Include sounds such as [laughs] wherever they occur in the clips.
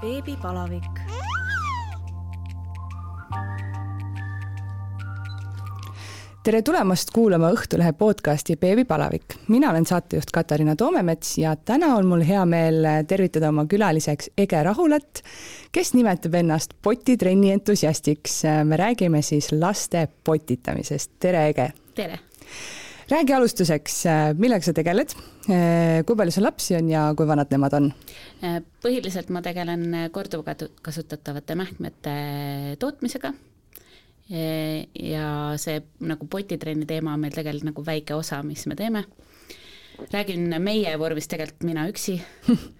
beebipalavik. tere tulemast kuulama Õhtulehe podcasti Beebipalavik. mina olen saatejuht Katariina Toomemets ja täna on mul hea meel tervitada oma külaliseks Ege Rahulat, kes nimetab ennast potitrenni entusiastiks. me räägime siis laste potitamisest. tere, Ege! tere! Räägi alustuseks, millega sa tegeled, kui palju sul lapsi on ja kui vanad nemad on? põhiliselt ma tegelen korduvkasutatavate mähkmete tootmisega ja see nagu potitrenni teema on meil tegelikult nagu väike osa, mis me teeme. räägin meie vormis tegelikult mina üksi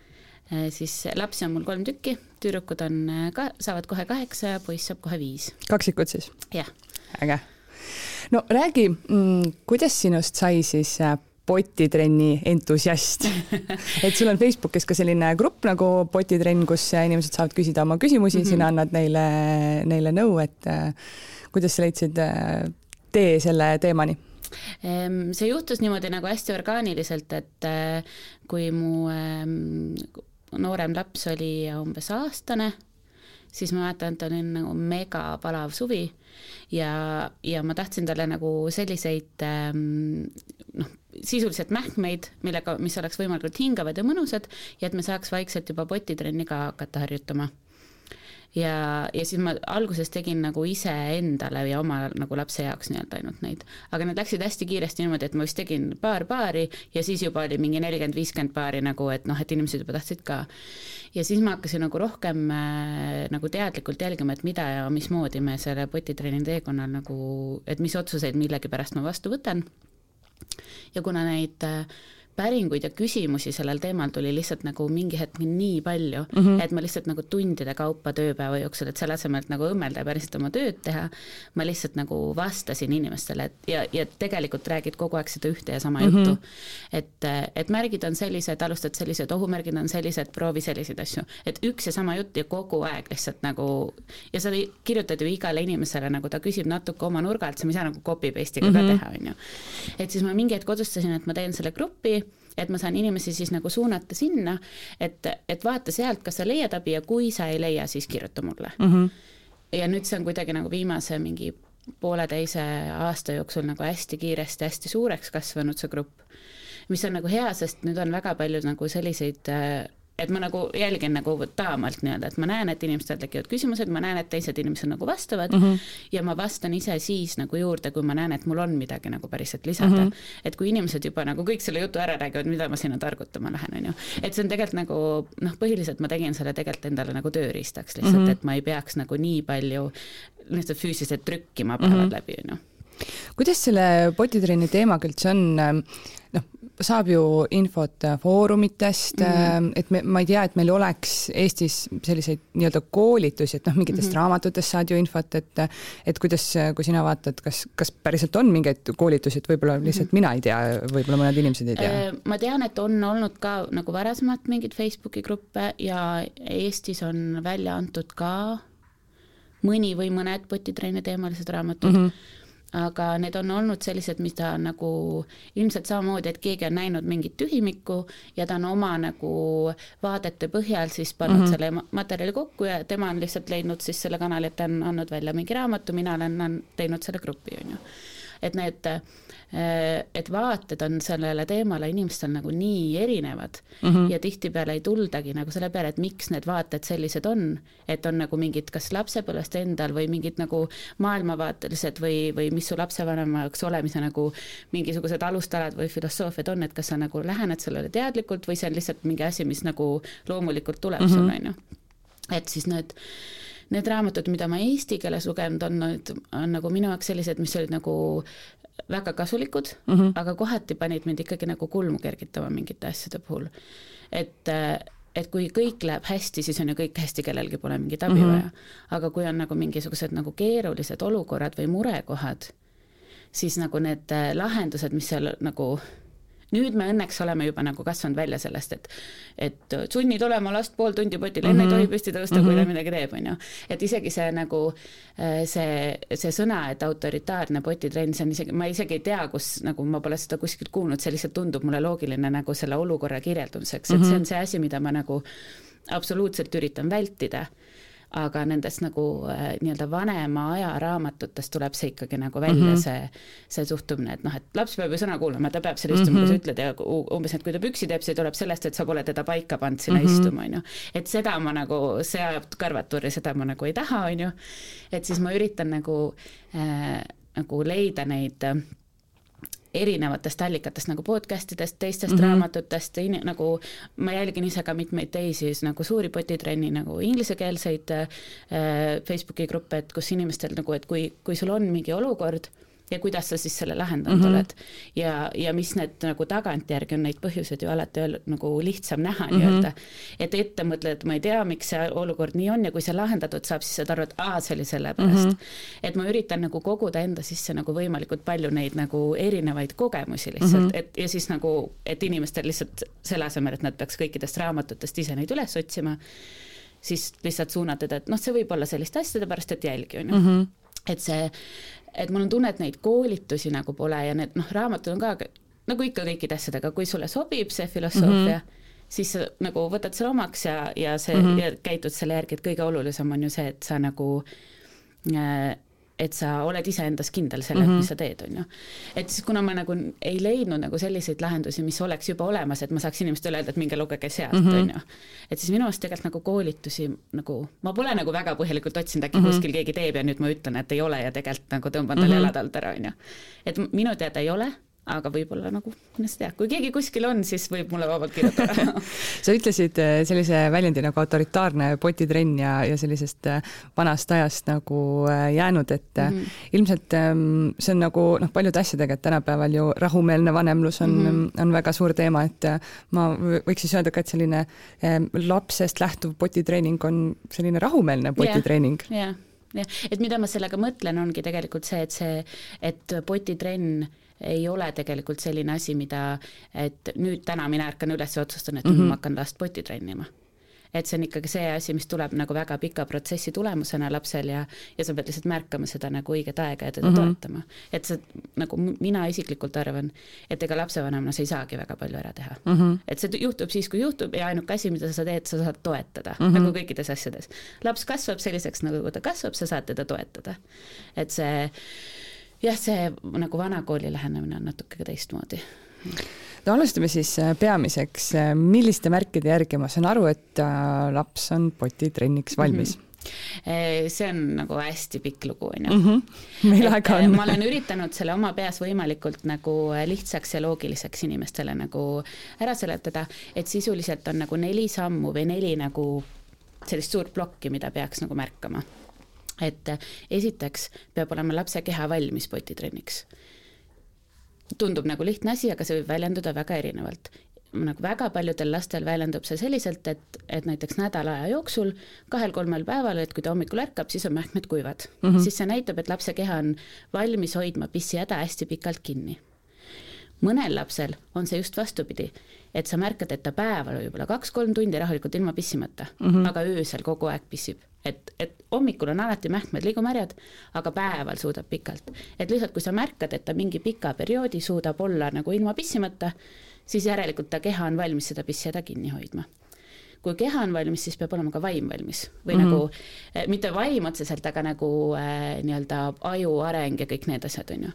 [laughs] siis lapsi on mul kolm tükki, tüdrukud on ka, saavad kohe kaheksa ja poiss saab kohe viis. kaksikud siis? jah. äge no räägi, mm, kuidas sinust sai siis äh, potitrenni entusiast [laughs] et sul on Facebookis ka selline grupp nagu potitrenn, kus inimesed saavad küsida oma küsimusi mm, -hmm. sina annad neile, neile nõu, et äh, kuidas sa leidsid äh, tee selle teemani? see juhtus niimoodi nagu hästi orgaaniliselt, et kui mu noorem laps oli umbes aastane, siis ma mäletan, et oli nagu megapalav suvi ja, ja ma tahtsin talle nagu selliseid ähm, noh, sisuliselt mähkmeid, millega, mis oleks võimalikult hingavad ja mõnusad ja et me saaks vaikselt juba potitrenni ka hakata harjutama ja, ja siis ma alguses tegin nagu iseendale ja oma nagu lapse jaoks nii-öelda ainult neid. aga need läksid hästi kiiresti niimoodi, et ma vist tegin paar paari ja siis juba oli mingi nelikümmend, viiskümmend paari nagu, et noh, et inimesed juba tahtsid ka. ja siis ma hakkasin nagu rohkem äh, nagu teadlikult jälgima, et mida ja mismoodi me selle potitrenni teekonnal nagu, et mis otsuseid millegipärast ma vastu võtan. ja kuna neid äh, päringuid ja küsimusi sellel teemal tuli lihtsalt nagu mingi hetk nii palju mm, -hmm. et ma lihtsalt nagu tundide kaupa tööpäeva jooksul, et selle asemel, et nagu õmmelda ja päriselt oma tööd teha, ma lihtsalt nagu vastasin inimestele, et ja, ja tegelikult räägid kogu aeg seda ühte ja sama mm -hmm. juttu. et, et märgid on sellised, alustad sellised, ohumärgid on sellised, proovi selliseid asju. et üks ja sama jutt ja kogu aeg lihtsalt nagu ja sa kirjutad ju igale inimesele, nagu ta küsib natuke oma nurga alt, sa ei saa nagu copy paste'iga mm -hmm. ka mhm. teha, on ju. et siis ma mingi hetk otsustasin, et ma teen selle grupi et ma saan inimesi siis nagu suunata sinna, et, et vaata sealt, kas sa leiad abi ja kui sa ei leia, siis kirjuta mulle mm. -hmm. ja nüüd see on kuidagi nagu viimase mingi pooleteise aasta jooksul nagu hästi kiiresti, hästi suureks kasvanud, see grupp. mis on nagu hea, sest nüüd on väga palju nagu selliseid äh, et ma nagu jälgin nagu taamalt nii-öelda, et ma näen, et inimestel tekivad küsimused, ma näen, et teised inimesed nagu vastavad mm -hmm. ja ma vastan ise siis nagu juurde, kui ma näen, et mul on midagi nagu päriselt lisada mm. -hmm. et kui inimesed juba nagu kõik selle jutu ära räägivad, mida ma sinna targutama lähen, on ju. et see on tegelikult nagu noh, põhiliselt ma tegin selle tegelikult endale nagu tööriistaks lihtsalt mm, -hmm. et ma ei peaks nagu nii palju lihtsalt füüsiliselt trükkima päevad mm -hmm. läbi, on ju kuidas selle potitrenni teemaga üldse on, noh, saab ju infot foorumitest mm, -hmm. et me, ma ei tea, et meil oleks Eestis selliseid nii-öelda koolitusi, et noh, mingitest mm -hmm. raamatutest saad ju infot, et et kuidas, kui sina vaatad, kas, kas päriselt on mingeid koolitusi, et võib-olla lihtsalt mm -hmm. mina ei tea, võib-olla mõned inimesed ei tea? Äh, ma tean, et on olnud ka nagu varasemalt mingeid Facebooki gruppe ja Eestis on välja antud ka mõni või mõned potitrenni teemalised raamatud mm. -hmm aga need on olnud sellised, mida nagu ilmselt samamoodi, et keegi on näinud mingit tühimikku ja ta on oma nagu vaadete põhjal siis pannud mm -hmm. selle materjali kokku ja tema on lihtsalt leidnud siis selle kanali, et ta on andnud välja mingi raamatu, mina olen teinud selle grupi, on ju. Et need Äh, et vaated on sellele teemale inimestel nagu nii erinevad mm -hmm. ja tihtipeale ei tuldagi nagu selle peale, et miks need vaated sellised on, et on nagu mingid kas lapsepõlvest endal või mingid nagu maailmavaatelised või, või mis su lapsevanemaks olemise nagu mingisugused alustalad või filosoofiad on, et kas sa nagu lähened sellele teadlikult või see on lihtsalt mingi asi, mis nagu loomulikult tuleb mm -hmm. sulle, on ju. et siis need need raamatud, mida ma eesti keeles lugenud on, on nagu minu jaoks sellised, mis olid nagu väga kasulikud mm, -hmm. aga kohati panid mind ikkagi nagu kulmu kergitama mingite asjade puhul. et, et kui kõik läheb hästi, siis on ju kõik hästi, kellelgi pole mingit abi mm -hmm. vaja. aga kui on nagu mingisugused nagu keerulised olukorrad või murekohad, siis nagu need lahendused, mis seal nagu nüüd me õnneks oleme juba nagu kasvanud välja sellest, et et sunnid olema last pool tundi potile, enne mm -hmm. ei tohi püsti tõusta mm, -hmm. kui ta mhm. midagi teeb, on ju. et isegi see nagu äh, see, see sõna, et autoritaarne potitrenn, see on isegi, ma isegi ei tea, kus nagu ma pole seda kuskilt kuulnud, see lihtsalt tundub mulle loogiline nagu selle olukorra kirjeldamiseks, et mm -hmm. see on see asi, mida ma nagu absoluutselt üritan vältida aga nendest nagu äh, nii-öelda vanema aja raamatutest tuleb see ikkagi nagu välja mm, -hmm. see, see suhtumine, et noh, et laps peab ju sõna kuulama, ta peab seal istuma mm, -hmm. kui sa ütled ja umbes, et kui ta püksi teeb, see tuleb sellest, et sa pole teda paika pannud sinna mm -hmm. istuma, on ju. et seda ma nagu, see ajab kõrvaturi, seda ma nagu ei taha, on ju. et siis ma üritan nagu äh,, nagu leida neid äh, erinevatest allikatest nagu podcast idest, teistest mm -hmm. raamatutest, nagu ma jälgin ise ka mitmeid teisi nagu suuri potitrenni nagu inglisekeelseid äh, Facebooki gruppe, et kus inimestel nagu, et kui, kui sul on mingi olukord ja kuidas sa siis selle lahendanud mm -hmm. oled. ja, ja mis need nagu tagantjärgi on neid põhjuseid ju alati öel, nagu lihtsam näha mm -hmm. nii-öelda. et ette mõtled, ma ei tea, miks see olukord nii on ja kui see lahendatud saab, siis saad aru, et aa, see oli sellepärast mm. -hmm. et ma üritan nagu koguda enda sisse nagu võimalikult palju neid nagu erinevaid kogemusi lihtsalt mm, -hmm. et ja siis nagu, et inimestel lihtsalt selle asemel, et nad peaks kõikidest raamatutest ise neid üles otsima, siis lihtsalt suunatada, et noh, see võib olla selliste asjade pärast, et jälgi, on ju. Mhm. et see et mul on tunne, et neid koolitusi nagu pole ja need noh, raamatud on ka nagu ikka kõikide asjadega, kui sulle sobib see filosoofia mm, -hmm. siis sa nagu võtad selle omaks ja, ja see mm -hmm. ja käitud selle järgi, et kõige olulisem on ju see, et sa nagu äh, et sa oled iseendas kindel selles mm, -hmm. mis sa teed, on ju. et siis, kuna ma nagu ei leidnud nagu selliseid lahendusi, mis oleks juba olemas, et ma saaks inimestele öelda, et minge lugege sealt mm, -hmm. on ju. et siis minu arust tegelikult nagu koolitusi nagu, ma pole nagu väga põhjalikult otsinud, äkki mm -hmm. kuskil keegi teeb ja nüüd ma ütlen, et ei ole ja tegelikult nagu tõmban talle mm -hmm. jalad alt ära, on ju. et minu teada ei ole aga võib-olla nagu, mine sa tea, kui keegi kuskil on, siis võib mulle vabalt kirjutada [laughs] sa ütlesid äh, sellise väljendi nagu autoritaarne potitrenn ja, ja sellisest äh, vanast ajast nagu äh, jäänud, et mm -hmm. ilmselt ähm, see on nagu noh, paljude asjadega, et tänapäeval ju rahumeelne vanemlus on mm, -hmm. on väga suur teema, et ma võiks siis öelda ka, et selline ähm, lapsest lähtuv potitreening on selline rahumeelne potitreening yeah,. jah yeah., jah, et mida ma sellega mõtlen, ongi tegelikult see, et see, et potitrenn ei ole tegelikult selline asi, mida, et nüüd täna mina ärkan üles ja otsustan, et mm -hmm. ma hakkan last poti trennima et see on ikkagi see asi, mis tuleb nagu väga pika protsessi tulemusena lapsel ja, ja sa pead lihtsalt märkama seda nagu õiget aega ja teda mm -hmm. toetama. et see, nagu mina isiklikult arvan, et ega lapsevanemana sa ei saagi väga palju ära teha mm. -hmm. et see juhtub siis, kui juhtub ja ainuke asi, mida sa teed, sa saad toetada mm, -hmm. nagu kõikides asjades. laps kasvab selliseks, nagu ta kasvab, sa saad teda toetada. et see jah, see nagu vanakooli lähenemine on natuke teistmoodi no alustame siis äh, peamiseks, äh, milliste märkide järgi ma saan aru, et äh, laps on potitrenniks valmis mm? -hmm see on nagu hästi pikk lugu, on ju. Mhm. meil aega on. ma olen üritanud selle oma peas võimalikult nagu lihtsaks ja loogiliseks inimestele nagu ära seletada, et sisuliselt on nagu neli sammu või neli nagu sellist suurt plokki, mida peaks nagu märkama et äh, esiteks peab olema lapse keha valmis potitrenniks. tundub nagu lihtne asi, aga see võib väljenduda väga erinevalt nagu väga paljudel lastel väljendub see selliselt, et, et näiteks nädala aja jooksul kahel-kolmel päeval, et kui ta hommikul ärkab, siis on mähkmed kuivad mm, -hmm. siis see näitab, et lapse keha on valmis hoidma pissihäda hästi pikalt kinni. mõnel lapsel on see just vastupidi, et sa märkad, et ta päeval võib-olla kaks-kolm tundi rahulikult ilma pissimata mm, -hmm. aga öösel kogu aeg pissib et, et hommikul on alati mähkmed liiga märjad, aga päeval suudab pikalt. et lihtsalt, kui sa märkad, et ta mingi pika perioodi suudab olla nagu ilma pissimata, siis järelikult ta keha on valmis seda pissihäda kinni hoidma kui keha on valmis, siis peab olema ka vaim valmis või mm -hmm. nagu eh, mitte vaim otseselt, aga nagu äh, nii-öelda aju areng ja kõik need asjad, on ju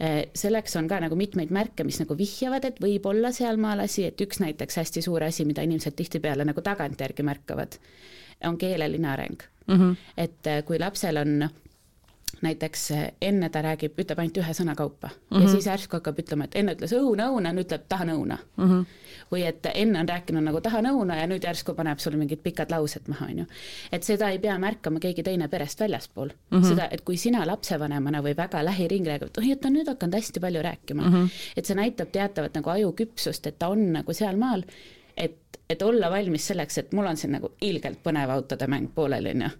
eh, selleks on ka nagu mitmeid märke, mis nagu vihjavad, et võib olla sealmaal asi, et üks näiteks hästi suur asi, mida inimesed tihtipeale nagu tagantjärgi märkavad, on keeleline areng mm. -hmm. et äh, kui lapsel on näiteks äh, enne ta räägib, ütleb ainult ühe sõna kaupa mm -hmm. ja mhm. siis järsku hakkab ütlema, et enne ütles õuna, õuna, nüüd ütleb tahan õuna mm. -hmm. või et enne on rääkinud nagu tahan õuna ja nüüd järsku paneb sulle mingid pikad laused maha, on ju. et seda ei pea märkama keegi teine perest väljaspool mm. -hmm. seda, et kui sina lapsevanemana või väga lähiringlega, et oi, et ta on nüüd hakanud hästi palju rääkima mm, -hmm. et see näitab teatavat nagu ajuküpsust, et ta on nagu sealmaal et, et olla valmis selleks, et mul on siin nagu ilgelt põnev autode mäng pooleli, on ju.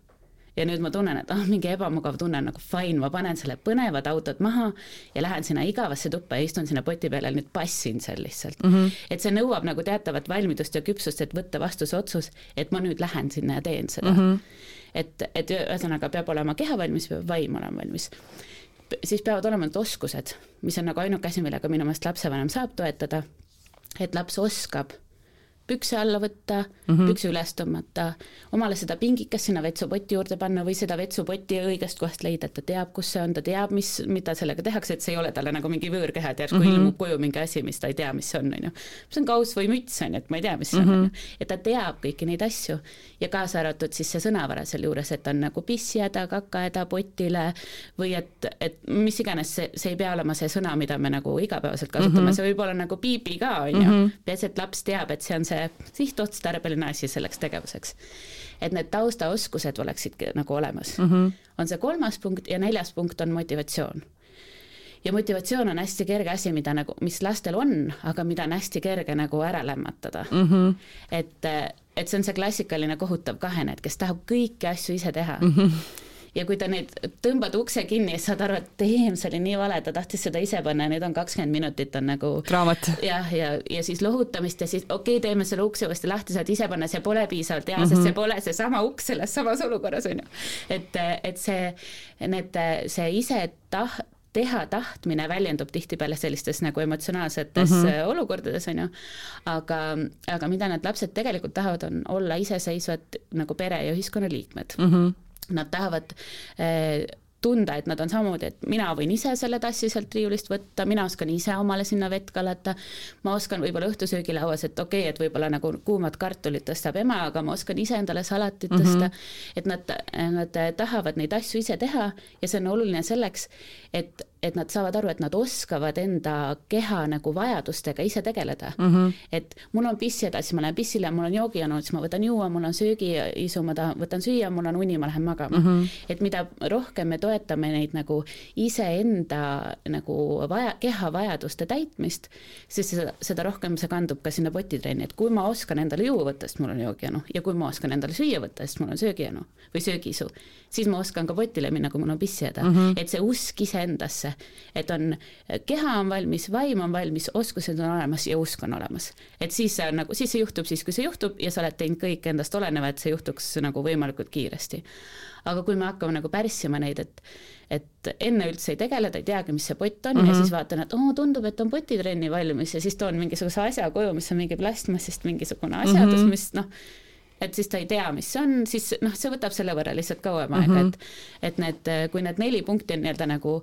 ja nüüd ma tunnen, et ah, mingi ebamugav tunne nagu fine, ma panen selle põnevad autod maha ja lähen sinna igavasse tuppa ja istun sinna poti peal ja nüüd passin seal lihtsalt mm. -hmm. et see nõuab nagu teatavat valmidust ja küpsust, et võtta vastu see otsus, et ma nüüd lähen sinna ja teen seda mm. -hmm. et, et ühesõnaga peab olema keha valmis, peab vaim olema valmis siis peavad olema need oskused, mis on nagu ainuke asi, millega minu meelest lapsevanem saab toetada, et laps oskab pükse alla võtta mm, -hmm. pükse üles tõmmata, omale seda pingikest sinna vetsupoti juurde panna või seda vetsupotti õigest kohast leida, et ta teab, kus see on, ta teab, mis, mida sellega tehakse, et see ei ole talle nagu mingi võõrkeha, et järsku mm -hmm. ilmub koju mingi asi, mis ta ei tea, mis see on, on ju. see on kauss või müts, on ju, et ma ei tea, mis see mm -hmm. on, on ju. et ta teab kõiki neid asju ja kaasa arvatud siis see sõnavara sealjuures, et on nagu pissihäda, kakahäda potile või et, et mis iganes, see, see ei pea olema see sõna, mida me nagu igapäevaselt kasutame mm, -hmm. see võib olla nagu piipi ka, on ju. Mhm. peaasi, et laps teab, et see on see sihtotstarbeline asi selleks tegevuseks. et need taustaoskused oleksid nagu olemas mm. -hmm. on see kolmas punkt ja neljas punkt on motivatsioon ja motivatsioon on hästi kerge asi, mida nagu, mis lastel on, aga mida on hästi kerge nagu ära lämmatada mm. -hmm. et, et see on see klassikaline kohutav kahene, et kes tahab kõiki asju ise teha mm. -hmm ja kui ta neid, tõmbad ukse kinni ja saad aru, et teem, see oli nii vale, ta tahtis seda ise panna ja nüüd on kakskümmend minutit on nagu draamat. jah, ja, ja, ja siis lohutamist ja siis okei okay,, teeme selle ukse uuesti lahti, saad ise panna, see pole piisavalt hea mm, -hmm. sest see mhm. pole seesama uks selles samas olukorras, on ju. et, et see, need, see ise tah-, teha tahtmine väljendub tihtipeale sellistes nagu emotsionaalsetes mm -hmm. olukordades, on ju, aga, aga mida need lapsed tegelikult tahavad, on olla iseseisvad nagu pere ja ühiskonnaliikmed mm. -hmm nad tahavad eh, tunda, et nad on samamoodi, et mina võin ise selle tassi sealt riiulist võtta, mina oskan ise omale sinna vett kallata, ma oskan võib-olla õhtusöögilauas, et okei okay,, et võib-olla nagu kuumad kartulid tõstab ema, aga ma oskan ise endale salatit mhm. tõsta mm, -hmm. et nad, nad tahavad neid asju ise teha ja see on oluline selleks, et et nad saavad aru, et nad oskavad enda keha nagu vajadustega ise tegeleda mm. -hmm. et mul on pissihäda, siis ma lähen pissile, mul on joogijanu, siis ma võtan juua, mul on söögiisu, ma tahan, võtan süüa, mul on uni, ma lähen magama mm. -hmm. et mida rohkem me toetame neid nagu iseenda nagu vaja, keha vajaduste täitmist, siis seda, seda rohkem see kandub ka sinna potitrenni, et kui ma oskan endale juua võtta, sest mul on joogijanu ja kui ma oskan endale süüa võtta, sest mul on söögijanu või söögiisu, siis ma oskan ka potile minna, kui mul on pissihäda mm, -hmm. et see usk iseendasse sisse, et on, keha on valmis, vaim on valmis, oskused on olemas ja usk on olemas. et siis see on nagu, siis see juhtub siis, kui see juhtub ja sa oled teinud kõik endast oleneva, et see juhtuks nagu võimalikult kiiresti. aga kui me hakkame nagu pärssima neid, et et enne üldse ei tegele, ta ei teagi, mis see pott on mm -hmm. ja mhm. siis vaatan, et oo, tundub, et on potitrenni valmis ja siis toon mingisuguse asja koju, mis on mingi plastmassist mingisugune asjandus mm, -hmm. mis noh, et siis ta ei tea, mis see on, siis noh, see võtab selle võrra lihtsalt kauem aega mm, -hmm. et et need, kui need neli punkti on nii-öelda nagu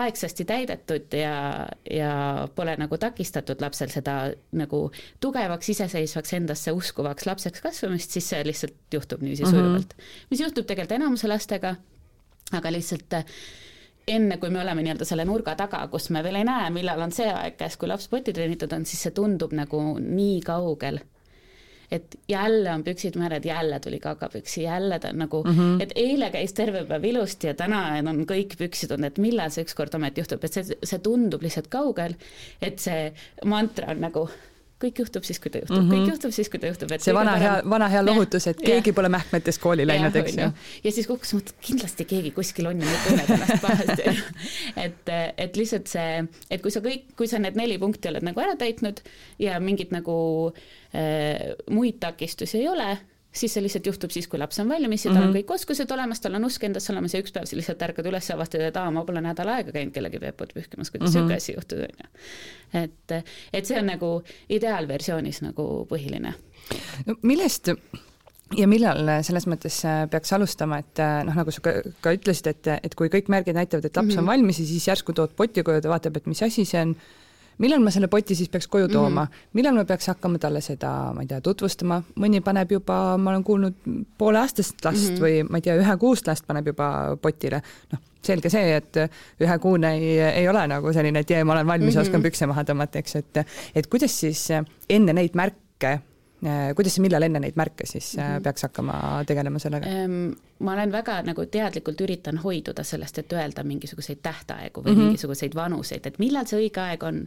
aegsasti täidetud ja, ja pole nagu takistatud lapsel seda nagu tugevaks, iseseisvaks, endasse uskuvaks lapseks kasvamist, siis see lihtsalt juhtub niiviisi mm -hmm. sujuvalt. mis juhtub tegelikult enamuse lastega, aga lihtsalt enne, kui me oleme nii-öelda selle nurga taga, kus me veel ei näe, millal on see aeg käes, kui laps poti treenitud on, siis see tundub nagu nii kaugel et jälle on püksid märed, jälle tuli kakapüksi, jälle ta on nagu mm, -hmm. et eile käis terve päev ilusti ja täna on kõik püksid olnud, et millal see ükskord ometi juhtub, et see, see tundub lihtsalt kaugel, et see mantra on nagu kõik juhtub siis, kui ta juhtub mm, -hmm. kõik juhtub siis, kui ta juhtub. see vana hea, vana hea lohutus, et keegi ja. pole mähkmetes kooli läinud, eks ju. ja siis kokkuvõttes mõtled, kindlasti keegi kuskil on ja nüüd tunneb ennast pahasti [laughs] et, et lihtsalt see, et kui sa kõik, kui sa need neli punkti oled nagu ära täitnud ja mingit nagu äh, muid takistusi ei ole siis see lihtsalt juhtub siis, kui laps on valmis ja tal mm -hmm. on mhm. kõik oskused olemas, tal on usk endasse olemas ja üks päev sa lihtsalt ärkad üles ja avastad, et aa, ma pole nädal aega käinud kellegi peeput pühkimas, kuidas niisugune mm -hmm. asi juhtus, on ju. et, et see on nagu ideaalversioonis nagu põhiline. no millest ja millal selles mõttes peaks alustama, et noh, nagu sa ka, ka ütlesid, et, et kui kõik märgid näitavad, et laps mm -hmm. on mhm. valmis ja siis järsku tood poti koju, ta vaatab, et mis asi see on millal ma selle poti siis peaks koju tooma mm, -hmm. millal ma peaks hakkama talle seda, ma ei tea, tutvustama, mõni paneb juba, ma olen kuulnud, pooleaastast last mm -hmm. või ma ei tea, ühekuust last paneb juba potile, noh, selge see, et ühekuune ei, ei ole nagu selline, et jee, ma olen valmis mm, -hmm. oskan pükse maha tõmmata, eks, et et kuidas siis enne neid märke kuidas ja millal enne neid märke siis mm -hmm. peaks hakkama tegelema sellega? ma olen väga nagu teadlikult üritan hoiduda sellest, et öelda mingisuguseid tähtaegu või mm -hmm. mingisuguseid vanuseid, et millal see õige aeg on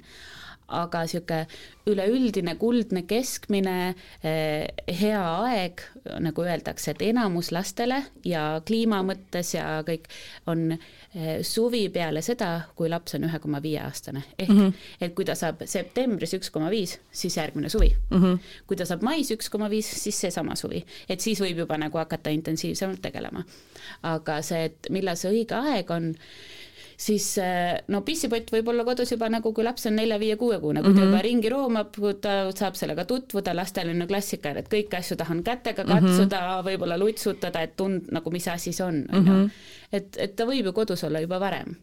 aga niisugune üleüldine kuldne keskmine eh, hea aeg, nagu öeldakse, et enamus lastele ja kliima mõttes ja kõik on eh, suvi peale seda, kui laps on ühe koma viie aastane. ehk mm -hmm. et kui ta saab septembris üks koma viis, siis järgmine suvi mm. -hmm. kui ta saab mais üks koma viis, siis seesama suvi. et siis võib juba nagu hakata intensiivsemalt tegelema. aga see, et millal see õige aeg on, siis no pissipott võib olla kodus juba nagu, kui laps on nelja-viie-kuuekuune, kui ta mm -hmm. juba ringi roomab, kui ta saab sellega tutvuda, lastel on ju klassika, et kõiki asju tahan kätega katsuda mm -hmm., võib-olla lutsutada, et tund nagu, mis asi see on, on ju. Mhm. et, et ta võib ju kodus olla juba varem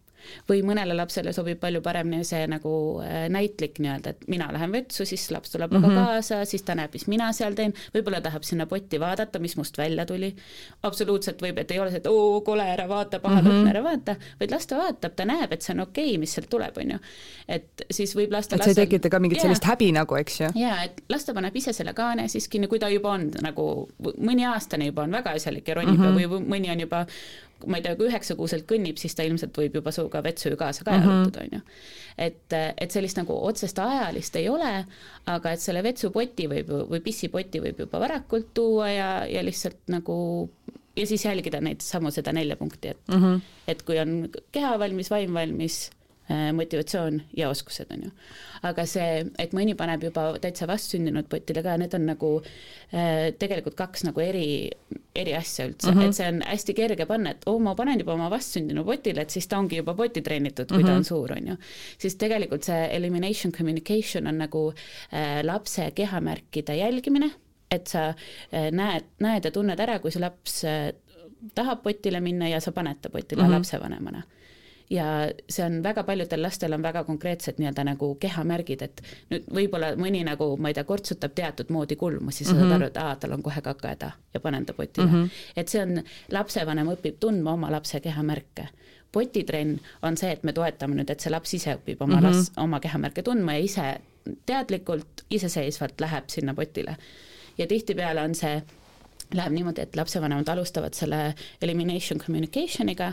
või mõnele lapsele sobib palju paremini see nagu äh, näitlik nii-öelda, et mina lähen vetsu, siis laps tuleb mm -hmm. kaasa, siis ta näeb, mis mina seal teen, võib-olla tahab sinna potti vaadata, mis must välja tuli. absoluutselt võib, et ei ole see, et oo, kole, ära vaata, paha mm -hmm., ära vaata, vaid las ta vaatab, ta näeb, et see on okei okay,, mis sealt tuleb, on ju. et siis võib lasta et see ei tekita ka mingit sellist häbi nagu, eks ju? jaa, et las ta paneb ise selle kaane siis kinni, kui ta juba on nagu mõni aastane juba on väga asjalik ja ronib mm -hmm. või mõni on juba ma ei tea, kui üheksakuuselt kõnnib, siis ta ilmselt võib juba sinuga vetsu ju kaasa ka mhm. jalutada, on ju. et, et sellist nagu otsest ajalist ei ole, aga et selle vetsupoti võib või pissipoti võib juba varakult tuua ja, ja lihtsalt nagu ja siis jälgida neid samu seda nelja punkti, et mm, -hmm. et kui on keha valmis, vaim valmis, motivatsioon ja oskused, on ju. aga see, et mõni paneb juba täitsa vastsündinud potile ka, need on nagu äh, tegelikult kaks nagu eri, eri asja üldse mm, -hmm. et see on hästi kerge panna, et oo oh,, ma panen juba oma vastsündinu potile, et siis ta ongi juba poti treenitud, kui mm -hmm. ta on mhm. suur, on ju. siis tegelikult see elimination communication on nagu äh, lapse kehamärkide jälgimine, et sa äh, näed, näed ja tunned ära, kui see laps äh, tahab potile minna ja sa paned ta potile mm -hmm. lapsevanemana ja see on väga paljudel lastel on väga konkreetsed nii-öelda nagu kehamärgid, et nüüd võib-olla mõni nagu, ma ei tea, kortsutab teatud moodi kulmu, siis mm -hmm. saad mhm. aru, et aa, tal on kohe kakahäda ja panen ta potile mm. -hmm. et see on, lapsevanem õpib tundma oma lapse kehamärke potitrenn on see, et me toetame nüüd, et see laps ise õpib oma mm -hmm. las-, oma kehamärke tundma ja ise teadlikult, iseseisvalt läheb sinna potile. ja tihtipeale on see, läheb niimoodi, et lapsevanemad alustavad selle elimination communication'iga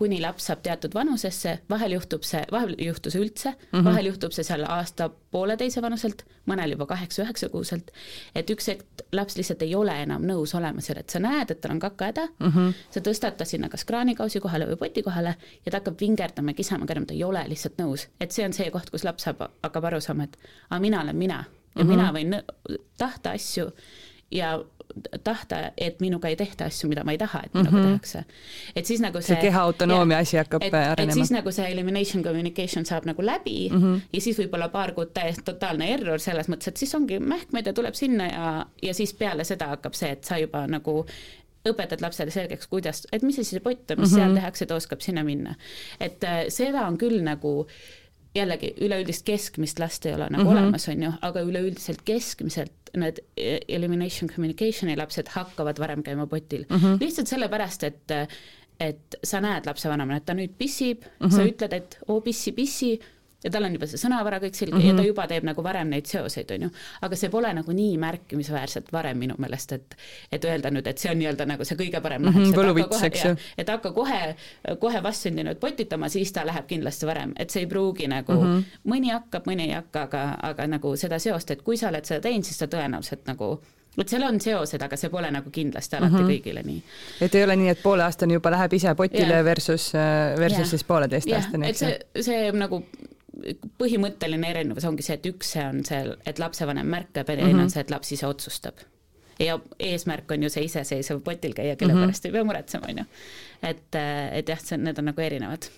kuni laps saab teatud vanusesse, vahel juhtub see, vahel ei juhtu see üldse mm, -hmm. vahel juhtub see seal aasta-pooleteise vanuselt, mõnel juba kaheksa-üheksa kuuselt, et üks hetk laps lihtsalt ei ole enam nõus olema seal, et sa näed, et tal on kakahäda mm, -hmm. sa tõstad ta sinna kas kraanikausi kohale või poti kohale ja ta hakkab vingerdama, kisama, ta ei ole lihtsalt nõus. et see on see koht, kus laps saab, hakkab aru saama, et aa, mina olen mina ja mm -hmm. mina võin tahta asju ja tahta, et minuga ei tehta asju, mida ma ei taha, et minuga mm -hmm. tehakse. et siis nagu see, see keha autonoomia asi hakkab et, arenema. siis nagu see elimination communication saab nagu läbi mm -hmm. ja siis võib-olla paar kuud täiesti totaalne error selles mõttes, et siis ongi mähkmed ja tuleb sinna ja, ja siis peale seda hakkab see, et sa juba nagu õpetad lapsele selgeks, kuidas, et mis see siis pott on, mis mm -hmm. seal tehakse, ta oskab sinna minna. et äh, seda on küll nagu jällegi üleüldist keskmist last ei ole nagu mm -hmm. olemas, on ju, aga üleüldiselt keskmiselt need elimination communication'i lapsed hakkavad varem käima potil mm. -hmm. lihtsalt sellepärast, et et sa näed lapsevanemana, et ta nüüd pissib mm, -hmm. sa ütled, et oo pissi, pissi, ja tal on juba see sõnavara kõik selge mm -hmm. ja ta mhm. juba teeb nagu varem neid seoseid, on ju. aga see pole nagu nii märkimisväärselt varem minu meelest, et et öelda nüüd, et see on nii-öelda nagu see kõige parem mm -hmm, võluvits, eks ju. et hakka kohe, kohe vastsündinud potitama, siis ta läheb kindlasti varem, et see ei pruugi nagu mm, -hmm. mõni hakkab, mõni ei hakka, aga, aga nagu seda seost, et kui sa oled seda teinud, siis ta tõenäoliselt nagu vot seal on seosed, aga see pole nagu kindlasti alati mm -hmm. kõigile nii. et ei ole nii, et pooleaastane juba läheb ise potile yeah. versus, versus yeah. siis pooleteistaastane yeah., eks ju? see, see nagu põhimõtteline erinevus ongi see, et üks see on see, et lapsevanem märkab ja teine mm -hmm. on mhm. see, et laps ise otsustab. ja eesmärk on ju see iseseisev potil käia, kelle mm -hmm. pärast ei pea muretsema, on ju. et, et jah, see, need on nagu erinevad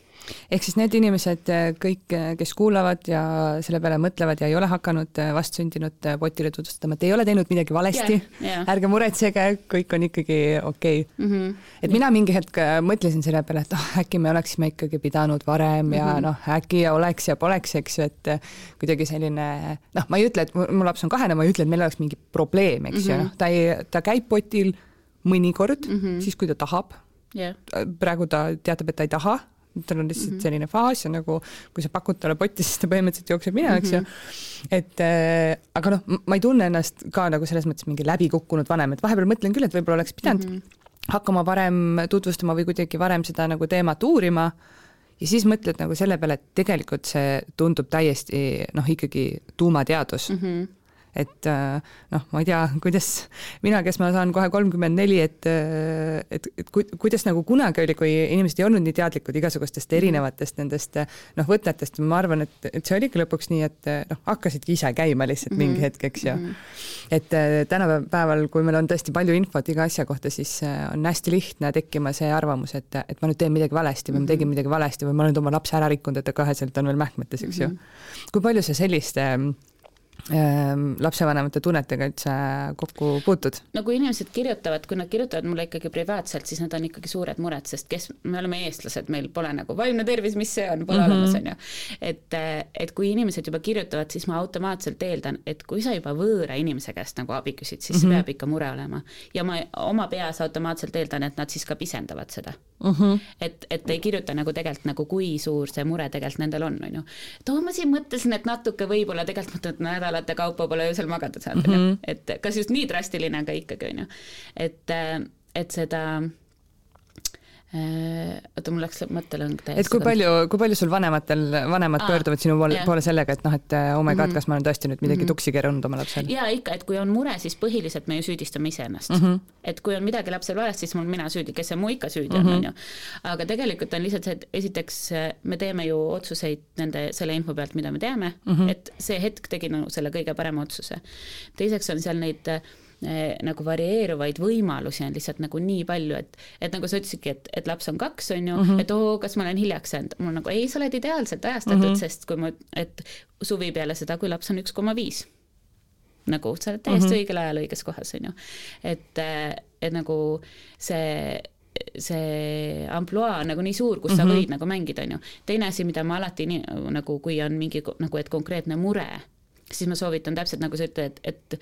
ehk siis need inimesed äh, kõik, äh, kes kuulavad ja selle peale mõtlevad ja ei ole hakanud äh, vastsündinud potile tutvustama, et ei ole teinud midagi valesti yeah,, yeah. ärge muretsege, kõik on ikkagi okei okay. mm. -hmm. et mina mingi hetk mõtlesin selle peale, et oh, äkki me oleksime ikkagi pidanud varem mm -hmm. ja mhm. noh, äkki oleks ja poleks, eks ju, et kuidagi selline noh, ma ei ütle, et mu laps on kahene, ma ei ütle, et meil oleks mingi probleem, eks mm -hmm. ju, mhm. noh, ta ei, ta käib potil mõnikord mm, -hmm. siis kui ta tahab yeah.. praegu ta teatab, et ta ei taha tal on lihtsalt mm -hmm. selline faas ja nagu kui sa pakud talle potti, siis ta põhimõtteliselt jookseb minema, eks ju -hmm.. et äh, aga noh, ma ei tunne ennast ka nagu selles mõttes mingi läbikukkunud vanem, et vahepeal mõtlen küll, et võib-olla oleks pidanud mm -hmm. hakkama varem tutvustama või kuidagi varem seda nagu teemat uurima ja siis mõtled nagu selle peale, et tegelikult see tundub täiesti noh, ikkagi tuumateadus mm. -hmm et noh, ma ei tea, [laughs] kuidas mina, kes ma saan kohe kolmkümmend neli, et, et, et ku, kuidas nagu kunagi oli, kui inimesed ei olnud nii teadlikud igasugustest mhm. erinevatest nendest noh, võtetest, ma arvan, et, et see oligi lõpuks nii, et noh, hakkasidki ise käima lihtsalt mm -hmm. mingi hetk, eks ju mm. -hmm. et tänapäeval, kui meil on tõesti palju infot iga asja kohta, siis on hästi lihtne tekkima see arvamus, et, et ma nüüd teen midagi valesti või ma tegin midagi valesti või ma olen oma lapse ära rikkunud, et ta kaheselt on veel mähkmetes, eks ju mm. -hmm. kui palju sa selliste Ehm, lapsevanemate tunnetega üldse kokku puutud? no kui inimesed kirjutavad, kui nad kirjutavad mulle ikkagi privaatselt, siis need on ikkagi suured mured, sest kes, me oleme eestlased, meil pole nagu vaimne tervis, mis see on, pole mm -hmm. olemas, on ju. et, et kui inimesed juba kirjutavad, siis ma automaatselt eeldan, et kui sa juba võõra inimese käest nagu abi küsid, siis mm -hmm. see mhm. peab ikka mure olema. ja ma oma peas automaatselt eeldan, et nad siis ka pisendavad seda mm. -hmm. et, et ei kirjuta nagu tegelikult nagu, kui suur see mure tegelikult nendel on, on ju. et oo, ma siin mõtlesin, et natuke võib-olla tegelikult mõtled nädal nädalate kaupa pole öösel magada saanud mm, -hmm. et kas just nii drastiline, aga ikkagi, on ju. et, et seda oota, mul läks mõttelõng täiesti. et kui palju, kui palju sul vanematel, vanemad Aa, pöörduvad sinu poole, poole sellega, et noh, et oh my god mm, -hmm. kas ma olen tõesti nüüd midagi mm -hmm. tuksi keeranud oma lapsel? jaa, ikka, et kui on mure, siis põhiliselt me ju süüdistame iseennast mm. -hmm. et kui on midagi lapsel valesti, siis mul mina süüdi, kes see mu ikka süüdi on mm, -hmm. on ju. aga tegelikult on lihtsalt see, et esiteks me teeme ju otsuseid nende, selle info pealt, mida me teame mm, -hmm. et see hetk tegi nagu selle kõige parema otsuse. teiseks on seal neid äh, nagu varieeruvaid võimalusi on lihtsalt nagu nii palju, et, et nagu sa ütlesidki, et, et laps on kaks, on ju mm, -hmm. et oo, kas ma olen hiljaks jäänud, mul nagu ei, sa oled ideaalselt ajastatud mm, -hmm. sest kui ma, et suvi peale seda, kui laps on üks koma viis nagu sa oled täiesti mm -hmm. õigel ajal õiges kohas, on ju. et, et nagu see see ampluaa on nagu nii suur, kus mm -hmm. sa mhm. võid nagu mängida, on ju. teine asi, mida ma alati nii nagu, kui on mingi nagu, et konkreetne mure, siis ma soovitan täpselt nagu sa ütled, et, et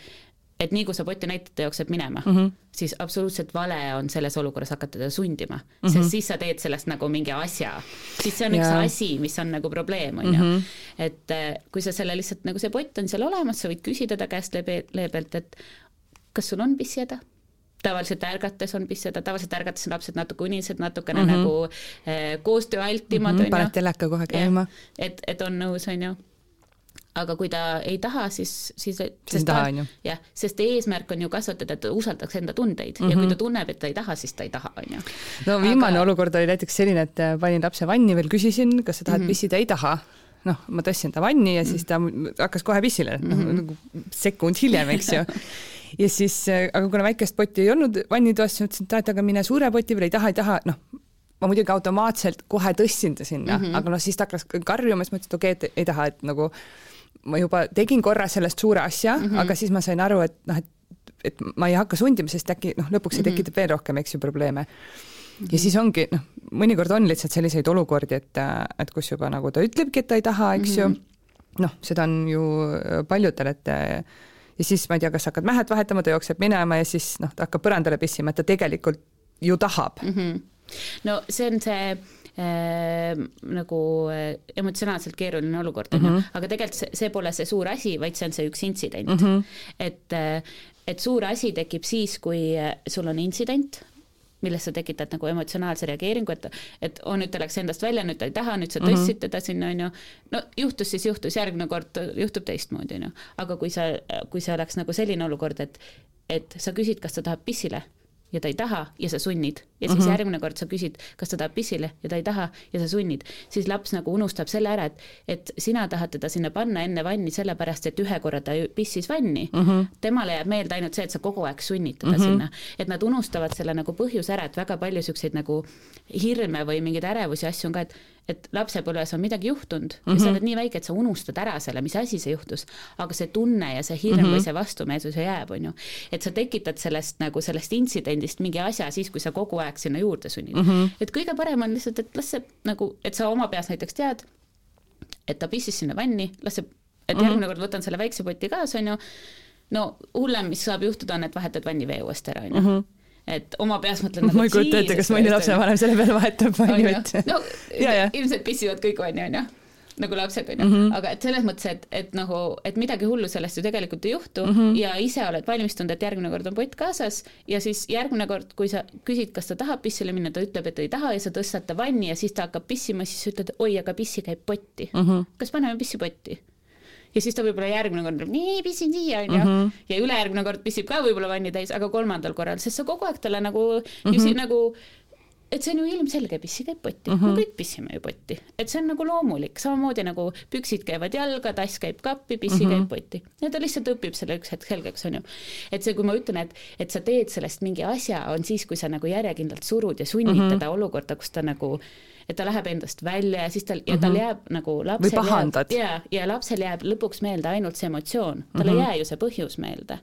et nii kui sa poti näitajate jookseb minema mm, -hmm. siis absoluutselt vale on selles olukorras hakata teda sundima mm, -hmm. sest siis sa teed sellest nagu mingi asja. siis see on yeah. üks asi, mis on nagu probleem, on ju. Mhm. et äh, kui sa selle lihtsalt nagu see pott on seal olemas, sa võid küsida ta käest leebe, leebelt, et kas sul on pissihäda tavaliselt ärgates on pissihäda, tavaliselt ärgates on lapsed natuke unised, natukene mm -hmm. nagu äh, koostööaltimad mm, -hmm, paned teleka kohe käima. et, et on nõus, on ju aga kui ta ei taha, siis, siis siis ei taha, on ju. jah, sest eesmärk on ju kasvatada, et ta usaldaks enda tundeid mm -hmm. ja kui mhm. ta tunneb, et ta ei taha, siis ta ei taha, on ju. no viimane aga... olukord oli näiteks selline, et äh, panin lapse vanni veel, küsisin, kas sa tahad mm -hmm. pissida, ei taha noh, ma tõstsin ta vanni ja siis ta hakkas kohe pissile mm, -hmm. noh nagu sekund hiljem, eks ju ja siis, äh, aga kuna väikest potti ei olnud vannitoas, siis mõtlesin, et et aga mine suure poti peale, ei taha, ei taha, noh, ma muidugi automaatselt kohe tõstsin ta sinna mm, -hmm. aga noh, siis ta hakkas karjuma, siis mõtlesin, et okei okay,, et ei taha, et nagu ma juba tegin korra sellest suure asja mm, -hmm. aga siis ma sain aru, et noh, et, et ma ei hakka sundima, sest äkki noh, lõpuks see mhm. tekitab veel rohkem, eks ju, probleeme mm. -hmm. ja siis ongi noh, mõnikord on lihtsalt selliseid olukordi, et, et kus juba nagu ta ütlebki, et ta ei taha, eks mm -hmm. ju, mhm. noh, seda on ju paljudel, et ja siis ma ei tea, kas hakkad mähet vahetama, ta jookseb minema ja siis noh, ta hakkab põrandale pissima, et ta tegelikult ju tahab mm. -hmm. no see on see äh, nagu äh, emotsionaalselt keeruline olukord, on ju, mhm. aga tegelikult see, see pole see suur asi, vaid see on see üks intsident mm. -hmm. et, äh, et suur asi tekib siis, kui äh, sul on intsident, millest sa tekitad nagu emotsionaalse reageeringu, et, et oo, nüüd ta läks endast välja, nüüd ta ei taha, nüüd sa tõstsid mm -hmm. teda sinna, on ju. no juhtus siis juhtus, järgmine kord juhtub teistmoodi, on ju. aga kui sa, kui see oleks nagu selline olukord, et, et sa küsid, kas ta tahab pissile ja ta ei taha ja sa sunnid ja siis mm -hmm. järgmine kord sa küsid, kas ta tahab pissile ja ta ei taha ja sa sunnid, siis laps nagu unustab selle ära, et, et sina tahad teda sinna panna enne vanni sellepärast, et ühe korra ta pissis vanni mm. -hmm. temale jääb meelde ainult see, et sa kogu aeg sunnid teda mm -hmm. sinna, et nad unustavad selle nagu põhjuse ära, et väga palju siukseid nagu hirme või mingeid ärevusi asju on ka, et et lapsepõlves on midagi juhtunud mm -hmm. ja sa mhm. oled nii väike, et sa unustad ära selle, mis asi see juhtus, aga see tunne ja see hirm mm -hmm. või see vastumeelsus jääb, on ju. et sa tekitad sellest nagu sellest intsidendist mingi asja siis, kui sa kogu aeg sinna juurde sunnid mm. -hmm. et kõige parem on lihtsalt, et las see nagu, et sa oma peas näiteks tead, et ta pissis sinna vanni, las see, et mm -hmm. järgmine kord võtan selle väikse poti kaasa, on ju, no hullem, mis saab juhtuda, on, et vahetad vannivee uuesti ära, on ju mhm et oma peas mõtlen ma ei kujuta ette, kas mõni lapsevanem selle peale vahetab vanniütt. no [laughs] ja, ja. ilmselt pissivad kõik vanni, on ju nagu lapsed on ju -hmm. aga et selles mõttes, et, et nagu, et midagi hullu sellest ju tegelikult ei juhtu mm -hmm. ja ise oled valmistunud, et järgmine kord on pott kaasas ja siis järgmine kord, kui sa küsid, kas ta tahab pissile minna, ta ütleb, et ei taha ja sa tõstad ta vanni ja siis ta hakkab pissima, siis sa ütled, oi, aga pissi käib potti mm. -hmm. kas paneme pissi potti? Ja siis ta võib-olla järgmine kord ütleb nii, pissin siia, onju. Mhm. ja ülejärgmine kord pissib ka võib-olla vanni täis, aga kolmandal korral, sest sa kogu aeg talle nagu Mhm. mm, -hmm. nagu et see on ju ilmselge, pissi käib potti mm, -hmm. me kõik pissime ju potti, et see on nagu loomulik, samamoodi nagu püksid käivad jalga, tass käib kappi, pissi mm -hmm. käib potti. ja ta lihtsalt õpib selle üks hetk selgeks, onju. et see, kui ma ütlen, et, et sa teed sellest mingi asja, on siis, kui sa nagu järjekindlalt surud ja sunnid mm -hmm. teda olukorda, kus ta nagu et ta läheb endast välja ja siis tal ja tal jääb nagu lapsel jääb, ja, ja lapsel jääb lõpuks meelde ainult see emotsioon, talle mm -hmm. ei jää ju see põhjus meelde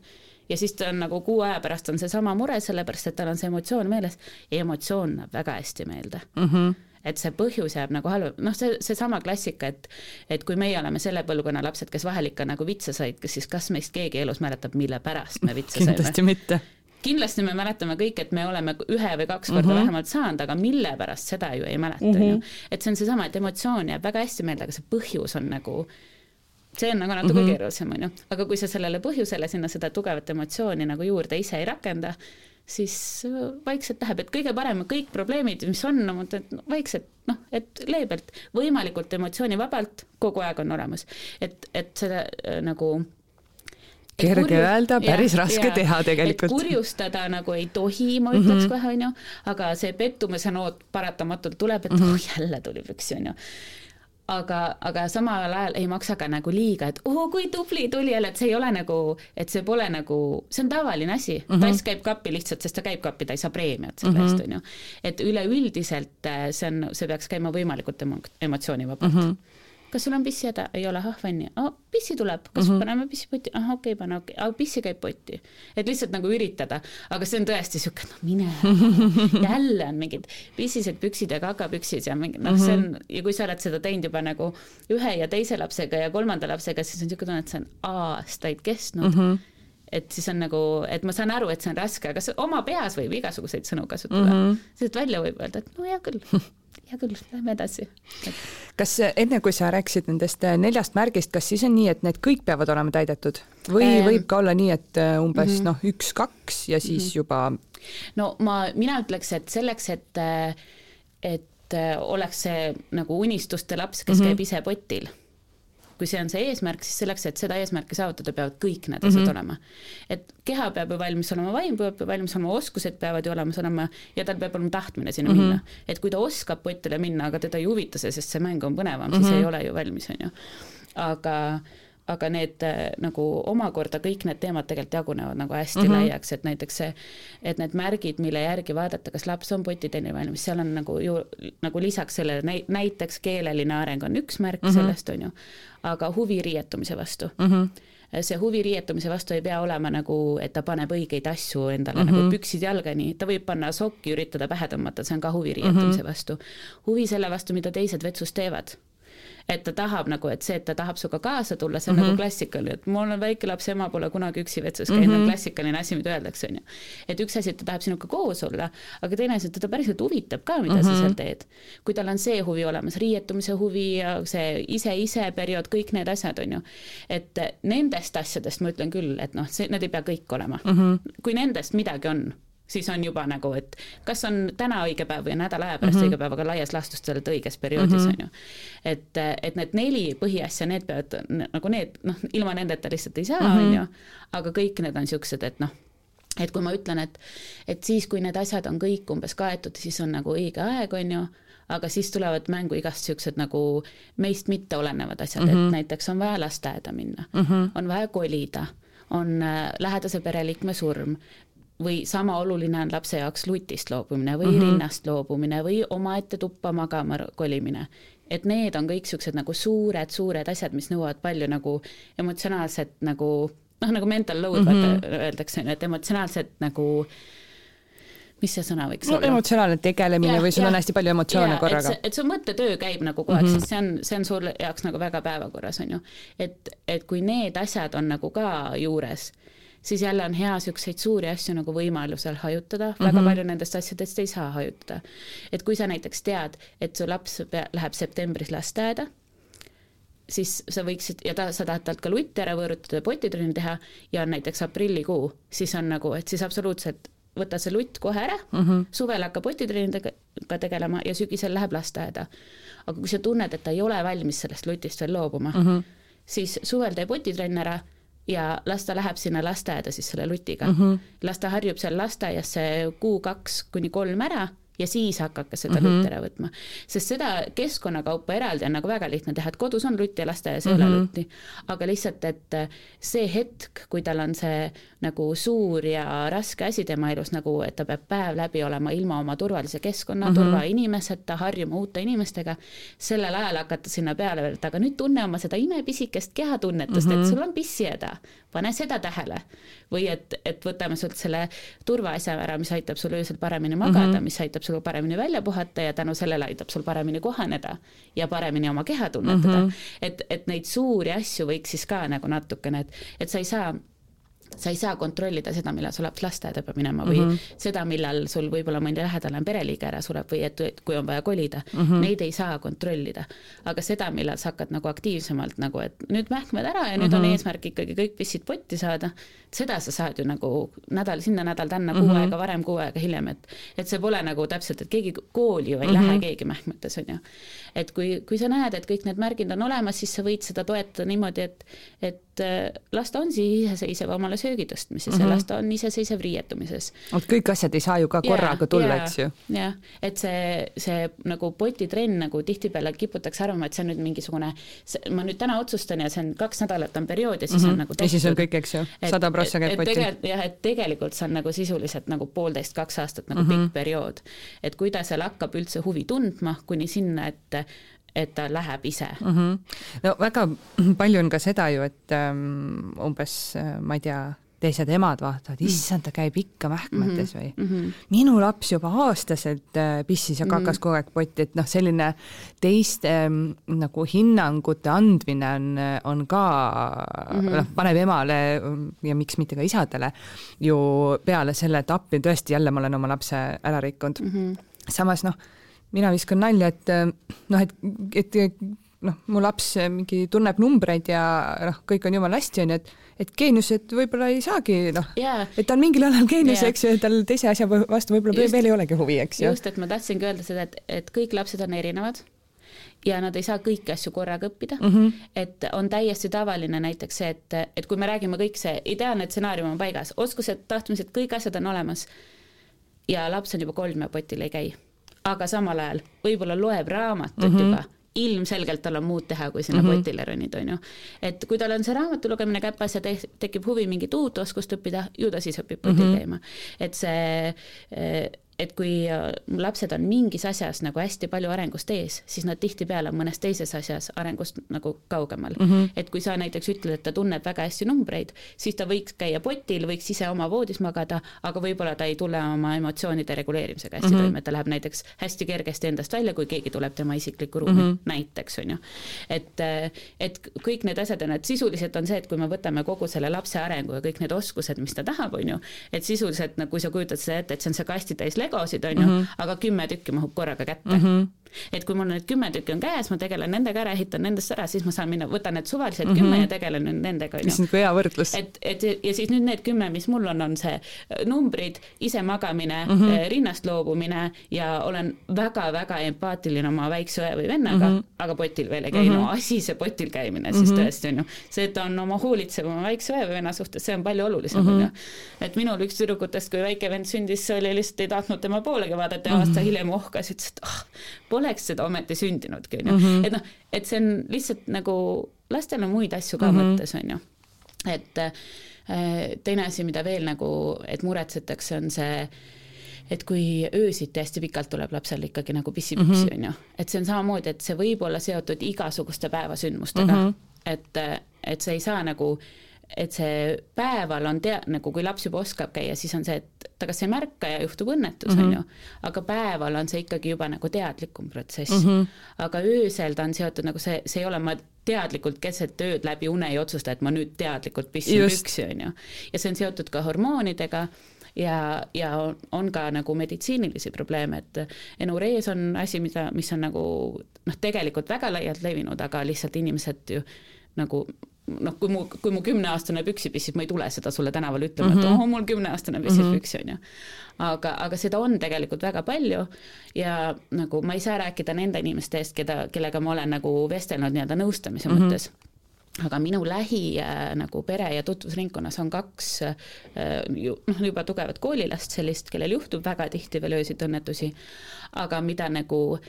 ja siis ta on nagu kuu aja pärast on seesama mure, sellepärast et tal on see emotsioon meeles ja emotsioon näeb väga hästi meelde mm. -hmm et see põhjus jääb nagu halb, noh, see, seesama klassika, et et kui meie oleme selle põlvkonna lapsed, kes vahel ikka nagu vitsa said, siis kas meist keegi elus mäletab, mille pärast me vitsa saime? kindlasti mitte. Kindlasti me mäletame kõik, et me oleme ühe või kaks korda mm -hmm. vähemalt saanud, aga mille pärast, seda ju ei mäleta, on ju. et see on seesama, et emotsioon jääb väga hästi meelde, aga see põhjus on nagu see on nagu natuke mm -hmm. keerulisem, on ju, aga kui sa sellele põhjusele sinna seda tugevat emotsiooni nagu juurde ise ei rakenda, siis vaikselt läheb, et kõige parem, kõik probleemid, mis on, et vaikselt noh, et leebelt, võimalikult emotsioonivabalt kogu aeg on olemas, et, et seda äh, nagu kerge kurju... öelda, päris ja, raske ja, teha tegelikult. kurjustada nagu ei tohi, ma ütleks mm -hmm. kohe, onju, aga see pettumise noot paratamatult tuleb, et mm -hmm. oh jälle tuli püksi, onju aga, aga samal ajal ei maksa ka nagu liiga, et oo, kui tubli tuli jälle, et see ei ole nagu, et see pole nagu, see on tavaline asi mm. -hmm. tass käib kappi lihtsalt, sest ta käib kappi, ta ei saa preemiat selle eest mm, -hmm. on ju. et üleüldiselt äh, see on, see peaks käima võimalikult emo emotsioonivabalt mm. -hmm kas sul on pissihäda? ei ole, ah vanni oh,, pissi tuleb, kas mm -hmm. paneme pissi potti? ah okei okay,, pane okei okay., aga pissi käib potti. et lihtsalt nagu üritada, aga see on tõesti siuke, no mine [laughs] jälle on mingid pissised püksid ja kakapüksid ja mingi noh, see on Mhm. ja kui sa oled seda teinud juba nagu ühe ja teise lapsega ja kolmanda lapsega, siis on siuke tunne, et see on aastaid kestnud mm. -hmm et siis on nagu, et ma saan aru, et see on raske, aga oma peas võib igasuguseid sõnu kasutada mm. -hmm. sest välja võib öelda, et no hea küll, [laughs] hea küll, lähme edasi kas enne, kui sa rääkisid nendest äh, neljast märgist, kas siis on nii, et need kõik peavad olema täidetud või ähm, võib ka olla nii, et äh, umbes mm -hmm. noh, üks-kaks ja siis mm -hmm. juba? no ma, mina ütleks, et selleks, et, et oleks see nagu unistuste laps, kes mm -hmm. käib ise potil kui see on see eesmärk, siis selleks, et seda eesmärki saavutada, peavad kõik need asjad mm -hmm. olema. et keha peab ju valmis olema, vaim peab valmis olema, oskused peavad ju olemas olema ja tal peab olema tahtmine sinna mm -hmm. minna. et kui ta oskab potile minna, aga teda ei huvita see, sest see mäng on põnevam mm, -hmm. siis ei ole ju valmis, on ju. aga aga need nagu omakorda kõik need teemad tegelikult jagunevad nagu hästi mm -hmm. laiaks, et näiteks see, et need märgid, mille järgi vaadata, kas laps on potiteenil valmis, seal on nagu ju nagu lisaks sellele näiteks keeleline areng on üks märk mm -hmm. sellest, on ju, aga huvi riietumise vastu mm. -hmm see huvi riietumise vastu ei pea olema nagu, et ta paneb õigeid asju endale mm -hmm. nagu püksid jalgani, ta võib panna sokki, üritada pähe tõmmata, see on ka huvi riietumise mm -hmm. vastu. huvi selle vastu, mida teised vetsus teevad et ta tahab nagu, et see, et ta tahab sinuga kaasa tulla, see on mm -hmm. nagu klassikaline, et mul on väike laps, ema pole kunagi üksi vetsus käinud mm, -hmm. klassikaline asi, mida öeldakse, on ju. et üks asi, et ta tahab sinuga koos olla, aga teine asi, et teda päriselt huvitab ka, mida mm -hmm. sa seal teed. kui tal on see huvi olemas, riietumise huvi ja see ise-ise periood, kõik need asjad, on ju. et nendest asjadest ma ütlen küll, et noh, see, need ei pea kõik olema mm. -hmm. kui nendest midagi on siis on juba nagu, et kas on täna õige päev või nädala aja pärast mm -hmm. õige päev, aga laias laastus sa oled õiges perioodis mm, -hmm. on ju. et, et need neli põhiasja, need peavad nagu need, noh, ilma nendeta lihtsalt ei saa, on ju, aga kõik need on niisugused, et noh, et kui ma ütlen, et, et siis, kui need asjad on kõik umbes kaetud, siis on nagu õige aeg, on ju, aga siis tulevad mängu igast niisugused nagu meist mitte olenevad asjad mm, -hmm. et näiteks on vaja lasteaeda minna mm, -hmm. on vaja kolida, on äh, lähedase pereliikme surm, või sama oluline on lapse jaoks lutist loobumine või mm -hmm. rinnast loobumine või omaette tuppa magama kolimine. et need on kõik niisugused nagu suured-suured asjad, mis nõuavad palju nagu emotsionaalset nagu noh, nagu mental load mm -hmm. vaata öeldakse, et emotsionaalset nagu mis see sõna võiks no, olla? emotsionaalne tegelemine ja, või sul ja, on hästi palju emotsioone korraga. et su mõttetöö käib nagu kogu aeg mm, -hmm. sest see on, see on sul jaoks nagu väga päevakorras, on ju. et, et kui need asjad on nagu ka juures, siis jälle on hea niisuguseid suuri asju nagu võimalusel hajutada mm, -hmm. väga palju nendest asjadest ei saa hajutada. et kui sa näiteks tead, et su laps läheb septembris lasteaeda, siis sa võiksid ja ta, sa tahad talt ka lutti ära võõrutada ja potitrenni teha ja on näiteks aprillikuu, siis on nagu, et siis absoluutselt võta see lutt kohe ära mm, -hmm. suvel hakkab potitrenniga tegelema ja sügisel läheb lasteaeda. aga kui sa tunned, et ta ei ole valmis sellest lutist veel loobuma mm, -hmm. siis suvel tee potitrenn ära ja las ta läheb sinna lasteaeda siis selle lutiga mm. -hmm. las ta harjub seal lasteaias see kuu-kaks kuni kolm ära ja siis hakake seda Mhm. mm -hmm. lutti ära võtma. sest seda keskkonnakaupa eraldi on nagu väga lihtne teha, et kodus on lutt ja lasteaias ei Mhm. mm -hmm. ole lutti. aga lihtsalt, et see hetk, kui tal on see nagu suur ja raske asi tema elus nagu, et ta peab päev läbi olema ilma oma turvalise keskkonna mm, -hmm. turvainimeseta, harjuma uute inimestega, sellel ajal hakata sinna peale veel, et aga nüüd tunne oma seda imepisikest kehatunnetust mm, -hmm. et sul on pissihäda, pane seda tähele. või et, et võtame sult selle turvaasja ära, mis aitab sul öösel paremini magada mm, -hmm. mis aitab sul paremini välja puhata ja tänu sellele aitab sul paremini kohaneda ja paremini oma keha tunnetada mm. -hmm. et, et neid suuri asju võiks siis ka nagu natukene, et, et sa ei saa sa ei saa kontrollida seda, millal su laps lasteaeda peab minema või mm -hmm. seda, millal sul võib-olla mõni lähedane pereliige ära sureb või et, et kui on vaja kolida mm, -hmm. neid ei saa kontrollida. aga seda, millal sa hakkad nagu aktiivsemalt nagu, et nüüd mähkmed ära ja nüüd mm -hmm. on eesmärk ikkagi kõik pissid potti saada, seda sa saad ju nagu nädal sinna, nädal tänna mm, -hmm. kuu aega varem, kuu aega hiljem, et et see pole nagu täpselt, et keegi kooli ju ei mm -hmm. lähe keegi mähkmetes, on ju. et kui, kui sa näed, et kõik need märgid on olemas, siis sa võid seda toetada niimoodi, et et las ta on siis iseseisev omale söögi tõstmises mm -hmm. las ta on iseseisev riietumises. et kõik asjad ei saa ju ka korraga yeah, tulla yeah,, eks ju. jah, et see, see nagu potitrenn nagu tihtipeale kiputakse arvama, et see on nüüd mingisugune, ma nüüd täna otsustan ja see on kaks nädalat on periood ja siis mm -hmm. on nagu tehtud. ja siis on kõik, eks ju, sada prossa käib potti. jah, et tegelikult see on nagu sisuliselt nagu poolteist, kaks aastat nagu mm -hmm. pikk periood. et kui ta seal hakkab üldse huvi tundma, kuni sinna, et et ta läheb ise mm. -hmm. no väga [clears throat] palju on ka seda ju, et um, umbes ma ei tea, teised emad vaatavad, issand, ta käib ikka mähkmetes või mm. -hmm. minu laps juba aastaselt pissis ja kakas mm -hmm. kogu aeg potti, et noh, selline teiste nagu hinnangute andmine on, on ka mm -hmm. noh, paneb emale ja miks mitte ka isadele ju peale selle, et appi tõesti jälle ma olen oma lapse ära rikkunud mm. -hmm. samas noh, mina viskan nalja, et noh, et, et noh, mu laps mingi tunneb numbreid ja noh, kõik on jumala hästi, onju, et et geeniused võib-olla ei saagi noh yeah., et ta on mingil alal geenius yeah., eks ju, tal teise asja vastu võib-olla veel ei olegi huvi, eks ju. just, et ma tahtsingi öelda seda, et, et kõik lapsed on erinevad ja nad ei saa kõiki asju korraga õppida mm. -hmm. et on täiesti tavaline näiteks see, et, et kui me räägime kõik see ideaalne stsenaarium on paigas, oskused, tahtmised, kõik asjad on olemas ja laps on juba kolm ja potil ei käi, aga samal ajal võib-olla loeb raamatut mm -hmm. juba ilmselgelt tal on muud teha, kui sinna mm -hmm. potile ronida, on ju. et kui tal on see raamatu lugemine käpas ja te tekib huvi mingit uut oskust õppida, ju ta siis õpib potil mm -hmm. käima. et see et kui lapsed on mingis asjas nagu hästi palju arengust ees, siis nad tihtipeale on mõnes teises asjas arengust nagu kaugemal mm. -hmm. et kui sa näiteks ütled, et ta tunneb väga hästi numbreid, siis ta võiks käia potil, võiks ise oma voodis magada, aga võib-olla ta ei tule oma emotsioonide reguleerimisega hästi mm -hmm. toime, ta läheb näiteks hästi kergesti endast välja, kui keegi tuleb tema isiklikku ruumi mm, -hmm. näiteks on ju. et, et kõik need asjad on, et sisuliselt on see, et kui me võtame kogu selle lapse arengu ja kõik need oskused, mis ta tahab, on ju, et sisuliselt nagu kui sa kujutad seda ette, et see on see kastitäis legosid, on ju -hmm. aga kümme tükki mahub korraga kätte mm. -hmm et kui mul need kümme tükki on käes, ma tegelen nendega ära, ehitan nendest ära, siis ma saan minna, võtan need suvalised mm -hmm. kümme ja tegelen nüüd nendega. mis on nagu hea võrdlus. et, et ja siis nüüd need kümme, mis mul on, on see numbrid, ise magamine mm, -hmm. rinnast loobumine ja olen väga-väga empaatiline oma väikse õe või vennaga mm, -hmm. aga potil veel ei käi mm, -hmm. no asi see potil käimine siis mm -hmm. tõesti on ju. see, et on oma hoolitsev oma väikse õe või venna suhtes, see on palju olulisem on mm -hmm. ju. et minul üks tüdrukutest, kui väike vend sündis, oli lihtsalt ei tahtnud tema poolegi vaadata ja -hmm. aasta hiljem ohkas, ütles, et ah oh,, poleks seda ometi sündinudki, on ju. Mhm. et noh, et see on lihtsalt nagu, lastel on muid asju ka Mhm. mõttes, on ju. et äh, teine asi, mida veel nagu, et muretsetakse, on see, et kui öösiti hästi pikalt tuleb lapsel ikkagi nagu pissipüksi Mhm. on ju, et see on samamoodi, et see võib olla seotud igasuguste päevasündmustega mm. -hmm. et, et see ei saa nagu et see päeval on tea-, nagu kui laps juba oskab käia, siis on see, et ta kas ei märka ja juhtub õnnetus mm, -hmm. on ju, aga päeval on see ikkagi juba nagu teadlikum protsess mm. -hmm. aga öösel ta on seotud nagu see, see ei ole ma teadlikult keset ööd läbi une ei otsusta, et ma nüüd teadlikult pissin püksi, on ju. ja see on seotud ka hormoonidega ja, ja on, on ka nagu meditsiinilisi probleeme, et enurees on asi, mida, mis on nagu noh, tegelikult väga laialt levinud, aga lihtsalt inimesed ju nagu noh, kui mu, kui mu kümneaastane püksi pissib, ma ei tule seda sulle tänaval ütlema mm, -hmm. et oh, mul kümneaastane pissib mm -hmm. püksi, on ju. aga, aga seda on tegelikult väga palju ja nagu ma ei saa rääkida nende inimeste eest, keda, kellega ma olen nagu vestelnud nii-öelda nõustamise mm -hmm. mõttes aga minu lähi äh, nagu pere ja tutvusringkonnas on kaks äh, noh, juba tugevat koolilast sellist, kellel juhtub väga tihti veel öösiti õnnetusi, aga mida nagu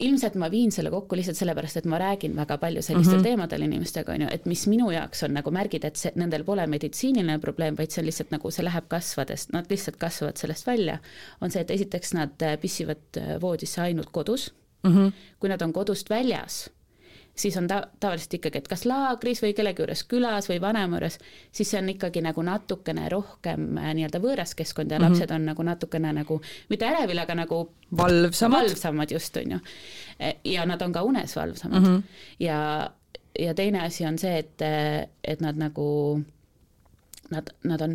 ilmselt ma viin selle kokku lihtsalt sellepärast, et ma räägin väga palju sellistel mm -hmm. teemadel inimestega, on ju, et mis minu jaoks on nagu märgid, et see, nendel pole meditsiiniline probleem, vaid see on lihtsalt nagu, see läheb kasvades, nad lihtsalt kasvavad sellest välja, on see, et esiteks nad äh, pissivad voodisse ainult kodus mm, -hmm. kui nad on kodust väljas siis on ta tavaliselt ikkagi, et kas laagris või kellegi juures külas või vanema juures, siis see on ikkagi nagu natukene rohkem äh, nii-öelda võõras keskkond ja mm -hmm. lapsed on nagu natukene nagu mitte ärevil, aga nagu valvsamad, valvsamad just, on ju. E, ja nad on ka unes valvsamad mm -hmm. ja, ja teine asi on see, et, et nad nagu, nad, nad on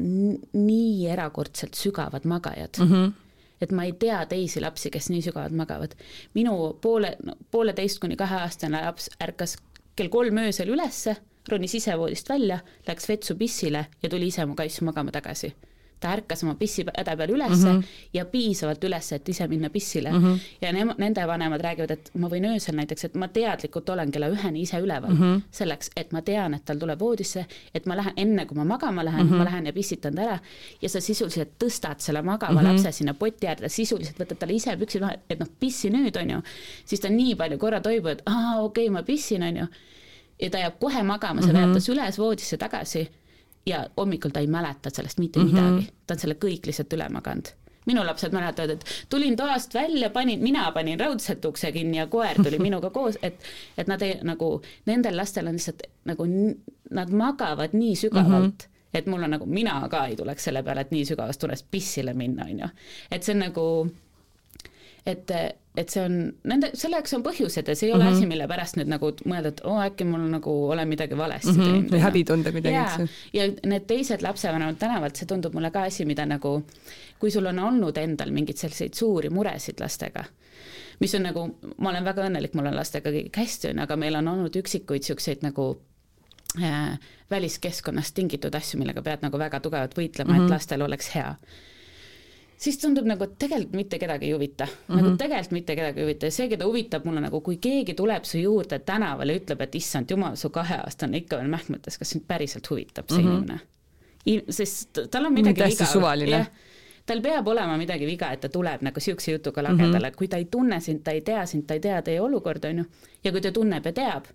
nii erakordselt sügavad magajad mm. -hmm et ma ei tea teisi lapsi, kes nii sügavalt magavad. minu poole no,, pooleteist kuni kaheaastane laps ärkas kell kolm öösel ülesse, ronis ise voodist välja, läks vetsu pissile ja tuli ise mu kaisu magama tagasi ta ärkas oma pissihäda peal ülesse mm -hmm. ja piisavalt üles, et ise minna pissile mm. -hmm. ja ne nende vanemad räägivad, et ma võin öösel näiteks, et ma teadlikult olen kella üheni ise üleval mm, -hmm. selleks, et ma tean, et tal tuleb voodisse, et ma lähen, enne kui ma magama lähen mm, -hmm. ma lähen ja pissitan ta ära ja sa sisuliselt tõstad selle magava mm -hmm. lapse sinna poti äärde, sisuliselt võtad talle ise püksid maha, et noh, pissi nüüd, on ju, siis ta nii palju korra toibub, et aa, okei okay,, ma pissin, on ju, ja ta jääb kohe magama, sa mm -hmm. vead ta süles voodisse tagasi ja hommikul ta ei mäleta sellest mitte mm -hmm. midagi, ta on selle kõik lihtsalt üle maganud minu lapsed mäletavad, et tulin toast välja, panin, mina panin raudselt ukse kinni ja koer tuli [laughs] minuga koos, et, et nad ei nagu, nendel lastel on lihtsalt nagu, nad magavad nii sügavalt mm, -hmm. et mul on nagu, mina ka ei tuleks selle peale, et nii sügavast unest pissile minna, on ju. et see on nagu et, et see on, nende, selleks on põhjused ja see ei ole mm -hmm. asi, mille pärast nüüd nagu mõelda, et oo oh,, äkki mul nagu olen midagi valesti mm -hmm. teinud. või häbi tunda midagi. ja, ja need teised lapsevanemad tänavalt, see tundub mulle ka asi, mida nagu, kui sul on olnud endal mingeid selliseid suuri muresid lastega, mis on nagu, ma olen väga õnnelik, mul on lastega kõik hästi, on ju, aga meil on olnud üksikuid niisuguseid nagu äh, väliskeskkonnast tingitud asju, millega pead nagu väga tugevalt võitlema mm, -hmm. et mhm. lastel oleks hea siis tundub nagu, et tegelikult mitte kedagi ei huvita mm, -hmm. nagu mhm. tegelikult mitte kedagi ei huvita ja see, keda huvitab mulle nagu, kui keegi tuleb su juurde tänaval ja ütleb, et issand jumal, su kaheaastane ikka veel mähkmetes, kas sind päriselt huvitab see mm -hmm. inimene? sest tal on midagi viga. jah, tal peab olema midagi viga, et ta tuleb nagu siukse jutuga lagedale mm, -hmm. kui ta ei tunne sind, ta ei tea sind, ta ei tea teie olukorda, on ju, ja kui ta tunneb ja teab,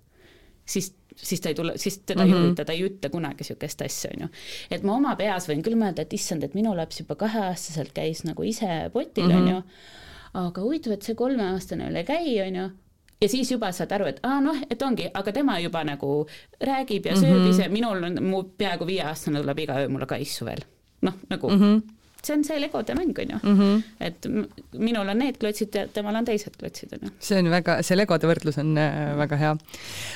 siis siis ta ei tule, siis teda mm -hmm. ei mhm. huvita, ta ei ütle kunagi niisugust asja, on ju. et ma oma peas võin küll mõelda, et issand, et minu laps juba kaheaastaselt käis nagu ise potil mm, -hmm. on ju, aga huvitav, et see kolmeaastane ei käi, on ju, ja siis juba saad aru, et aa noh, et ongi, aga tema juba nagu räägib ja sööb mm -hmm. ise, minul on, mu peaaegu viieaastane tuleb iga öö mulle ka issu veel. noh, nagu mm -hmm see on see legode mäng, on ju mm. -hmm. et minul on need klotsid ja temal on teised klotsid, on ju. see on väga, see legode võrdlus on äh, väga hea.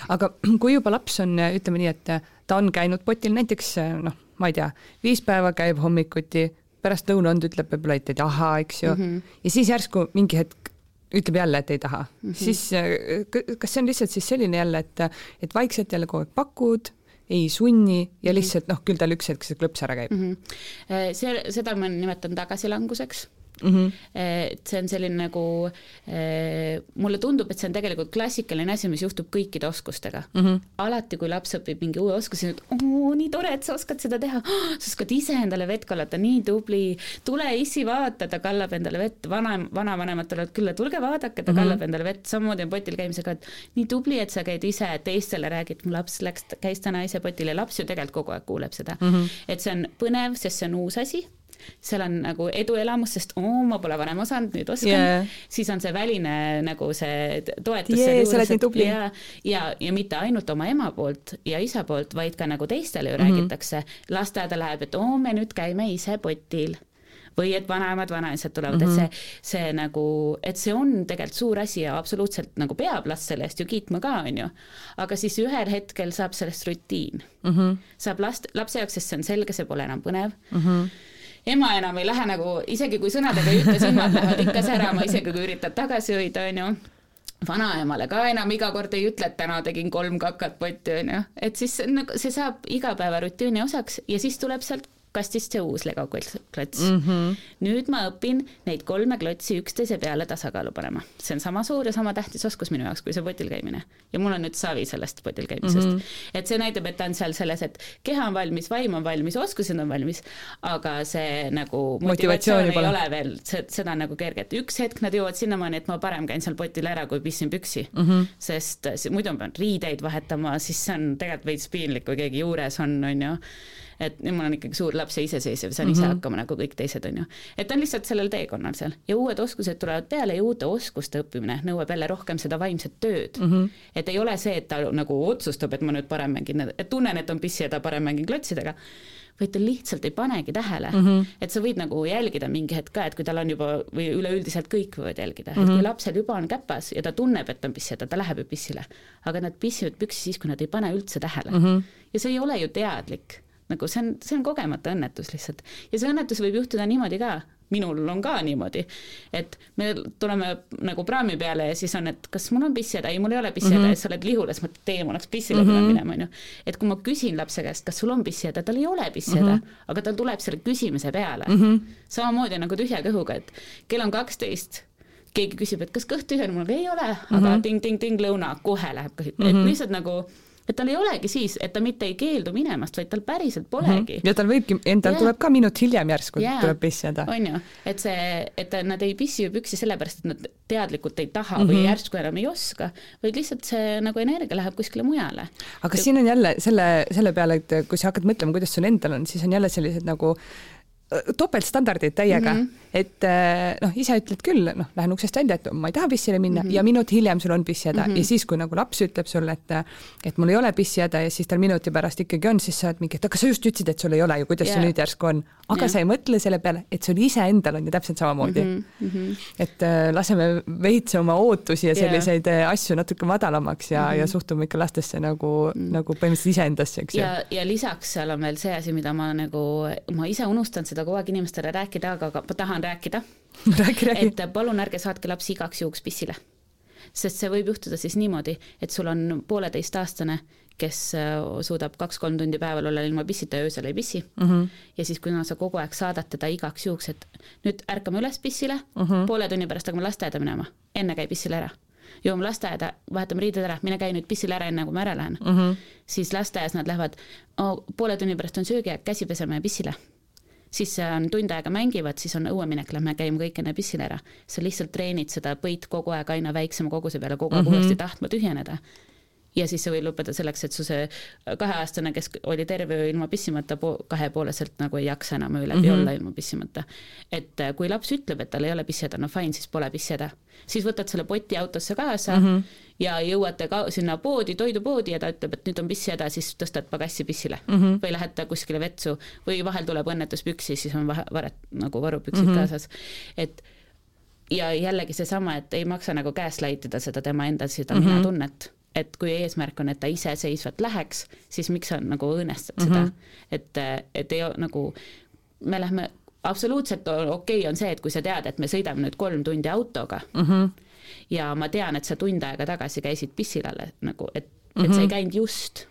aga [clears throat] kui juba laps on, äh, ütleme nii, et äh, ta on käinud potil näiteks noh, ma ei tea, viis päeva käib hommikuti, pärast lõunaund ütleb võib-olla, et, et ahaa, eks ju mm, -hmm. ja siis järsku mingi hetk ütleb jälle, et ei taha mm, -hmm. siis kas see on lihtsalt siis selline jälle, et, et vaikselt jälle kogu aeg pakud ei sunni ja mhm. lihtsalt noh, küll tal üks hetk see klõps ära käib mm. -hmm. see, seda ma nimetan tagasilanguseks mm. -hmm. et see on selline nagu, eh, mulle tundub, et see on tegelikult klassikaline asi, mis juhtub kõikide oskustega mm. -hmm. alati, kui laps õpib mingi uue oskuse, et oo, nii tore, et sa oskad seda teha oh,, [gasps] sa oskad ise endale vett kallata, nii tubli, tule issi vaata, ta kallab endale vett, vana, vanavanemad tulevad külla, tulge vaadake, ta mm -hmm. kallab endale vett, samamoodi on potil käimisega, et nii tubli, et sa käid ise, teistele räägid, mu laps läks, käis täna ise potil ja laps ju tegelikult kogu aeg kuuleb seda mm. -hmm. et see on põnev, sest see on uus asi seal on nagu eduelamus, sest oo, ma pole varem osanud, nüüd oskan yeah., siis on see väline nagu see toetus yeah,. sa oled nii tubli. ja, ja, ja mitte ainult oma ema poolt ja isa poolt, vaid ka nagu teistele ju mm -hmm. räägitakse, lasteaeda läheb, et oo, me nüüd käime ise potil või et vanaemad, vanaisad tulevad mm, -hmm. et mhm. see, see nagu, et see on tegelikult suur asi ja absoluutselt nagu peab last selle eest ju kiitma ka, on ju. aga siis ühel hetkel saab sellest rutiin mm. -hmm. saab last, lapse jaoks, sest see on selge, see pole enam põnev mm. -hmm ema enam ei lähe nagu, isegi kui sõnadega ei ütle, silmad lähevad ikka särama, isegi kui üritad tagasi hoida, onju. Vanaemale ka enam iga kord ei ütle, et täna tegin kolm kakat potti, onju, et siis nagu see saab igapäevarutiini osaks ja siis tuleb sealt kastist see uus Lego klots mm. -hmm. nüüd ma õpin neid kolme klotsi üksteise peale tasakaalu panema. see on sama suur ja sama tähtis oskus minu jaoks, kui see potil käimine. ja mul on nüüd savi sellest potil käimisest mm. -hmm. et see näitab, et ta on seal selles, et keha on valmis, vaim on valmis, oskused on valmis, aga see nagu motivatsioon ei ole veel, seda on nagu kerge, et üks hetk nad jõuavad sinnamaani, et ma parem käin seal potil ära, kui pissin püksi mm. -hmm. sest muidu ma pean riideid vahetama, siis see on tegelikult veits piinlik, kui keegi juures on, on ju et nüüd mul on ikkagi suur laps ja iseseisev, saan mm -hmm. ise mhm. hakkama nagu kõik teised, on ju. et ta on lihtsalt sellel teekonnal seal ja uued oskused tulevad peale ja uute oskuste õppimine nõuab jälle rohkem seda vaimset tööd mm. -hmm. et ei ole see, et ta nagu otsustab, et ma nüüd parem mängin, et tunnen, et on pissi ja ta parem mängin klotsidega vaid ta lihtsalt ei panegi tähele mm, -hmm. et sa võid nagu jälgida mingi hetk ka, et kui tal on juba või üleüldiselt kõik võivad jälgida mm, -hmm. et kui mhm. lapsel juba on käpas ja ta tunneb, et on pissida, ta läheb ju pissile, aga nad pissivad püksi siis, kui nad ei pane üldse tähele mm. -hmm. ja see ei ole ju teadlik nagu see on, see on kogemata õnnetus lihtsalt. ja see õnnetus võib juhtuda niimoodi ka, minul on ka niimoodi, et me tuleme nagu praami peale ja siis on, et kas mul on pissijäda, ei, mul ei ole pissijäda mm -hmm. ja sa oled lihulas, mõtled, tee, mul oleks pissile mm -hmm. minema, on ju. et kui ma küsin lapse käest, kas sul on pissijäda, tal ei ole pissijäda mm, -hmm. aga tal tuleb selle küsimise peale mm. -hmm. samamoodi nagu tühja kõhuga, et kell on kaksteist, keegi küsib, et kas kõht tühi on, mul ei ole, aga ting-ting-ting lõuna, kohe läheb kõht mm, -hmm. et mhm. lihtsalt nagu et tal ei olegi siis, et ta mitte ei keeldu minemast, vaid tal päriselt polegi mm. -hmm. ja tal võibki, endal yeah. tuleb ka minut hiljem järsku yeah. tuleb pissida. on ju, et see, et nad ei pissi ju püksi sellepärast, et nad teadlikult ei taha mm -hmm. või mhm. järsku enam ei oska, vaid lihtsalt see nagu energia läheb kuskile mujale. aga ja... siin on jälle selle, selle peale, et kui sa hakkad mõtlema, kuidas sul endal on, siis on jälle sellised nagu topeltstandardid täiega mm, -hmm. Et äh, noh, ise ütled küll, noh, lähen uksest välja, et ma ei taha pissile minna mm -hmm. ja minut hiljem sul on pissihäda mm -hmm. ja siis, kui nagu laps ütleb sulle, et et mul ei ole pissihäda ja siis tal minuti pärast ikkagi on, siis sa oled mingi, et aga sa just ütlesid, et sul ei ole ju, kuidas yeah. see nüüd järsku on. aga yeah. sa ei mõtle selle peale, et sul iseendal on ju täpselt samamoodi mm. -hmm. et äh, laseme veits oma ootusi ja selliseid yeah. asju natuke madalamaks ja mm, -hmm. ja suhtume ikka lastesse nagu mm, -hmm. nagu põhimõtteliselt iseendasse, eks ju. ja, ja lisaks seal on veel see asi, mida ma nagu, ma ise unustan seda kogu aeg inimestele rääkida, aga ka ma tahan rääkida [laughs] räägi, räägi. et palun ärge saatke lapsi igaks juhuks pissile. sest see võib juhtuda siis niimoodi, et sul on pooleteistaastane, kes äh, suudab kaks-kolm tundi päeval olla ilma pissita ja öösel ei pissi mm. -hmm. ja siis, kuna sa kogu aeg saadad teda igaks juhuks, et nüüd ärkame üles pissile mm, -hmm. poole tunni pärast hakkame lasteaeda minema, enne käi pissile ära jõuame lasteaeda, vahetame riided ära, mine käi nüüd pissile ära, enne kui ma ära lähen mm. -hmm. siis lasteaias nad lähevad oh,, poole tunni pärast on söögiaeg, käsi peseme ja pissile siis on tund aega mängivad, siis on õueminek, lähme käime kõik enne pissile ära. sa lihtsalt treenid seda põit kogu aeg aina väiksema koguse peale, kogu aeg mm -hmm. uuesti tahtma tühjeneda ja siis see võib lõppeda selleks, et su see kaheaastane, kes oli terve öö ilma pissimata, kahepooleselt nagu ei jaksa enam öö läbi mm -hmm. olla ilma pissimata. et äh, kui laps ütleb, et tal ei ole pissihäda, no fine, siis pole pissihäda. siis võtad selle poti autosse kaasa mm -hmm. Ja jõuate ka sinna poodi, toidupoodi ja ta ütleb, et nüüd on pissihäda, siis tõstad pagassi pissile mm. -hmm. või lähete kuskile vetsu või vahel tuleb õnnetus püksi, siis on vahe, varet nagu varupüksid mm -hmm. kaasas. et ja jällegi seesama, et ei maksa nagu käest laitida seda tema enda seda mm -hmm. mina-tunnet et kui eesmärk on, et ta iseseisvalt läheks, siis miks sa nagu õõnestad seda mm, -hmm. et, et ei nagu, me lähme, absoluutselt okei okay on see, et kui sa tead, et me sõidame nüüd kolm tundi autoga mm -hmm. Ja ma tean, et sa tund aega tagasi käisid pissilale nagu, et, et mm -hmm. sa ei käinud just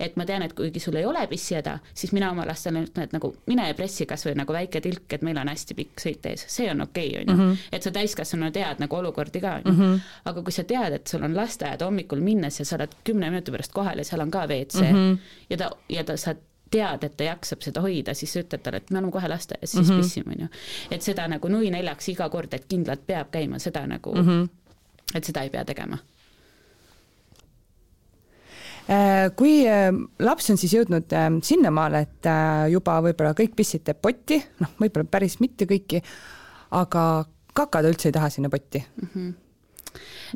et ma tean, et kuigi sul ei ole pissihäda, siis mina oma lastele ütlen, et nagu mine pressi kas või nagu väike tilk, et meil on hästi pikk sõit ees, see on okei okay,, on ju. Mhm. et sa täiskasvanuna tead nagu olukordi ka, on ju. Mhm. aga kui sa tead, et sul on lasteaed hommikul minnes ja sa oled kümne minuti pärast kohal ja seal on ka WC mm -hmm. ja ta, ja ta, sa tead, et ta jaksab seda hoida, siis sa ütled talle, et me oleme kohe lasteaias, siis mm -hmm. pissime, on ju. et seda nagu nui neljaks iga kord, et kindlalt peab käima, seda nagu mm, -hmm. Et seda ei pea tegema Äh, kui äh, laps on siis jõudnud äh, sinnamaale, et juba võib-olla kõik pissid teeb potti, noh, võib-olla päris mitte kõiki, aga kaka ta üldse ei taha sinna potti mm. -hmm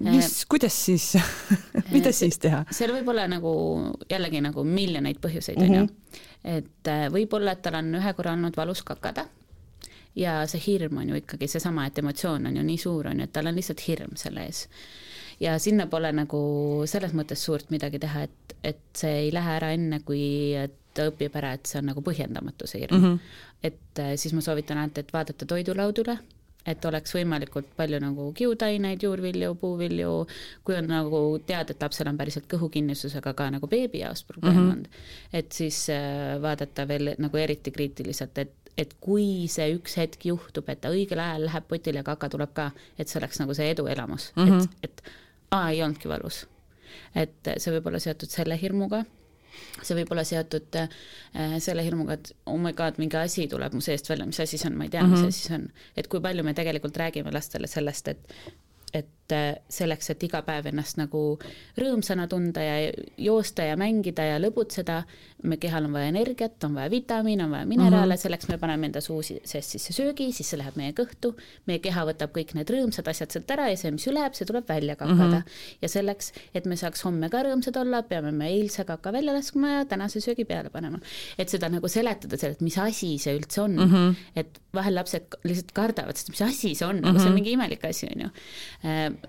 mis, kuidas siis [laughs] mida siis teha? seal võib olla nagu jällegi nagu miljoneid põhjuseid. Mhm. et võib-olla, et tal on ühe korra olnud valus kakada ja see hirm on ju ikkagi seesama, et emotsioon on ju nii suur, on ju, et tal on lihtsalt hirm selle ees ja sinna pole nagu selles mõttes suurt midagi teha, et, et see ei lähe ära enne, kui ta õpib ära, et see on nagu põhjendamatu see hirm mm. -hmm. et äh, siis ma soovitan alati, et vaadata toidulaudule et oleks võimalikult palju nagu kiudaineid, juurvilju, puuvilju, kui on nagu tead, et lapsel on päriselt kõhukinnisusega ka nagu beebi jaoks probleem mm -hmm. olnud, et siis äh, vaadata veel nagu eriti kriitiliselt, et et kui see üks hetk juhtub, et ta õigel ajal läheb potile kaka tuleb ka, et see oleks nagu see eduelamus mm, -hmm. et, et aa, ei olnudki valus. et see võib olla seotud selle hirmuga see võib olla seotud äh, selle hirmuga, et oh my god, mingi asi tuleb mu seest välja, mis asi see on, ma ei tea mm, -hmm. mis mhm. asi see on. et kui palju me tegelikult räägime lastele sellest, et et äh, selleks, et iga päev ennast nagu rõõmsana tunda ja joosta ja mängida ja lõbutseda, me kehal on vaja energiat, on vaja vitamiine, on vaja mineraale mm, -hmm. selleks me paneme enda suu seest sisse söögi, siis see läheb meie kõhtu, meie keha võtab kõik need rõõmsad asjad sealt ära ja see, mis üle jääb, see tuleb välja kakada mm. -hmm. ja selleks, et me saaks homme ka rõõmsad olla, peame me eilse kaka välja laskma ja tänase söögi peale panema. et seda nagu seletada, et mis asi see üldse on mm, -hmm. et vahel lapsed lihtsalt kardavad, sest mis asi see on mm, -hmm. see on mhm. mingi imelik asi, on ju.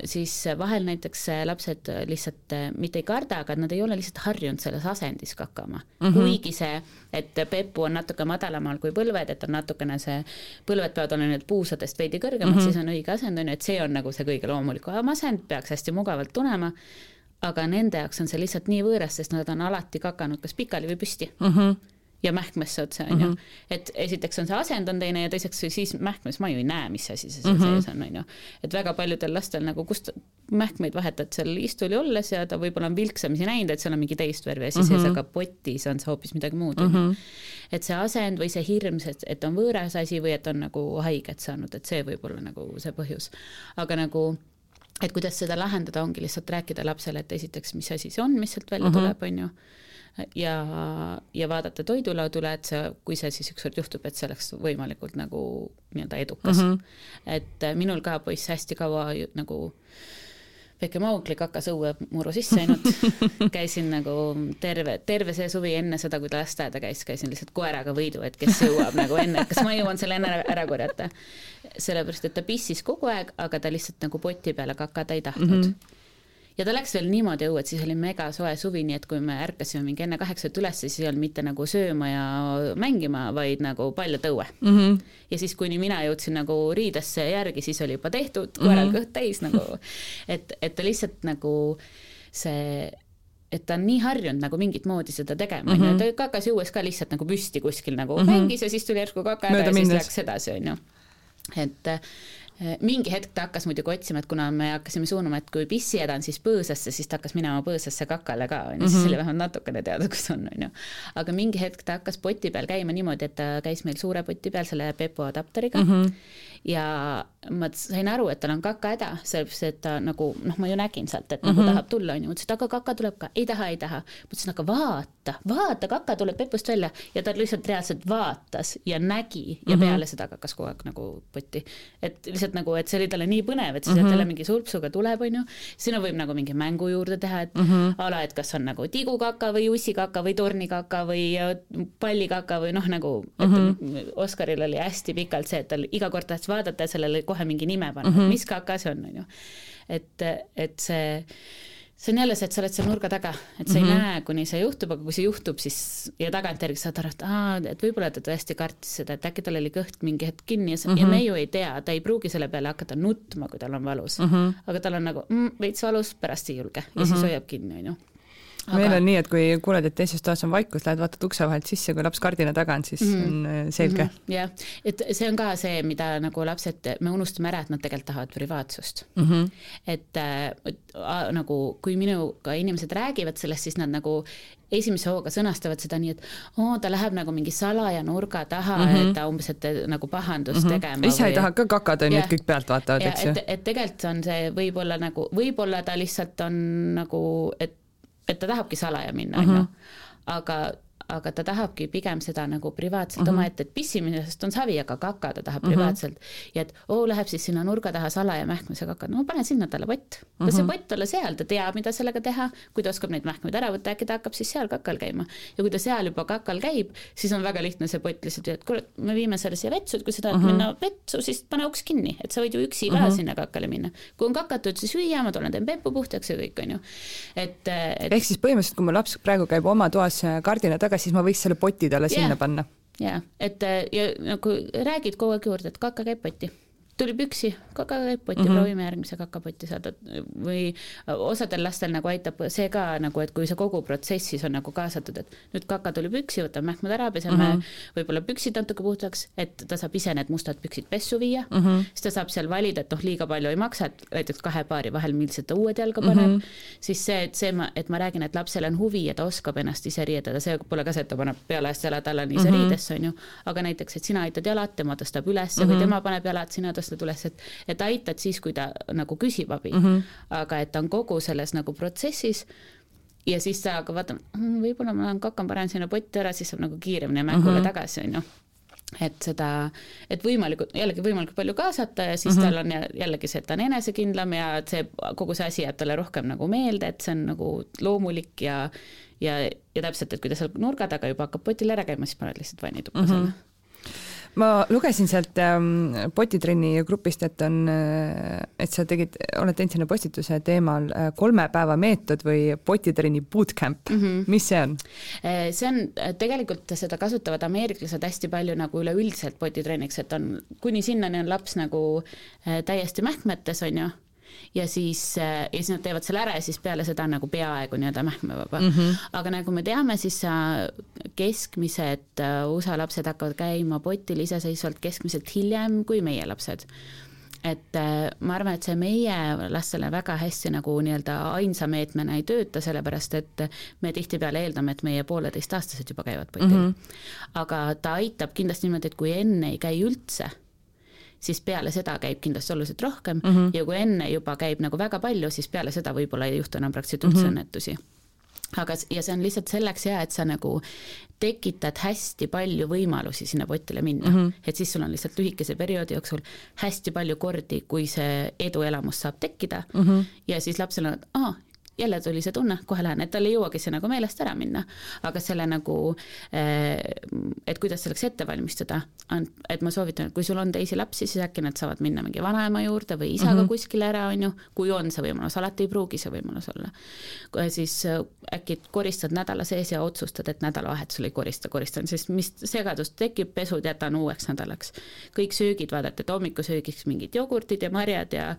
Siis vahel näiteks lapsed lihtsalt äh, mitte ei karda, aga nad ei ole lihtsalt harjunud selles asendis kakama mm, -hmm. kuigi see, et pepu on natuke madalamal kui põlved, et on natukene see, põlved peavad olema nüüd puusadest veidi kõrgemad mm, -hmm. siis on õige asend, on ju, et see on nagu see kõige loomulikum asend, peaks hästi mugavalt tulema, aga nende jaoks on see lihtsalt nii võõras, sest nad on alati kakanud kas pikali või püsti mm. -hmm ja mähkmesse otsa, on ju. Mhm. et esiteks on see asend on teine ja teiseks siis mähkmes ma ju ei näe, mis asi see seal mm -hmm. sees on, on ju. et väga paljudel lastel nagu kust mähkmeid vahetad seal istuli olles ja ta võib-olla on vilksamisi näinud, et seal on mingi teist värvi asi mm -hmm. sees, aga potis on see hoopis midagi muud mm. -hmm. et see asend või see hirm, et on võõras asi või et on nagu haiget saanud, et see võib olla nagu see põhjus. aga nagu et kuidas seda lahendada, ongi lihtsalt rääkida lapsele, et esiteks, mis asi see on, mis sealt välja mm -hmm. tuleb, on ju ja, ja vaadata toidulaudule, et see, kui see siis ükskord juhtub, et see oleks võimalikult nagu nii-öelda edukas mm. -hmm. et äh, minul ka poiss hästi kaua nagu väike Maugli kakas õuemuru sisse ainult, [laughs] käisin nagu terve, terve see suvi enne seda, kui ta lasteaeda käis, käisin lihtsalt koeraga võidu, et kes jõuab nagu enne, kas ma jõuan selle enne ära korjata. sellepärast, et ta pissis kogu aeg, aga ta lihtsalt nagu poti peale kakada ei tahtnud mm. -hmm ja ta läks veel niimoodi õue, et siis oli megasoe suvi, nii et kui me ärkasime mingi enne kaheksat üles, siis ei olnud mitte nagu sööma ja mängima, vaid nagu paljalt õue mm. -hmm. ja siis, kuni mina jõudsin nagu riidesse järgi, siis oli juba tehtud, koeral mm -hmm. kõht täis nagu, et, et ta lihtsalt nagu see et ta on nii harjunud nagu mingit moodi seda tegema, onju, mhm. ta kakas juues ka lihtsalt nagu püsti kuskil nagu mm -hmm. mängis ja siis tuli järsku kaka ära ja siis läks edasi, onju. et mingi hetk ta hakkas muidugi otsima, et kuna me hakkasime suunama, et kui pissijäda on siis põõsasse, siis ta hakkas minema põõsasse kakale ka, on ju, siis mhm. oli vähemalt natukene teada, [laughs] kus on, on ju. aga mingi hetk ta hakkas poti peal käima niimoodi, et ta käis meil suure poti peal selle Pepo adapteriga mm. -hmm ja ma sain aru, et tal on kakahäda, sellepärast et ta nagu noh, ma ju nägin sealt, et nagu mm -hmm. tahab tulla, onju, mõtlesin, et aga kaka tuleb ka, ei taha, ei taha. mõtlesin, aga vaata, vaata, kaka tuleb pepust välja ja ta lihtsalt reaalselt vaatas ja nägi ja mm -hmm. peale seda kakas kogu aeg nagu potti. et lihtsalt nagu, et see oli talle nii põnev, et siis mm -hmm. jälle mingi sulpsuga tuleb, onju. sinna võib nagu mingi mängu juurde teha, et mm -hmm. a la, et kas on nagu tigukaka või ussikaka või tornikaka või pallikaka või noh, nagu et mm -hmm. Oskaril oli hästi pikalt see, et tal iga kord tahtis vaadata ja sellele kohe mingi nime panna mm, -hmm. mis kaka see on, on ju. et, et see see on jälle see, et sa oled seal nurga taga, et sa mm -hmm. ei mhm. näe, kuni see juhtub, aga kui see juhtub, siis ja tagantjärgi saad aru, et aa, et võib-olla ta tõesti kartis seda, et äkki tal oli kõht mingi hetk kinni ja, mm -hmm. ja me ju ei tea, ta ei pruugi selle peale hakata nutma, kui tal on valus mm. -hmm. aga tal on nagu mm, veits valus, pärast ei julge ja mm -hmm. siis hoiab kinni, on ju aga... meil on nii, et kui kuuled, et teises toas on vaikus, lähed vaatad ukse vahelt sisse, kui laps kardina taga on, siis mm -hmm. on äh, selge. -hmm. jah, et see on ka see, mida nagu lapsed, me unustame ära, et nad tegelikult tahavad privaatsust mm. -hmm. et äh, nagu, kui minuga inimesed räägivad sellest, siis nad nagu esimese hooga sõnastavad seda nii, et oo, ta läheb nagu mingi salaja nurga taha mm, -hmm. et ta umbes, et nagu pahandust mm -hmm. tegema. ise või... ei taha ka kakada, nii et kõik pealt vaatavad, eks ju. et, et tegelikult on see võib-olla nagu, võib-olla ta lihtsalt on nagu, et et ta tahabki salaja minna, on ju, aga aga ta tahabki pigem seda nagu privaatselt mm -hmm. omaette, et pissimisest on savi, aga kaka ta tahab mm -hmm. privaatselt. ja et oo, läheb siis sinna nurga taha salaja mähkmise kaka, no pane sinna talle pott. las mm -hmm. see pott olla seal, ta teab, mida sellega teha, kui ta oskab neid mähkmeid ära võtta, äkki ta hakkab siis seal kakal käima. ja kui ta seal juba kakal käib, siis on väga lihtne see pott lihtsalt, et kuule, me viime selle siia vetsu, et kui sa tahad mm -hmm. minna vetsu, siis pane uks kinni, et sa võid ju üksi ka mm -hmm. sinna kakale minna. kui on kakatud, siis hüüa, ma tulen teen pepu puhtaks ja kõik, on ju. et, et. ehk siis põhimõtteliselt, kui mu laps praegu käib oma toas kardina taga, siis ma võiks selle poti talle yeah. sinna panna. jaa, et ja nagu räägid kogu aeg juurde, et kaka käib potti tuli püksi, kakapotti mm, -hmm. proovime järgmise kakapotti saada või osadel lastel nagu aitab see ka nagu, et kui see kogu protsessis on nagu kaasatud, et nüüd kaka tuli püksi, võtame mähkmed ära, peseme mm -hmm. võib-olla püksid natuke puhtaks, et ta saab ise need mustad püksid pessu viia mm, -hmm. siis ta saab seal valida, et noh, liiga palju ei maksa, et näiteks kahe paari vahel milliselt ta uued jalga paneb mm, -hmm. siis see, et see, et ma räägin, et lapsel on huvi ja ta oskab ennast ise riietada, see pole ka see, et ta paneb peale hästi jalad alla ise mm -hmm. riidesse, on ju, aga näiteks, et sina aitad jalad, tema tõstab üles mm -hmm. või tema paneb jalad, sina tõstad üles, et et aitad siis, kui ta nagu küsib abi mm, -hmm. aga et ta on kogu selles nagu protsessis ja siis sa aga vaatad, hmm, võib-olla ma hakkan panen sinna potti ära, siis saab nagu kiiremini mängule mm -hmm. tagasi, on ju et seda, et võimalikult, jällegi võimalikult palju kaasata ja siis mm -hmm. tal on jällegi see, et ta on enesekindlam ja et see, kogu see asi jääb talle rohkem nagu meelde, et see on nagu loomulik ja ja, ja täpselt, et kui ta seal nurga taga juba hakkab potil ära käima, siis paned lihtsalt vannituppa mm -hmm. selle ma lugesin sealt ähm, potitrenni grupist, et on, äh, et sa tegid, oled teinud sinna postituse teemal äh, kolme päeva meetod või potitrenni bootcamp mm, -hmm. mis see on? Äh, see on, tegelikult seda kasutavad ameeriklased hästi palju nagu üleüldiselt potitrenniks, et on, kuni sinnani on laps nagu täiesti mähkmetes, on ju ja siis, äh, ja siis nad teevad selle ära ja siis peale seda on nagu peaaegu nii-öelda mähkmevaba mm. -hmm. aga nagu me teame, siis keskmised äh, USA lapsed hakkavad käima potil iseseisvalt keskmiselt hiljem kui meie lapsed et äh, ma arvan, et see meie lastele väga hästi nagu nii-öelda ainsa meetmena ei tööta, sellepärast et me tihtipeale eeldame, et meie pooleteistaastased juba käivad potil mm. -hmm. aga ta aitab kindlasti niimoodi, et kui enne ei käi üldse siis peale seda käib kindlasti oluliselt rohkem mm -hmm. ja kui enne juba käib nagu väga palju, siis peale seda võib-olla ei juhtu enam praktiliselt üldse mm -hmm. õnnetusi aga, ja see on lihtsalt selleks hea, et sa nagu tekitad hästi palju võimalusi sinna potile minna mm, -hmm. et siis sul on lihtsalt lühikese perioodi jooksul hästi palju kordi, kui see eduelamus saab tekkida mm -hmm. ja siis lapsel on, aa, jälle tuli see tunne, kohe lähen, et tal ei jõuagi see nagu meelest ära minna. aga selle nagu, eh, et kuidas selleks ette valmistada, on, et ma soovitan, et kui sul on teisi lapsi, siis äkki nad saavad minna mingi vanaema juurde või isaga mm -hmm. kuskile ära, on ju, kui on see võimalus, alati ei pruugi see võimalus olla. siis äh, äkki koristad nädala sees ja otsustad, et nädalavahetusel ei korista, koristan, sest mis segadust tekib, pesud jätan uueks nädalaks. kõik söögid vaadata, et hommikusöögiks mingid jogurtid ja marjad ja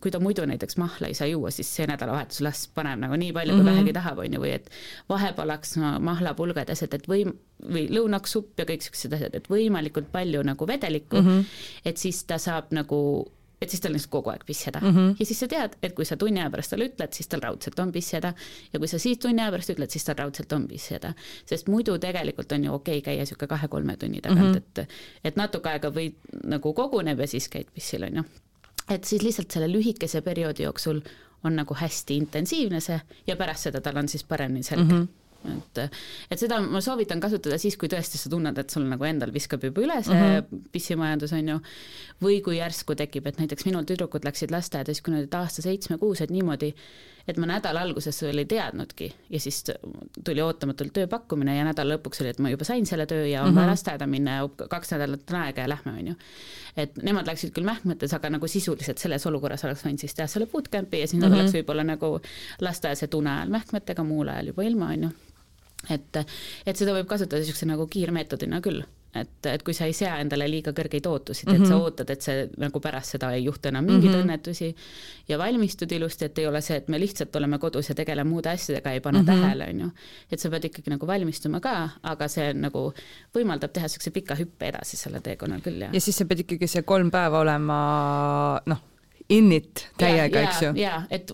kui ta muidu näiteks mahla ei saa juua, siis see nädal nädalavahetus las paneb nagu nii palju, kui mm -hmm. vähegi tahab, on ju, või et vahepalaks no, mahlapulgad ja asjad, et võim- või lõunaks supp ja kõik siuksed asjad, et võimalikult palju nagu vedelikku mm, -hmm. et siis ta saab nagu et siis tal on lihtsalt kogu aeg pissjada mm. -hmm. ja siis sa tead, et kui sa tunni aja pärast talle ütled, siis tal raudselt on pissjada ja kui sa siis tunni aja pärast ütled, siis tal raudselt on pissjada. sest muidu tegelikult on ju okei okay käia niisugune kahe-kolme tunni tagant mm, -hmm. et et natuke aega või nagu koguneb ja siis käid pissil, on ju. Et siis lihtsalt selle lühikese perioodi jooksul on nagu hästi intensiivne see ja pärast seda tal on siis paremini selg mm. -hmm et, et seda ma soovitan kasutada siis, kui tõesti sa tunned, et sul nagu endal viskab juba üle see mm -hmm. pissimajandus, on ju, või kui järsku tekib, et näiteks minul tüdrukud läksid lasteaeda siis, kui nad olid aasta seitsme-kuused niimoodi, et ma nädala alguses veel ei teadnudki ja siis tuli ootamatult tööpakkumine ja nädala lõpuks oli, et ma juba sain selle töö ja on vaja mm -hmm. lasteaeda minna ja kaks nädalat on aega ja lähme, on ju. et nemad läksid küll mähkmetes, aga nagu sisuliselt selles olukorras oleks võinud siis teha selle bootcamp'i ja siis nad mm -hmm. oleks võib-olla nagu lasteaias ja tune ajal mähkmetega, muul ajal juba ilma, on ju et, et seda võib kasutada niisuguse nagu kiirmeetodina küll et, et kui sa ei sea endale liiga kõrgeid ootusid mm, -hmm. et sa mhm. ootad, et see nagu pärast seda ei juhtu enam mingeid mm -hmm. õnnetusi ja valmistud ilusti, et ei ole see, et me lihtsalt oleme kodus ja tegeleme muude asjadega, ei pane mm -hmm. tähele, on ju. et sa pead ikkagi nagu valmistuma ka, aga see nagu võimaldab teha niisuguse pika hüppe edasi sellel teekonnal küll, jah. ja siis sa pead ikkagi see kolm päeva olema noh, in it täiega, eks ju. jaa, et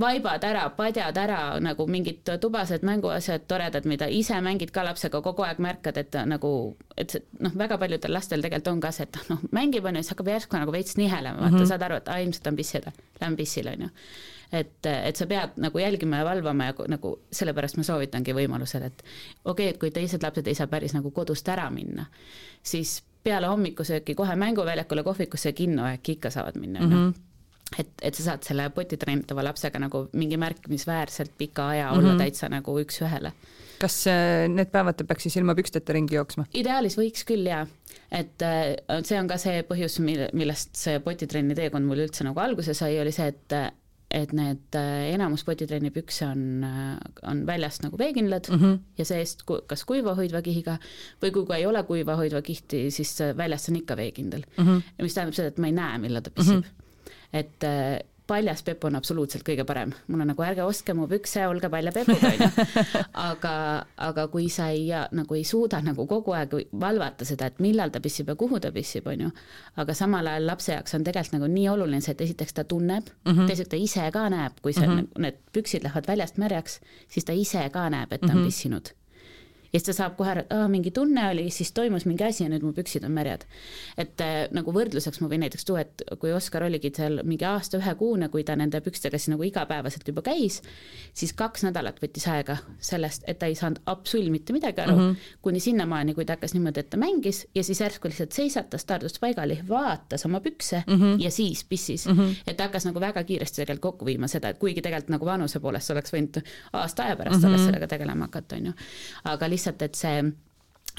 vaibad ära, padjad ära nagu mingid tubased mänguasjad, toredad, mida ise mängid ka lapsega, kogu aeg märkad, et nagu, et noh, väga paljudel lastel tegelikult on ka see, et noh, mängib on ju, siis hakkab järsku nagu veits nihelema, vaata mm -hmm. saad aru, et aa, ilmselt on pissida, lähen pissile, on ju. et, et sa pead nagu jälgima ja valvama ja nagu sellepärast ma soovitangi võimalusel, et okei okay,, et kui teised lapsed ei saa päris nagu kodust ära minna, siis peale hommikusööki kohe mänguväljakule, kohvikusse ja kinno äkki ikka saavad minna mm, -hmm et, et sa saad selle potitrenitava lapsega nagu mingi märkimisväärselt pika aja mm -hmm. olla täitsa nagu üks-ühele. kas äh, need päevad ta peaks siis ilma püksteta ringi jooksma? ideaalis võiks küll jaa, et äh, see on ka see põhjus, mille, millest see potitrenni teekond mul üldse nagu alguse sai, oli see, et et need äh, enamus potitrenni pükse on, on väljast nagu veekindlad mm -hmm. ja seest kas kuiva hoidva kihiga või kui ka ei ole kuiva hoidva kihti, siis väljast on ikka veekindel mm. -hmm. mis tähendab seda, et ma ei näe, millal ta pissib mm. -hmm. Et paljas pepu on absoluutselt kõige parem, mul on nagu ärge ostke mu pükse, olge palja pepuga onju. [laughs] aga, aga kui sa ei nagu ei suuda nagu kogu aeg valvata seda, et millal ta pissib ja kuhu ta pissib, onju. aga samal ajal lapse jaoks on tegelikult nagu nii oluline see, et esiteks ta tunneb mm, -hmm. teiseks ta ise ka näeb, kui see mm, -hmm. need püksid lähevad väljast märjaks, siis ta ise ka näeb, et ta on mm -hmm. pissinud ja siis ta saab kohe et aa, mingi tunne oli, siis toimus mingi asi ja nüüd mu püksid on märjad. et äh, nagu võrdluseks ma võin näiteks tuua, et kui Oskar oligi seal mingi aasta ühekuune, kui ta nende pükstega siis nagu igapäevaselt juba käis, siis kaks nädalat võttis aega sellest, et ta ei saanud absoluutselt mitte midagi aru mm, -hmm. kuni sinnamaani, kui ta hakkas niimoodi, et ta mängis ja siis järsku lihtsalt seisatas, taardus paigale, vaatas oma pükse mm -hmm. ja siis pissis mm. -hmm. et ta hakkas nagu väga kiiresti tegelikult kokku viima seda, et kuigi tegelikult nagu vanuse poolest oleks võinud aasta aja pärast mm -hmm. alles sellega tegelema hakata, on ju. aga lihtsalt lihtsalt, et see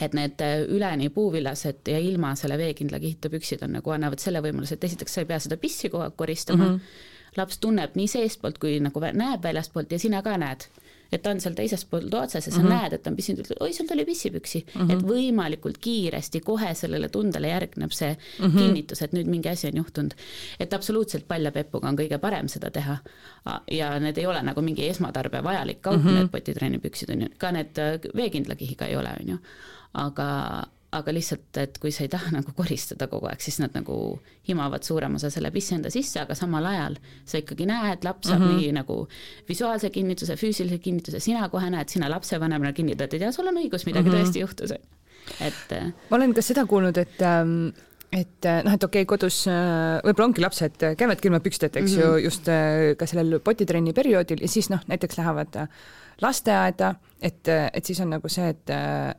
et need üleni puuvillased ja ilma selle veekindla kihita püksid on nagu annavad selle võimaluse, et esiteks sa ei pea seda pissi kogu aeg koristama mm, -hmm. laps tunneb nii seestpoolt kui nagu näeb väljastpoolt ja sina ka näed et ta on seal teises pool otsas ja sa mm -hmm. näed, et ta on pissinud, oi, sul tuli pissipüksi mm, -hmm. et võimalikult kiiresti kohe sellele tundele järgneb see mm -hmm. kinnitus, et nüüd mingi asi on juhtunud. et absoluutselt paljapepuga on kõige parem seda teha. ja need ei ole nagu mingi esmatarbija vajalik kaup mm, -hmm. need potitrennipüksid on ju, ka need äh, veekindla kihiga ei ole, on ju, aga aga lihtsalt, et kui sa ei taha [laughs] nagu koristada kogu aeg, siis nad nagu himavad suurema osa selle pissi enda sisse, aga samal ajal sa ikkagi näed, laps saab mm -hmm. nii nagu visuaalse kinnituse, füüsilise kinnituse, sina kohe näed, sina lapsevanemana kinnitad, et jah, sul on õigus, midagi mm -hmm. tõesti juhtus, et. Äh, ma olen ka seda kuulnud, et ähm et äh, noh, et okei okay,, kodus äh, võib-olla ongi lapsed käivadki ilma püksteta, eks mm -hmm. ju, just ka sellel potitrenni perioodil ja siis noh, näiteks lähevad lasteaeda, et, et siis on nagu see, et,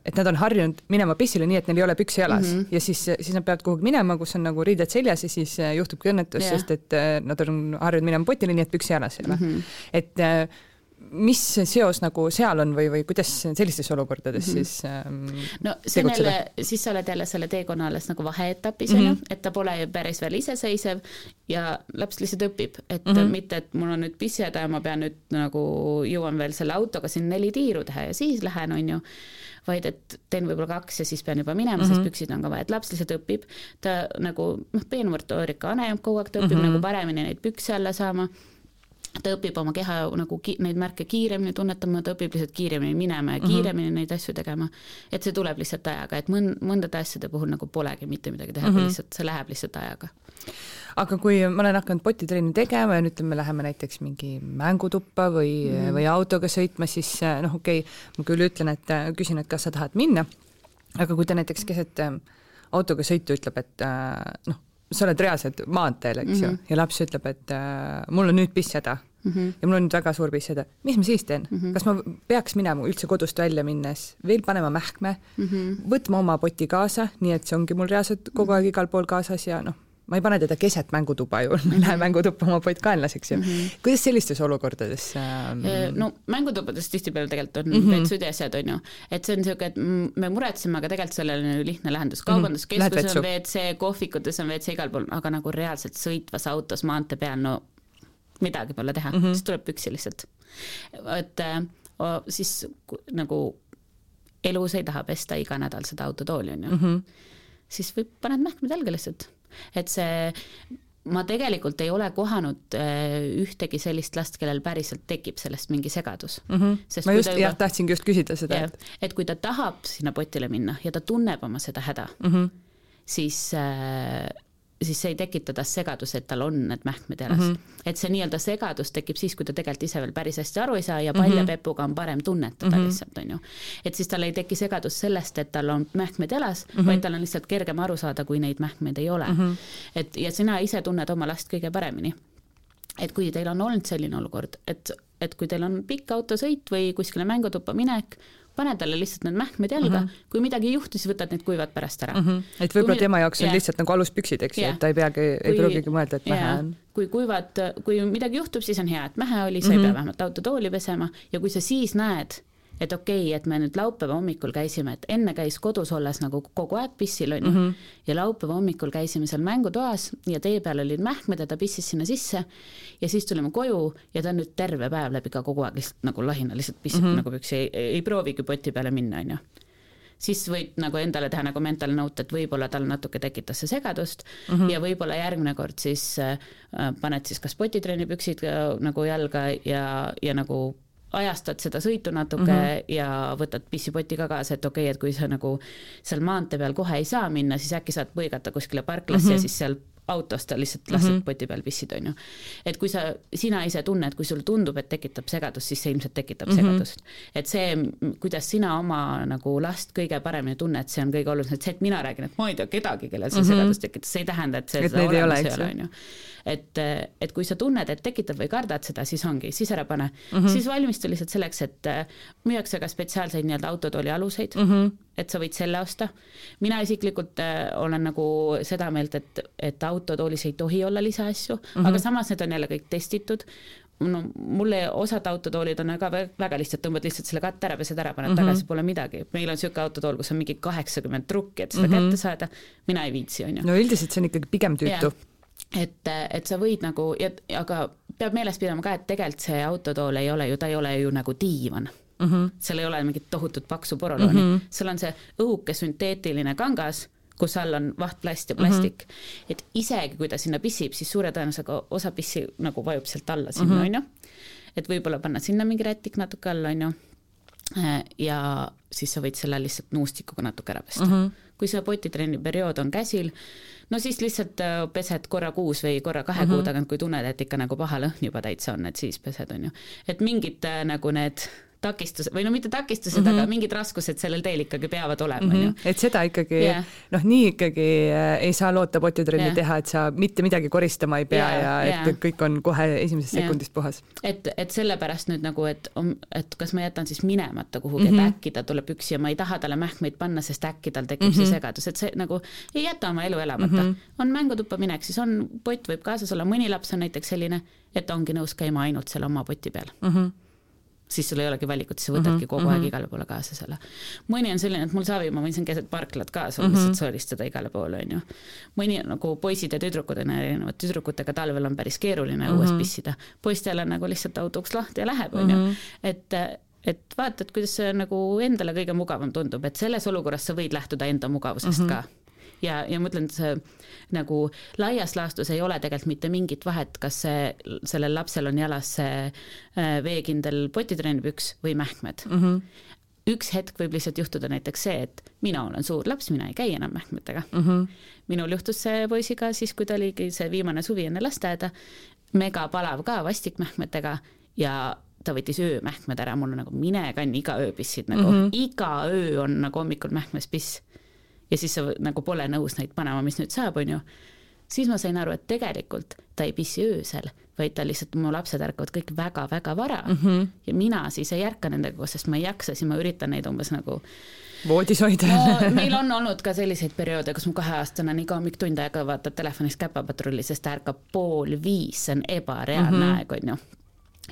et nad on harjunud minema pissile nii, et neil ei ole püksi jalas mm -hmm. ja siis, siis nad peavad kuhugi minema, kus on nagu riided seljas ja siis juhtubki õnnetus yeah., sest et nad on harjunud minema potile, nii et püksi jalas ei ole mm. -hmm. et mis seos nagu seal on või, või kuidas sellistes olukordades mm -hmm. siis ähm, no see on jälle, siis sa oled jälle selle teekonna alles nagu vaheetapis on ju, et ta pole ju päris veel iseseisev ja laps lihtsalt õpib, et mm -hmm. mitte, et mul on nüüd pissihäda ja ma pean nüüd nagu jõuan veel selle autoga siin neli tiiru teha ja siis lähen, on ju vaid et teen võib-olla kaks ja siis pean juba minema mm, -hmm. sest mhm. püksid on ka vaja, et laps lihtsalt õpib, ta nagu noh, peenmotoorika areneb kogu aeg, ta õpib mm -hmm. nagu paremini neid pükse alla saama ta õpib oma keha nagu ki, neid märke kiiremini tunnetama, ta õpib lihtsalt kiiremini minema ja mhm. kiiremini mm -hmm. neid asju tegema. et see tuleb lihtsalt ajaga, et mõn-, mõndade asjade puhul nagu polegi mitte midagi teha mm, -hmm. lihtsalt see läheb lihtsalt ajaga. aga kui ma olen hakanud potitrenni tegema ja nüüd ütleme, läheme näiteks mingi mängutuppa või mm, -hmm. või autoga sõitma, siis noh, okei okay,, ma küll ütlen, et küsin, et kas sa tahad minna, aga kui ta näiteks keset autoga sõitu ütleb, et noh, sa oled reaalselt maanteel, eks mm -hmm. ju, mhm. ja laps ütleb, et äh, mul on nüüd pisshäda mm -hmm. ja mul on nüüd väga suur pisshäda, mis ma siis teen mm? -hmm. kas ma peaks minema üldse kodust välja minnes veel panema mähkme mm, -hmm. võtma oma poti kaasa, nii et see ongi mul reaalselt kogu aeg igal pool kaasas ja noh, ma ei pane teda keset mängutuba ju, [laughs] ma ei lähe mängutuppa oma pott kaenlaseks ju mm. -hmm. kuidas sellistes olukordades ähm... no mängutubades tihtipeale tegelikult on mm -hmm. vetsud ja asjad, on ju, et see on niisugune, et me muretseme, aga tegelikult sellele on ju lihtne lahendus, mhm. kaubanduskeskuses on WC, kohvikutes on WC igal pool, aga nagu reaalselt sõitvas autos maantee peal, no midagi pole teha mm, -hmm. siis tuleb püksi lihtsalt. et äh, siis nagu elus ei taha pesta iga nädal seda autotooli, on ju mm. -hmm. siis võib, paned mähkmed jalga lihtsalt et see ma tegelikult ei ole kohanud äh, ühtegi sellist last, kellel päriselt tekib sellest mingi segadus mm. -hmm. Ma just, juba, jah, tahtsingi just küsida seda. et, et kui ta tahab sinna potile minna ja ta tunneb oma seda häda mm, -hmm. siis äh, siis see ei tekita tas segaduse, et tal on need mähkmed jalas mm. -hmm. et see nii-öelda segadus tekib siis, kui ta tegelikult ise veel päris hästi aru ei saa ja palja mm -hmm. pepuga on parem tunnetada mm -hmm. lihtsalt, on ju. et siis tal ei teki segadus sellest, et tal on mähkmed jalas mm, -hmm. vaid tal on lihtsalt kergem aru saada, kui neid mähkmeid ei ole mm. -hmm. et ja sina ise tunned oma last kõige paremini. et kui teil on olnud selline olukord, et, et kui teil on pikk autosõit või kuskile mängutuppa minek, pane talle lihtsalt need mähkmed jalga mm, -hmm. kui midagi ei juhtu, siis võtad need kuivad pärast ära mm. -hmm. et võib-olla tema jaoks on yeah. lihtsalt nagu aluspüksid, eks ju yeah., et ta ei peagi, ei pruugigi mõelda, et mähe on. kui kuivad, kui midagi juhtub, siis on hea, et mähe oli, sa mm -hmm. ei pea mhm. vähemalt autotooli pesema ja kui sa siis näed, et okei okay,, et me nüüd laupäeva hommikul käisime, et enne käis kodus olles nagu kogu aeg pissil, on ju -hmm. ja laupäeva hommikul käisime seal mängutoas ja tee peal olid mähkmed ja ta pissis sinna sisse ja siis tulime koju ja ta on nüüd terve päev läbi ka kogu aeg lihtsalt nagu lahina, lihtsalt pissib mm -hmm. nagu püksi, ei, ei proovigi poti peale minna, on ju siis võid nagu endale teha nagu mental note, et võib-olla tal natuke tekitas see segadust mm -hmm. ja võib-olla järgmine kord siis äh, paned siis kas potitrenni-püksid äh, nagu jalga ja, ja nagu ajastad seda sõitu natuke mm -hmm. ja võtad pissipoti ka kaasa, et okei okay,, et kui sa nagu seal maantee peal kohe ei saa minna, siis äkki saad põigata kuskile parklasse mm -hmm. ja siis seal autost ta lihtsalt lased mm -hmm. poti peal pissid, on ju. et kui sa, sina ise tunned, kui sulle tundub, et tekitab segadust, siis see ilmselt tekitab mm -hmm. segadust. et see, kuidas sina oma nagu last kõige paremini tunned, see on kõige olulisem, et see, et mina räägin, et ma ei tea kedagi, kellel see mm -hmm. segadus tekitas, see ei tähenda, et see et seda olemas ei ole, on ju et, et kui sa tunned, et tekitab või kardad seda, siis ongi, siis ära pane mm. -hmm. siis valmistu lihtsalt selleks, et äh, müüakse ka spetsiaalseid nii-öelda autotooli aluseid mm, -hmm. Et sa võid selle osta. mina isiklikult äh, olen nagu seda meelt, et, et autotoolis ei tohi olla lisaasju mm, -hmm. aga samas need on jälle kõik testitud no mulle osad autotoolid on väga, väga lihtsad, tõmbad lihtsalt selle katte ära, pesed ära, paned mm -hmm. tagasi, pole midagi. meil on niisugune autotool, kus on mingi kaheksakümmend trukki, et seda mm -hmm. kätte saada, mina ei viitsi, on ju. no üldiselt see on ikkagi pigem tüütu et, et sa võid nagu, aga peab meeles pidama ka, et tegelikult see autotool ei ole ju, ta ei ole ju nagu diivan mm. -hmm. seal ei ole mingit tohutut paksu porolooni mm, -hmm. seal on see õhuke sünteetiline kangas, kus all on vahtplast ja plastik mm. -hmm. et isegi kui ta sinna pissib, siis suure tõenäosusega osa pissi nagu vajub sealt alla sinna, mhm. on ju. et võib-olla panna sinna mingi rätik natuke alla, on ju. ja siis sa võid selle lihtsalt nuustikuga natuke ära pesta mm. -hmm. kui see potitrenni periood on käsil no siis lihtsalt äh, pesed korra kuus või korra kahe mm -hmm. kuu tagant, kui tunned, et ikka nagu paha lõhn juba täitsa on, et siis pesed, on ju. et mingid äh, nagu need takistused või no mitte takistused mm, -hmm. aga mingid raskused sellel teel ikkagi peavad olema, on ju. Mhm. et seda ikkagi yeah. noh, nii ikkagi äh, ei saa loota potitrenni yeah. teha, et sa mitte midagi koristama ei pea yeah, ja et yeah. kõik on kohe esimesest yeah. sekundist puhas. et, et sellepärast nüüd nagu, et, et kas ma jätan siis minemata kuhugi mm, -hmm. et mhm. äkki ta tuleb üksi ja ma ei taha talle mähkmeid panna, sest äkki tal tekib mm -hmm. see segadus, et see nagu ei jäta oma elu elamata mm. -hmm. on mängutuppa minek, siis on, pott võib kaasas olla, mõni laps on näiteks selline, et ongi nõus käima ainult selle oma poti peal mm. -hmm siis sul ei olegi valikut, siis sa võtadki mm -hmm. kogu aeg mhm. igale poole kaasa selle. mõni on selline, et mul savi, ma võin siin keset parklat kaasa mm -hmm. lihtsalt soristada igale poole, on ju. mõni nagu poisid ja tüdrukud on erinevad, tüdrukutega talvel on päris keeruline õues mm -hmm. pissida, poistel on nagu lihtsalt auto uks lahti ja läheb, on ju, mhm. et et vaatad, kuidas see nagu endale kõige mugavam tundub, et selles olukorras sa võid lähtuda enda mugavusest mm -hmm. ka ja, ja ma ütlen, see nagu laias laastus ei ole tegelikult mitte mingit vahet, kas see, sellel lapsel on jalas see äh, veekindel potitrenipüks või mähkmed mm. -hmm üks hetk võib lihtsalt juhtuda näiteks see, et mina olen suur laps, mina ei käi enam mähkmetega mm. -hmm. minul juhtus see poisiga siis, kui ta oligi see viimane suvi enne lasteaeda, megapalav ka vastikmähkmetega ja ta võttis öömähkmed ära, mul on nagu mine kann, iga öö pissid nagu mm, -hmm. iga öö on nagu hommikul mähkmes piss ja siis sa nagu pole nõus neid panema, mis nüüd saab, on ju, siis ma sain aru, et tegelikult ta ei pissi öösel, vaid ta lihtsalt, mu lapsed ärkavad kõik väga-väga vara mm -hmm. ja mina siis ei ärka nendega koos, sest ma ei jaksa, siis ma üritan neid umbes nagu voodis hoida no,. meil on olnud ka selliseid perioode, kus mu kaheaastane on iga hommik tund aega vaatab telefonist käpapatrulli, sest ta ärkab pool viis, see on ebareaalne mm -hmm. aeg, on ju.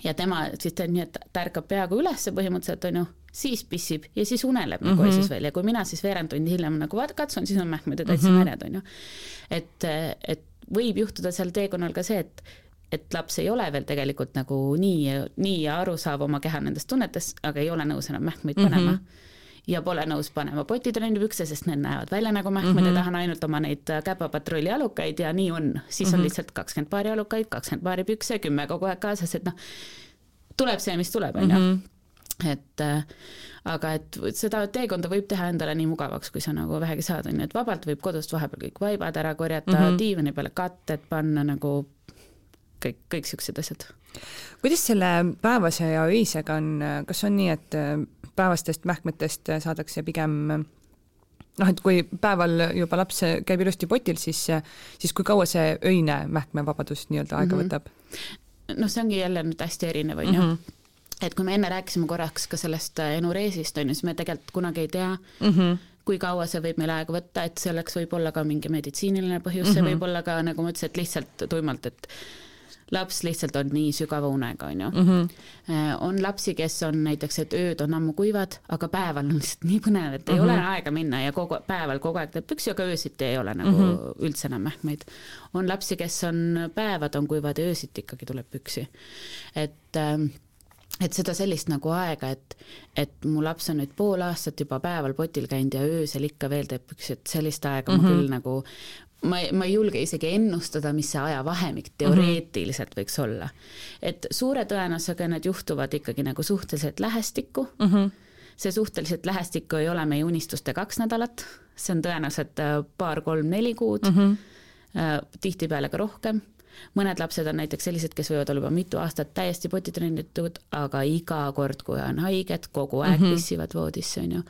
Ja tema siis teeb nii, et ta ärkab peaaegu ülesse põhimõtteliselt, on ju siis pissib ja siis uneleb nagu mm -hmm. siis veel ja kui mina siis veerand tundi hiljem nagu katsun, siis on mähkmed ju täitsa märjad mm, -hmm. on ju. et, et võib juhtuda seal teekonnal ka see, et et laps ei ole veel tegelikult nagu nii, nii arusaав oma keha nendest tunnetest, aga ei ole nõus enam mähkmeid mm -hmm. Ja pole nõus panema potitrenni-pükse, sest need näevad välja nagu mähkmed mm -hmm. ja tahan ainult oma neid käpapatrulli alukaid ja nii on. siis mm -hmm. on mhm. lihtsalt kakskümmend paari alukaid, kakskümmend paari pükse, kümme kogu aeg kaasas, et noh, tuleb see, mis tuleb, on ju mhm et äh, aga et seda teekonda võib teha endale nii mugavaks, kui sa nagu vähegi saad, on ju, et vabalt võib kodust vahepeal kõik vaibad ära korjata mm, -hmm. diivani peale katted panna nagu kõik, kõik siuksed asjad. kuidas selle päevase ja öisega on, kas on nii, et äh, päevastest mähkmetest saadakse pigem noh, et kui päeval juba laps käib ilusti potil, siis, siis kui kaua see öine mähkmevabadus nii-öelda aega mm -hmm. võtab? noh, see ongi jälle nüüd hästi erinev, on ju mhm et kui me enne rääkisime korraks ka sellest äh, enureesist, on ju, siis me tegelikult kunagi ei tea mm, -hmm. kui kaua see võib meil aega võtta, et selleks võib olla ka mingi meditsiiniline põhjus mm, -hmm. see mhm. võib olla ka, nagu ma ütlesin, et lihtsalt tuimalt, et laps lihtsalt on nii sügava unega, on ju mm. -hmm. on lapsi, kes on näiteks, et ööd on ammu kuivad, aga päeval on lihtsalt nii põnev, et ei mm -hmm. ole aega minna ja kogu päeval kogu aeg teeb püksi, aga öösiti ei ole nagu mm -hmm. üldse enam mähkmeid. on lapsi, kes on, päevad on kuivad ja öösiti ikkagi tuleb püksi. et äh, et seda sellist nagu aega, et, et mu laps on nüüd pool aastat juba päeval potil käinud ja öösel ikka veel teeb püksi, et sellist aega mm -hmm. ma mhm. küll nagu ma, ma ei julge isegi ennustada, mis see ajavahemik mhm. teoreetiliselt võiks olla. et suure tõenäosusega need juhtuvad ikkagi nagu suhteliselt lähestikku mm. -hmm. see suhteliselt lähestikku ei ole meie unistuste kaks nädalat, see on tõenäoliselt äh, paar-kolm-neli kuud mm, -hmm. tihtipeale ka rohkem mõned lapsed on näiteks sellised, kes võivad olla juba mitu aastat täiesti potitrennitud, aga iga kord, kui on haiged, kogu aeg mm -hmm. pissivad voodisse, on ju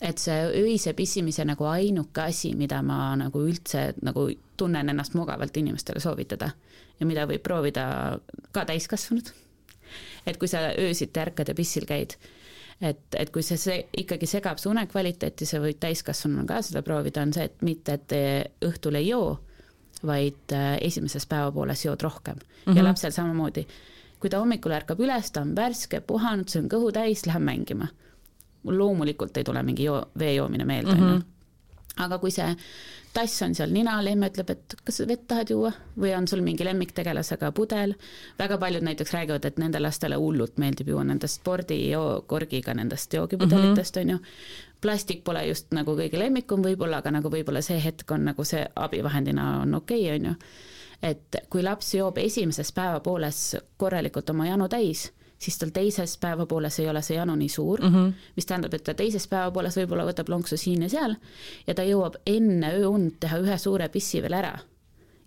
et see öise pissimise nagu ainuke asi, mida ma nagu üldse nagu tunnen ennast mugavalt inimestele soovitada ja mida võib proovida ka täiskasvanud. et kui sa öösiti ärkad ja pissil käid, et, et kui see, see ikkagi segab su unekvaliteeti, sa võid täiskasvanuna ka seda proovida, on see, et mitte, et õhtul ei joo, vaid äh, esimeses päevapooles jood rohkem mm -hmm. ja mhm. lapsel samamoodi. kui ta hommikul ärkab üles, ta on värske, puhanud, see on kõhu täis, läheb mängima mul loomulikult ei tule mingi joo-, vee joomine meelde, on ju. Mhm. aga kui see tass on seal nina all, emme ütleb, et kas sa vett tahad juua või on sul mingi lemmiktegelasega pudel, väga paljud näiteks räägivad, et nendele lastele hullult meeldib juua nendest spordikorgiga nendest joogipudelitest mm, -hmm. on ju. plastik pole just nagu kõige lemmikum võib-olla, aga nagu võib-olla see hetk on nagu see abivahendina on okei okay,, on ju. et kui laps joob esimeses päevapooles korralikult oma janu täis siis tal teises päevapooles ei ole see janu nii suur mm, -hmm. mis tähendab, et ta teises päevapooles võib-olla võtab lonksu siin ja seal ja ta jõuab enne ööund teha ühe suure pissi veel ära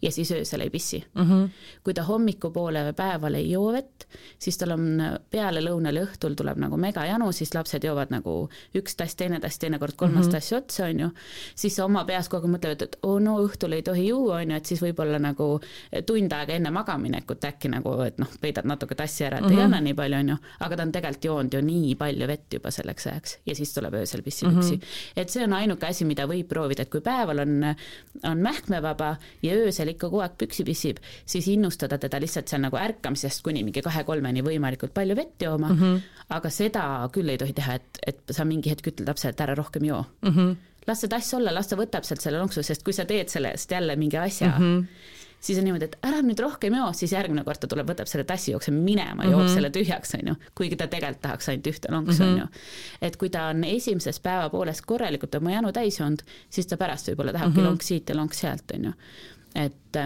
ja siis öösel ei pissi mm. -hmm. kui ta hommikupoole või päeval ei joo vett, siis tal on pealelõunal ja õhtul tuleb nagu megajanu, siis lapsed joovad nagu üks tass, teine tass, teinekord kolmas mm -hmm. tass otsa, on ju, siis oma peas kogu aeg mõtled, et oo oh, no õhtul ei tohi juua, on ju, et siis võib-olla nagu tund aega enne magamaminekut äkki nagu, et noh, peidad natuke tassi ära, et mm -hmm. ei mhm. anna nii palju, on ju, aga ta on tegelikult joonud ju nii palju vett juba selleks ajaks ja siis tuleb öösel pissipüksi mm. -hmm. et see on ainuke asi, mida võib proovida, et kui päeval on, on mähkmevaba ja öösel ikka kogu aeg püksi pissib, siis innustada teda lihtsalt seal nagu ärkamisest kuni mingi kahe-kolmeni võimalikult palju vett jooma mm, -hmm. aga seda küll ei tohi teha, et, et sa mingi hetk ütled lapsele, et ära rohkem joo mm. -hmm. las see tass olla, las ta võtab sealt selle lonksu, sest kui sa teed sellest jälle mingi asja mm, -hmm siis on niimoodi, et ära nüüd rohkem joo, siis järgmine kord ta tuleb, võtab selle tassi, jookseb minema, joob mm -hmm. selle tühjaks, on ju, kuigi ta tegelikult tahaks ainult ühte lonksu, on ju. Mhm. et kui ta on esimeses päevapooles korralikult oma janu täis olnud, siis ta pärast võib-olla tahabki mm -hmm. lonks siit ja lonks sealt, on ju et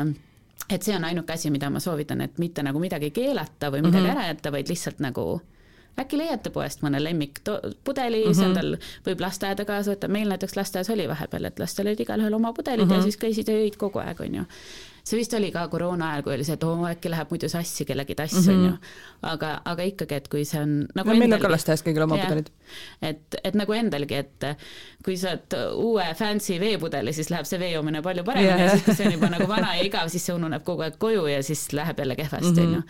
et see on ainuke asi, mida ma soovitan, et mitte nagu midagi keelata või midagi mm -hmm. ära jätta, vaid lihtsalt nagu äkki leiate poest mõne lemmikpudeli mm, -hmm. see on tal, võib lasteaeda kaasa võtta, meil näiteks lasteaias oli vahepeal, et lastel olid igalühel oma pudelid mm -hmm. ja mhm. siis käisid ja jõid kogu aeg, on ju see vist oli ka koroona ajal, kui oli see, et oo äkki läheb muidu sassi kellegi tass mm, on -hmm. ju. aga, aga ikkagi, et kui see on nagu no, meil on ka lasteaias kõigil oma pudelid. et, et nagu endalgi, et kui saad uue fancy veepudeli, siis läheb see vee joomine palju paremini yeah. ja siis, kui see on juba nagu vana ja igav, siis see ununeb kogu aeg koju ja siis läheb jälle kehvasti, on ju.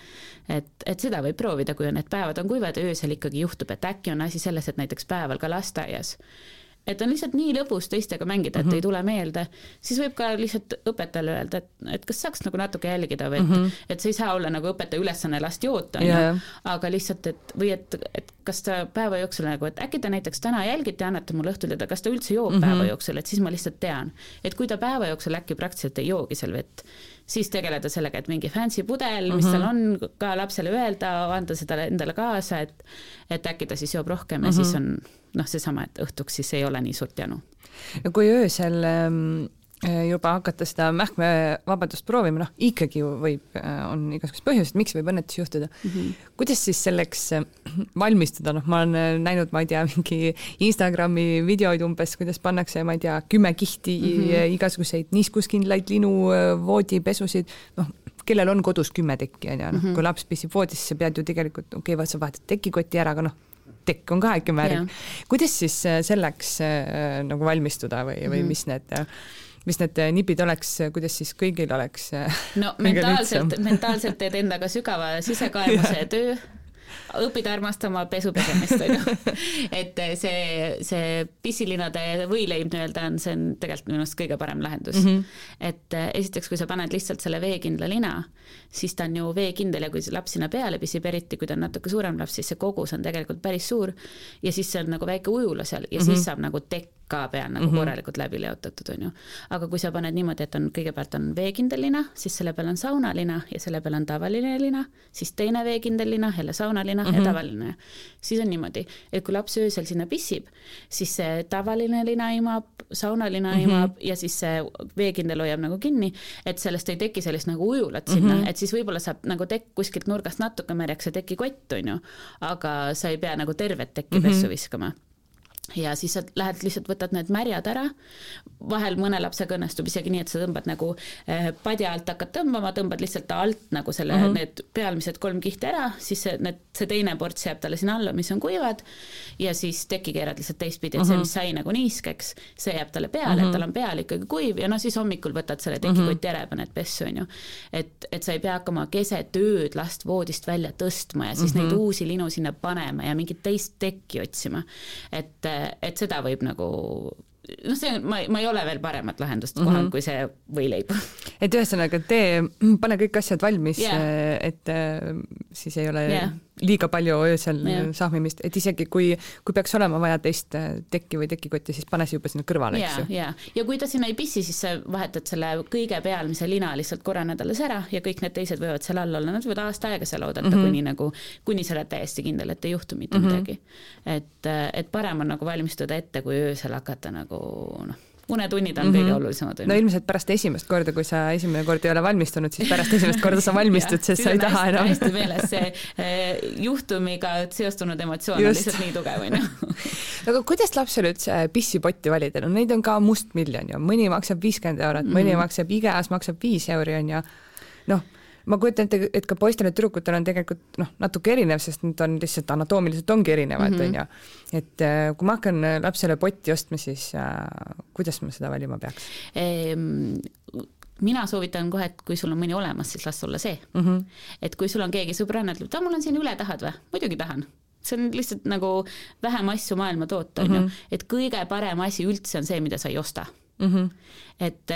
et, et seda võib proovida, kui on need päevad on kuivad ja öösel ikkagi juhtub, et äkki on asi selles, et näiteks päeval ka lasteaias et on lihtsalt nii lõbus teistega mängida, et mm -hmm. ei tule meelde, siis võib ka lihtsalt õpetajale öelda, et, et kas saaks nagu natuke jälgida või et mm, -hmm. et see ei saa olla nagu õpetaja ülesanne last joota, on ju, aga lihtsalt, et või et, et kas ta päeva jooksul nagu, et äkki te näiteks täna jälgite ja annate mulle õhtul teada, kas ta üldse joob mm -hmm. päeva jooksul, et siis ma lihtsalt tean. et kui ta päeva jooksul äkki praktiliselt ei joogi seal vett, siis tegeleda sellega, et mingi fancy pudel, mis mm -hmm. tal on, ka lapsele öelda, anda seda endale kaasa, et et äkki ta siis joob rohkem ja mm -hmm. siis on noh, seesama, et õhtuks siis ei ole nii suurt janu. no kui öösel ähm, juba hakata seda mähkmevabadust proovima, noh ikkagi ju võib, äh, on igasuguseid põhjuseid, miks võib õnnetusi juhtuda mm. -hmm. kuidas siis selleks äh, valmistuda, noh, ma olen äh, näinud, ma ei tea, mingi Instagrami videoid umbes, kuidas pannakse, ma ei tea, kümme kihti mm -hmm. igasuguseid niiskuskindlaid linu voodipesusid, noh, kellel on kodus kümme tekki, on ju, noh, mhm. kui laps pissib voodisse, sa pead ju tegelikult, okei okay,, sa vahetad tekikoti ära, aga noh, tekk on ka ikka märg. kuidas siis äh, selleks äh, nagu valmistuda või, või mhm. mis need mis need nipid oleks, kuidas siis kõigil oleks? [laughs] no mentaalselt, mentaalselt teed endaga sügava sisekaemuse [laughs] töö õpid armastama pesu pesemist, on ju. [laughs] et see, see pissilinade võileib nii-öelda on, see on tegelikult minu arust kõige parem lahendus mm. -hmm. et esiteks, kui sa paned lihtsalt selle veekindla lina, siis ta on ju veekindel ja kui laps sinna peale pissib, eriti kui ta on natuke suurem laps, siis see kogus on tegelikult päris suur ja siis see on nagu väike ujula seal ja mm -hmm. siis saab nagu tekk ka peal nagu mm -hmm. korralikult läbi leotatud, on ju. aga kui sa paned niimoodi, et on, kõigepealt on veekindel lina, siis selle peal on saunalina ja selle peal on tavaline lina, siis teine veekindel lina, jälle saunalina mm -hmm. ja mhm. tavaline. siis on niimoodi, et kui laps öösel sinna pissib, siis see tavaline lina imab, saunalina mm -hmm. imab ja siis see veekindel hoiab nagu kinni, et sellest ei teki sellist nagu ujulat sinna mm, -hmm. et siis võib-olla saab nagu tekk kuskilt nurgast natuke märjaks ja tekikott, on ju, aga sa ei pea nagu tervet tekki pessu mm -hmm. viskama ja siis sa lähed lihtsalt võtad need märjad ära, vahel mõne lapsega õnnestub isegi nii, et sa tõmbad nagu eh, padja alt hakkad tõmbama, tõmbad lihtsalt alt nagu selle mm, -hmm. need pealmised kolm kihti ära, siis see, need, see teine ports jääb talle sinna alla, mis on kuivad, ja siis teki keerad lihtsalt teistpidi, et mm -hmm. see, mis sai nagu niiskeks, see jääb talle peale mm, -hmm. et tal on peal ikkagi kuiv ja no siis hommikul võtad selle tekikoti ära ja paned pessu, on ju. et, et sa ei pea hakkama keset ööd last voodist välja tõstma ja siis mm -hmm. neid uusi linu sinna panema ja mingit teist tekki otsima, et et seda võib nagu noh, see, ma, ma ei ole veel paremat lahendust kohanud mm -hmm. kui see võileib. et ühesõnaga, tee, pane kõik asjad valmis yeah., et siis ei ole yeah. Liiga palju öösel yeah. sahmimist, et isegi kui, kui peaks olema vaja teist tekki või tekikotti, siis pane see juba sinna kõrvale, eks ju. ja, ja kui ta sinna ei pissi, siis sa vahetad selle kõige pealmise lina lihtsalt korra nädalas ära ja kõik need teised võivad seal all olla, nad võivad aasta aega seal oodata mm, -hmm. kuni nagu, kuni sa oled täiesti kindel, et ei juhtu mitte mm -hmm. midagi. et, et parem on nagu valmistuda ette, kui öösel hakata nagu noh unetunnid on mm -hmm. kõige olulisemad. no ilmselt pärast esimest korda, kui sa esimene kord ei ole valmistunud, siis pärast esimest korda sa [laughs] valmistud sest sa ei taha hästi, enam. hästi meeles, see eh, juhtumiga seostunud emotsioon Just. on lihtsalt nii tugev, on ju. [laughs] aga kuidas lapsele üldse pissipotti valida, no neid on ka mustmiljon ju, mõni maksab viiskümmend eurot mm, -hmm. mõni maksab IKEA-s maksab viis euri, on ju, noh ma kujutan ette, et ka poistel ja tüdrukutel on tegelikult noh, natuke erinev, sest nad on lihtsalt anatoomiliselt ongi erinevad, mhm. on ju. et äh, kui ma hakkan lapsele potti ostma, siis äh, kuidas ma seda valima peaks ehm,? mina soovitan kohe, et kui sul on mõni olemas, siis las olla see mm. -hmm. et kui sul on keegi sõbranna, ütleb, et mul on siin üle, tahad või? muidugi tahan see on lihtsalt nagu vähem asju maailma toota, on ju, mhm. et kõige parem asi üldse on see, mida sa ei osta mm. -hmm. et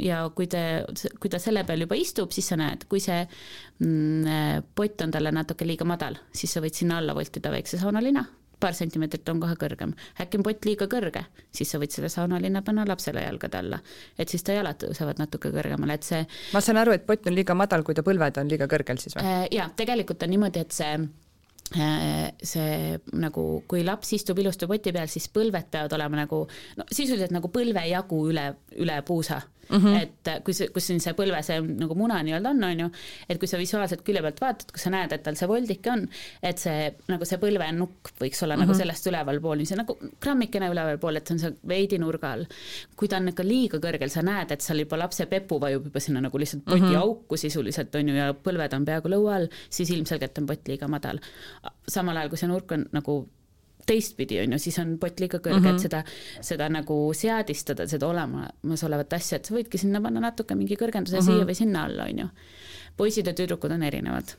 ja kui te, kui ta selle peal juba istub, siis sa näed, kui see mm, pott on talle natuke liiga madal, siis sa võid sinna alla voltida väikse saunalina, paar sentimeetrit on kohe kõrgem. äkki on pott liiga kõrge, siis sa võid selle saunalinna panna lapsele jalgade alla, et siis ta jalad tõusevad natuke kõrgemale, et see. ma saan aru, et pott on liiga madal, kui ta põlved on liiga kõrgel siis või? Äh, jaa, tegelikult on niimoodi, et see Äh, see nagu, kui laps istub ilusti poti peal, siis põlved peavad olema nagu no sisuliselt nagu põlve jagu üle, üle puusa mm. -hmm. et äh, kui see, kus siin see põlve, see nagu muna nii-öelda on, on ju, et kui sa visuaalselt külje pealt vaatad, kui sa näed, et tal see voldike on, et see nagu see põlvenukk võiks olla mm -hmm. nagu mhm. sellest ülevalpool, nii see nagu grammikene ülevalpool, et see on seal veidi nurga all. kui ta on ikka liiga kõrgel, sa näed, et seal juba lapse pepu vajub juba sinna nagu lihtsalt poti mm -hmm. auku sisuliselt on ju ja põlved on peaaegu lõua all, siis ilmselgelt on pott liiga madal. samal ajal, kui see nurk on nagu teistpidi, on ju, siis on pott liiga kõrge mm, -hmm. et mhm. seda, seda nagu seadistada, seda olemasolevat asja, et sa võidki sinna panna natuke mingi kõrgenduse mm -hmm. siia või sinna alla, on ju. poisid ja tüdrukud on erinevad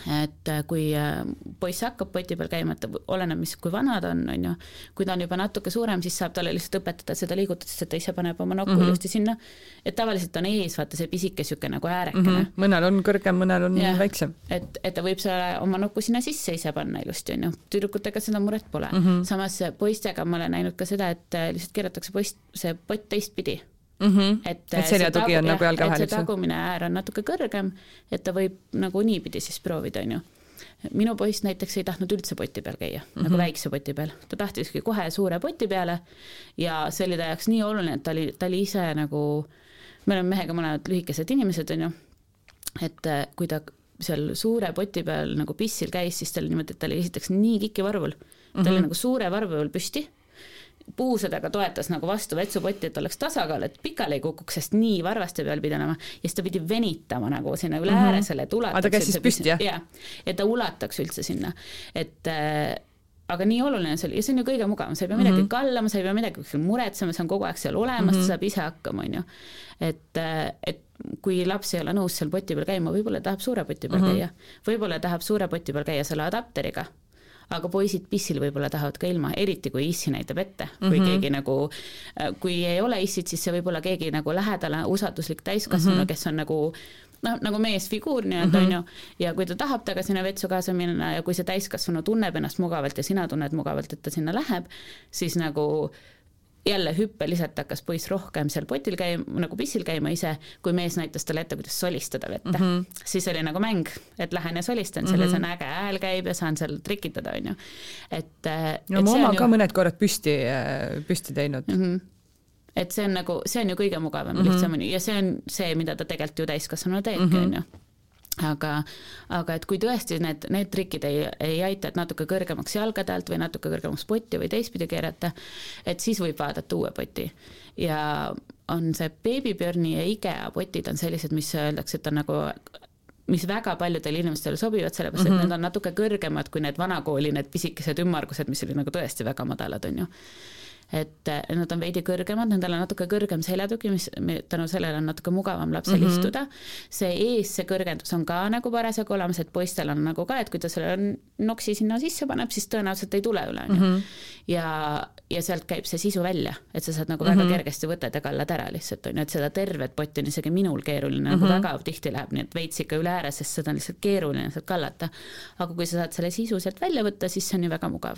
et äh, kui äh, poiss hakkab poti peal käima, et oleneb, mis, kui vana ta on, on ju, kui ta on juba natuke suurem, siis saab talle lihtsalt õpetada seda liigutust, et ta ise paneb oma nokku mm -hmm. ilusti sinna, et tavaliselt on ees, vaata see pisike niisugune nagu äärekene mm. -hmm. mõnel on kõrgem, mõnel on ja, väiksem. et, et ta võib selle oma nokku sinna sisse ise panna ilusti, on ju, tüdrukutega seda muret pole mm. -hmm. samas poistega ma olen näinud ka seda, et äh, lihtsalt keeratakse poist, see pott teistpidi mm. -hmm. et, et seljatugi on nagu jalge vahel, eks ju. tagumine äär on natuke kõrgem, et ta võib nagu niipidi siis proovida, on ju minu poiss näiteks ei tahtnud üldse poti peal käia mm, -hmm. nagu väikse poti peal, ta tahtiski kohe suure poti peale ja see oli ta jaoks nii oluline, et ta oli, ta oli ise nagu, me oleme mehega mõlemad lühikesed inimesed, on ju, et äh, kui ta seal suure poti peal nagu pissil käis, siis ta oli niimoodi, et ta oli esiteks nii kikivarvul, ta mm -hmm. oli mhm. nagu suure varvu peal püsti puusadega toetas nagu vastu vetsupotti, et oleks tasakaal, et pikali ei kukuks, sest nii varvaste peal pidi olema ja siis ta pidi venitama nagu sinna üle -hmm. ääre selle, et ulataks. ta käis siis püsti, jah? jah, et ta ulataks üldse sinna, et äh, aga nii oluline see oli ja see on ju kõige mugavam, sa ei pea midagi mm -hmm. kallama, sa ei pea midagi muretsema, see on kogu aeg seal olemas mm, -hmm. ta saab ise hakkama, on ju. et, et kui laps ei ole nõus seal poti peal käima, võib-olla tahab suure poti peal mm -hmm. käia, võib-olla tahab suure poti peal käia selle adapteriga aga poisid pissil võib-olla tahavad ka ilma, eriti kui issi näitab ette, kui mm -hmm. keegi nagu, kui ei ole issit, siis see võib olla keegi nagu lähedane usalduslik täiskasvanu mm, -hmm. kes on nagu noh, nagu meesfiguur nii-öelda mm, -hmm. ju, ja kui ta tahab temaga sinna vetsu kaasa minna ja kui see täiskasvanu tunneb ennast mugavalt ja sina tunned mugavalt, et ta sinna läheb, siis nagu jälle hüppeliselt hakkas poiss rohkem seal potil käima, nagu pissil käima ise, kui mees näitas talle ette, kuidas solistada vette mm. -hmm. siis oli nagu mäng, et lähen ja solistan, mm -hmm. on äge hääl käib ja saan seal trikitada, on ju. et. no mu oma on ka ju... mõned korrad püsti, püsti teinud mm. -hmm et see on nagu, see on ju kõige mugavam mm -hmm. lihtsamini ja see on see, mida ta tegelikult ju täiskasvanuna teebki, mhm. on ju aga, aga et kui tõesti need, need trikid ei, ei aita, et natuke kõrgemaks jalgade alt või natuke kõrgemaks potti või teistpidi keerata, et siis võib vaadata uue poti. ja on see Baby Björni ja IKEA potid on sellised, mis öeldakse, et on nagu mis väga paljudele inimestele sobivad, sellepärast mm -hmm. et mhm. need on natuke kõrgemad kui need vanakooli, need pisikesed ümmargused, mis olid nagu tõesti väga madalad, on ju et nad on veidi kõrgemad, nendel on natuke kõrgem seljatugi, mis tänu sellele on natuke mugavam lapsel mm -hmm. istuda. see ees, see kõrgendus on ka nagu parasjagu olemas, et poistel on nagu ka, et kui ta selle noksi sinna sisse paneb, siis tõenäoliselt ei tule üle, on ju. Mhm. ja, ja sealt käib see sisu välja, et sa saad nagu mm -hmm. väga kergesti võtta ja kallad ära lihtsalt, on ju, et seda tervet potti on isegi minul keeruline mm, -hmm. nagu mhm. väga tihti läheb, nii et veits ikka üle ääre, sest seda on lihtsalt keeruline sealt kallata. aga kui sa saad selle sisu sealt välja võtta, siis see on ju väga mugav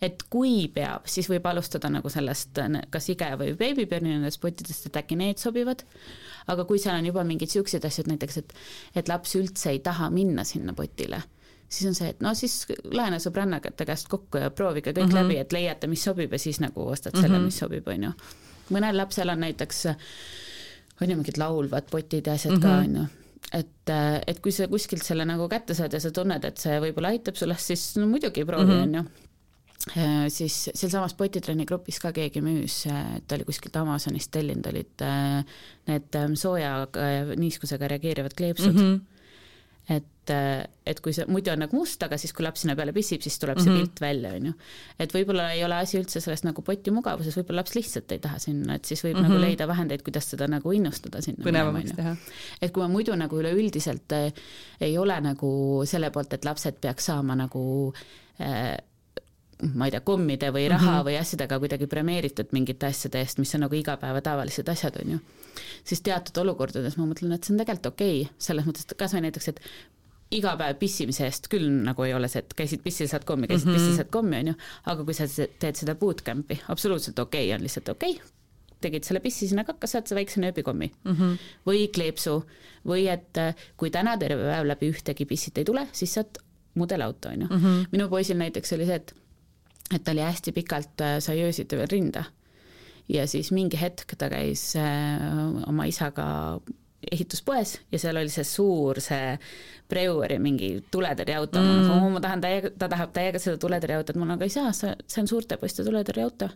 et kui peab, siis võib alustada nagu sellest kas IGE või Babyburni nendest pottidest, et äkki need sobivad, aga kui seal on juba mingid niisugused asjad, näiteks et, et laps üldse ei taha minna sinna potile, siis on see, et no siis lähene sõbrannaga käest kokku ja proovige kõik mm -hmm. läbi, et leiate, mis sobib ja siis nagu ostad mm -hmm. selle, mhm. mis sobib, on ju. mõnel lapsel on näiteks, on ju mingid laulvad potid ja asjad mm -hmm. ka, on ju et, et kui sa kuskilt selle nagu kätte saad ja sa tunned, et see võib-olla aitab sulle, siis no muidugi proovi, mhm. on ju siis sealsamas potitrenni grupis ka keegi müüs, et ta oli kuskilt Amazonist tellinud, olid äh, need ähm, sooja niiskusega reageerivad kleepsud mm. -hmm et, äh, et kui see muidu on nagu must, aga siis, kui laps sinna peale pissib, siis tuleb see mm -hmm. pilt välja, on ju. et võib-olla ei ole asi üldse selles nagu poti mugavuses, võib-olla laps lihtsalt ei taha sinna, et siis võib mm -hmm. nagu leida vahendeid, kuidas seda nagu innustada sinna. põnevamaks teha. et kui ma muidu nagu üleüldiselt ei ole nagu selle poolt, et lapsed peaks saama nagu äh, ma ei tea, kommide või raha mm -hmm. või asjadega kuidagi premeeritud mingite asjade eest, mis on nagu igapäevatavalised asjad, on ju. siis teatud olukordades ma mõtlen, et see on tegelikult okei okay,, selles mõttes, et kas või näiteks, et iga päev pissimise eest küll nagu ei ole see, et käisid pissil, saad kommi, käisid mm -hmm. pissil, saad kommi, on ju, aga kui sa teed seda bootcamp'i, absoluutselt okei okay, on lihtsalt okei okay,, tegid selle pissi sinna kakka, saad sa väikse nööbikommi mm. -hmm. või kleepsu või et äh, kui täna terve päev läbi ühtegi pissit ei tule, siis saad mudelauto, on ju. Mhm. minu poisil näiteks oli see, et et ta oli hästi pikalt, äh, sai öösiti veel rinda. ja siis mingi hetk ta käis äh, oma isaga ehituspoes ja seal oli see suur, see Brewery mingi tuletõrjeauto mm., ma nagu, ma tahan täiega, ta tahab täiega seda tuletõrjeautot, ma nagu ei saa, see on suurte poiste tuletõrjeauto.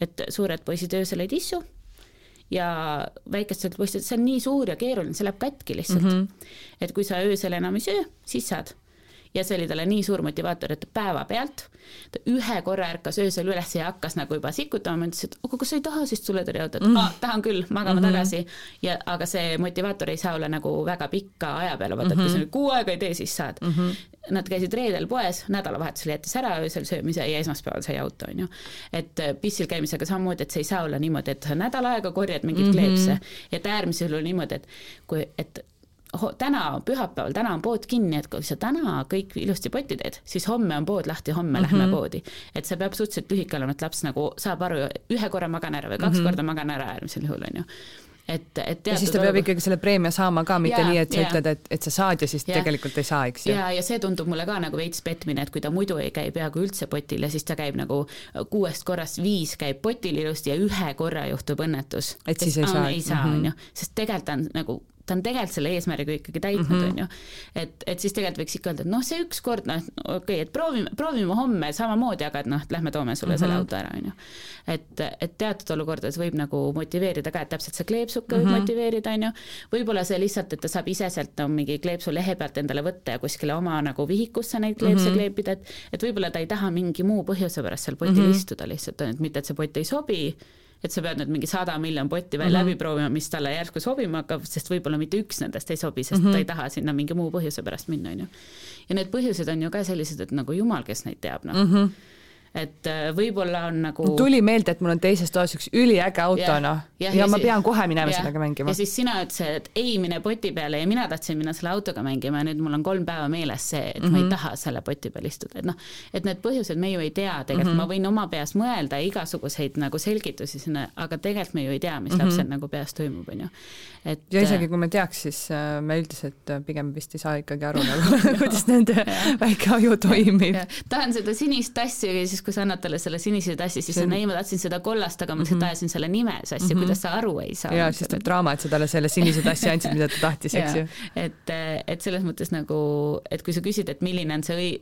et suured poisid öösel ei tissu ja väikestel poistel, see on nii suur ja keeruline, see läheb katki lihtsalt mm. -hmm. et kui sa öösel enam ei söö, siis saad ja see oli talle nii suur motivaator, et päevapealt ta ühe korra ärkas öösel üles ja hakkas nagu juba sikutama, ma ütlesin, et aga kas sa ei taha siis tuletõrjeautot mm. -hmm.? tahan küll, magama mm -hmm. tagasi. ja aga see motivaator ei saa olla nagu väga pikka aja peale, vaata mm, -hmm. et kui sa nüüd kuu aega ei tee, siis saad mm. -hmm. Nad käisid reedel poes, nädalavahetusel jättis ära öösel söömise ja esmaspäeval sai auto, on ju. et äh, pissil käimisega samamoodi, et see ei saa olla niimoodi, et sa nädal aega korjad mingeid mm -hmm. kleepse, et äärmisel juhul niimoodi, et kui, et täna, pühapäeval, täna on pood kinni, et kui sa täna kõik ilusti potti teed, siis homme on pood lahti, homme mm -hmm. lähme poodi. et see peab suhteliselt lühike olema, et laps nagu saab aru, ühe korra magan ära või kaks mm -hmm. korda magan ära äärmisel juhul, on ju et, et ja siis ta peab ikkagi selle preemia saama ka, mitte ja, nii, et sa ja. ütled, et, et sa saad ja siis ja. tegelikult ei saa, eks ju. ja, ja see tundub mulle ka nagu veits petmine, et kui ta muidu ei käi peaaegu üldse potil ja siis ta käib nagu kuuest korrast viis käib potil ilusti ja ühe korra juhtub õnnetus. et siis ei saa. ei saa, mhm. on ju, sest tegelikult on nagu ta on tegelikult selle eesmärgi ikkagi täitnud mm, -hmm. on ju. et, et siis tegelikult võiks ikka öelda, et noh, see ükskord noh, okei okay,, et proovime, proovime homme samamoodi, aga et noh, et lähme toome sulle mm -hmm. selle mhm. auto ära, on ju. et, et teatud olukordades võib nagu motiveerida ka, et täpselt see kleepsuke võib mm -hmm. motiveerida, on ju. võib-olla see lihtsalt, et ta saab ise sealt no mingi kleepsu lehe pealt endale võtta ja kuskile oma nagu vihikusse neid kleepse mm -hmm. kleepida, et, et võib-olla ta ei taha mingi muu põhjuse pärast seal potil mm -hmm. istuda lihtsalt, on ju, et mitte, et see pott ei sobi et sa pead nüüd mingi sada miljon potti veel mm -hmm. läbi proovima, mis talle järsku sobima hakkab, sest võib-olla mitte üks nendest ei sobi, sest mm -hmm. ta ei taha sinna mingi muu põhjuse pärast minna, on ju. ja need põhjused on ju ka sellised, et nagu jumal, kes neid teab, noh mm -hmm et äh, võib-olla on nagu tuli meelde, et mul on teises toas üks üliäge auto, noh, ja, ja, ja ma pean kohe minema ja, sellega mängima. ja siis sina ütlesid, et ei mine poti peale ja mina tahtsin minna selle autoga mängima ja nüüd mul on kolm päeva meeles see, et mm -hmm. ma ei mhm. taha selle poti peal istuda, et noh, et need põhjused me ju ei tea, tegelikult mm -hmm. ma võin oma peas mõelda igasuguseid nagu selgitusi sinna, aga tegelikult me ju ei tea, mis mm -hmm. lapsel nagu peas toimub, on ju. et ja isegi kui me teaks, siis äh, me üldiselt äh, pigem vist ei saa ikkagi aru nagu [laughs] kuidas nende [laughs] väike aju toimib. tahan seda sinist tassi ja siis, kui sa annad talle selle sinise tassi, siis on ei, ma tahtsin seda kollast, aga ma lihtsalt mm -hmm. ajasin selle nime sassi mm, -hmm. kuidas sa aru ei saa. ja siis tuleb draama, et sa talle selle sinise tassi andsid, mida ta tahtis, eks ju. et, et selles mõttes nagu, et kui sa küsid, et milline on see õi-,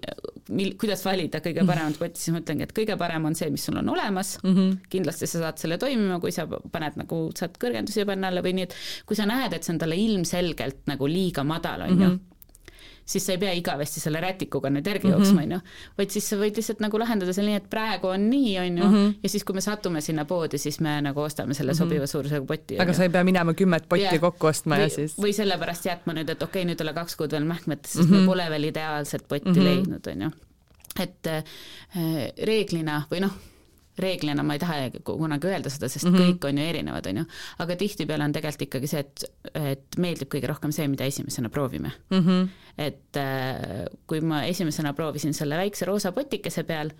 mil-, kuidas valida kõige paremat kotti, siis ma ütlengi, et kõige parem on see, mis sul on olemas mm, -hmm. kindlasti sa saad selle toimima, kui sa paned nagu, saad kõrgendusi panna alla või nii, et kui sa näed, et see on talle ilmselgelt nagu liiga madal, on ju, mhm siis sa ei pea igavesti selle rätikuga nüüd järgi -hmm. jooksma, on ju. vaid siis sa võid lihtsalt nagu lahendada selle nii, et praegu on nii, on ju -hmm. ja siis, kui me satume sinna poodi, siis me nagu ostame selle mm -hmm. sobiva suurusega poti. aga sa ei pea minema kümmet potti ja. kokku ostma või, ja siis või sellepärast jätma nüüd, et okei okay,, nüüd ole kaks kuud veel mähkmetes, sest mm -hmm. me pole veel ideaalset potti mm -hmm. leidnud, on ju. et äh, reeglina või noh, reeglina ma ei taha kunagi öelda seda, sest mm -hmm. kõik on ju erinevad, on ju, aga tihtipeale on tegelikult ikkagi see, et, et meeldib kõige rohkem see, mida esimesena proovime mm. -hmm. et äh, kui ma esimesena proovisin selle väikse roosa potikese peal,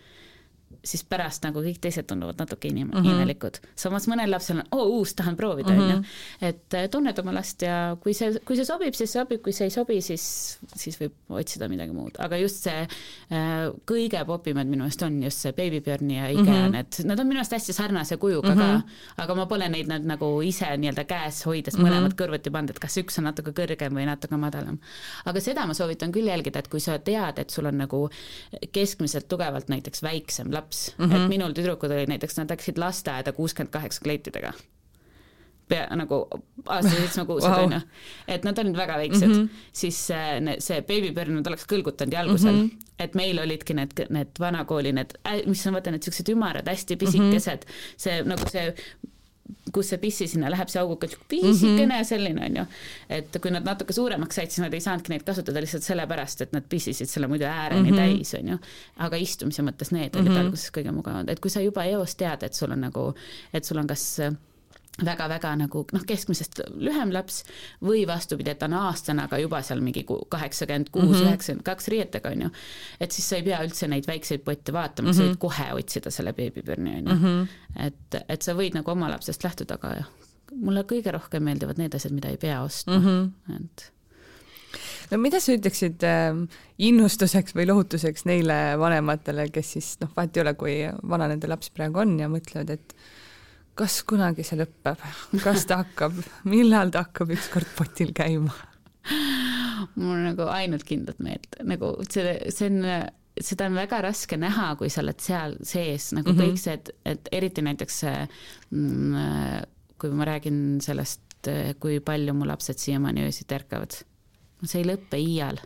siis pärast nagu kõik teised tunduvad natuke inim- mm -hmm. imelikud. samas mõnel lapsel on, oo uus, tahan proovida, on ju. Mhm. et äh, tunned oma last ja kui see, kui see sobib, siis sobib, kui see ei sobi, siis, siis võib otsida midagi muud, aga just see äh, kõige popimad minu meelest on just see Baby Björni ja Ige mm, -hmm. need, nad on minu meelest hästi sarnase kujuga mm -hmm. ka, aga ma pole neid nad nagu ise nii-öelda käes hoides mm -hmm. mõlemad kõrvuti pannud, et kas üks on natuke kõrgem või natuke madalam. aga seda ma soovitan küll jälgida, et kui sa tead, et sul on nagu keskmiselt tugevalt näiteks väiksem laps, mm, -hmm. et mhm. minul tüdrukud olid näiteks, nad läksid lasteaeda kuuskümmend kaheksa kleitidega pea nagu aasta seitsmekuused [laughs] wow. onju, et nad olid väga väiksed mm, -hmm. siis see, see beebipõrn nad oleks kõlgutanud jalgusel mm, -hmm. et meil olidki need, need vanakooli need, mis on vaata need siuksed ümarad, hästi pisikesed mm, -hmm. see nagu see kus see pissi sinna läheb, see augukas pisikene mm -hmm. selline onju. et kui nad natuke suuremaks said, siis nad ei saanudki neid kasutada lihtsalt sellepärast, et nad pissisid selle muidu ääreni mm -hmm. täis onju. aga istumise mõttes need olid mm -hmm. alguses kõige mugavamad, et kui sa juba eos tead, et sul on nagu, et sul on kas väga-väga nagu noh, keskmisest lühem laps või vastupidi, et ta on aastane, aga juba seal mingi kaheksakümmend kuus, mhm. üheksakümmend kaks riietega on ju. et siis sa ei pea üldse neid väikseid potte vaatama mm, -hmm. sa võid mhm. kohe otsida selle beebipürni on ju mm. -hmm. et, et sa võid nagu oma lapsest lähtuda, aga mulle kõige rohkem meeldivad need asjad, mida ei pea ostma mm, -hmm. et no mida sa ütleksid äh, innustuseks või lohutuseks neile vanematele, kes siis noh, vahet ei ole, kui vana nende laps praegu on ja mõtlevad, et kas kunagi see lõpeb, kas ta hakkab, millal ta hakkab ükskord potil käima? mul on nagu ainult kindlat meelt, nagu see, see on, seda on väga raske näha, kui sa oled seal sees nagu mm -hmm. kõik see, et, et eriti näiteks mm, kui ma räägin sellest, kui palju mu lapsed siiamaani öösiti ärkavad, see ei lõpe iial.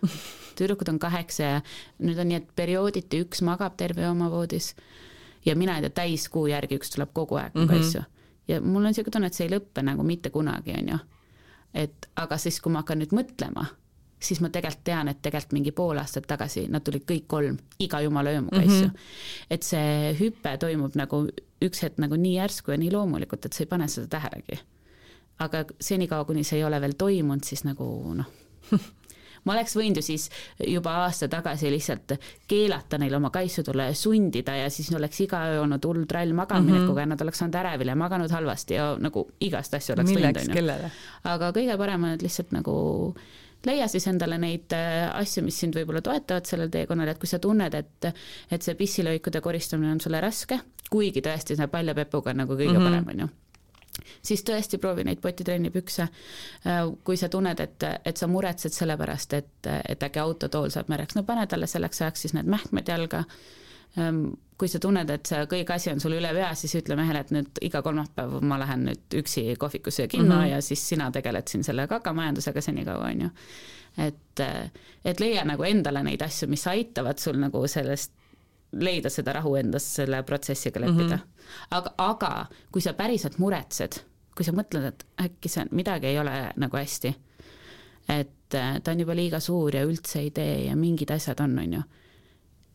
tüdrukud on kaheksa ja nüüd on nii, et periooditi üks magab terve oma voodis ja mina ei tea, täiskuu järgi üks tuleb kogu aeg mm, -hmm. asju. ja mul on niisugune tunne, et see ei lõppe nagu mitte kunagi, on ju. et aga siis, kui ma hakkan nüüd mõtlema, siis ma tegelikult tean, et tegelikult mingi pool aastat tagasi nad tulid kõik kolm, iga jumala öömuga mm, -hmm. asju. et see hüpe toimub nagu üks hetk nagu nii järsku ja nii loomulikult, et sa ei pane seda tähelegi. aga senikaua, kuni see ei ole veel toimunud, siis nagu noh [laughs] ma oleks võinud ju siis juba aasta tagasi lihtsalt keelata neil oma kaissudele sundida ja siis oleks iga öö olnud hull trall magaminekuga mm -hmm. ja nad oleks olnud ärevil ja maganud halvasti ja nagu igast asju oleks Milleks, võinud, onju. aga kõige parem on, et lihtsalt nagu leia siis endale neid äh, asju, mis sind võib-olla toetavad sellel teekonnal, et kui sa tunned, et et see pissilõikude koristamine on sulle raske, kuigi tõesti see paljapepuga on nagu kõige mm -hmm. parem, on ju siis tõesti proovi neid potitrenni pükse. kui sa tunned, et, et sa muretsed selle pärast, et, et äkki autotool saab märjaks, no pane talle selleks ajaks siis need mähkmed jalga Ehm, kui sa tunned, et see kõik asi on sul üle pea, siis ütle mehele, et nüüd iga kolmapäev ma lähen nüüd üksi kohvikusse ja kinno mm -hmm. ja siis sina tegeled siin selle kakamajandusega senikaua, on ju. et, et leia nagu endale neid asju, mis aitavad sul nagu sellest leida seda rahu endas selle protsessiga leppida mm. -hmm. aga, aga kui sa päriselt muretsed, kui sa mõtled, et äkki see midagi ei ole nagu hästi, et ta on juba liiga suur ja üldse ei tee ja mingid asjad on, on ju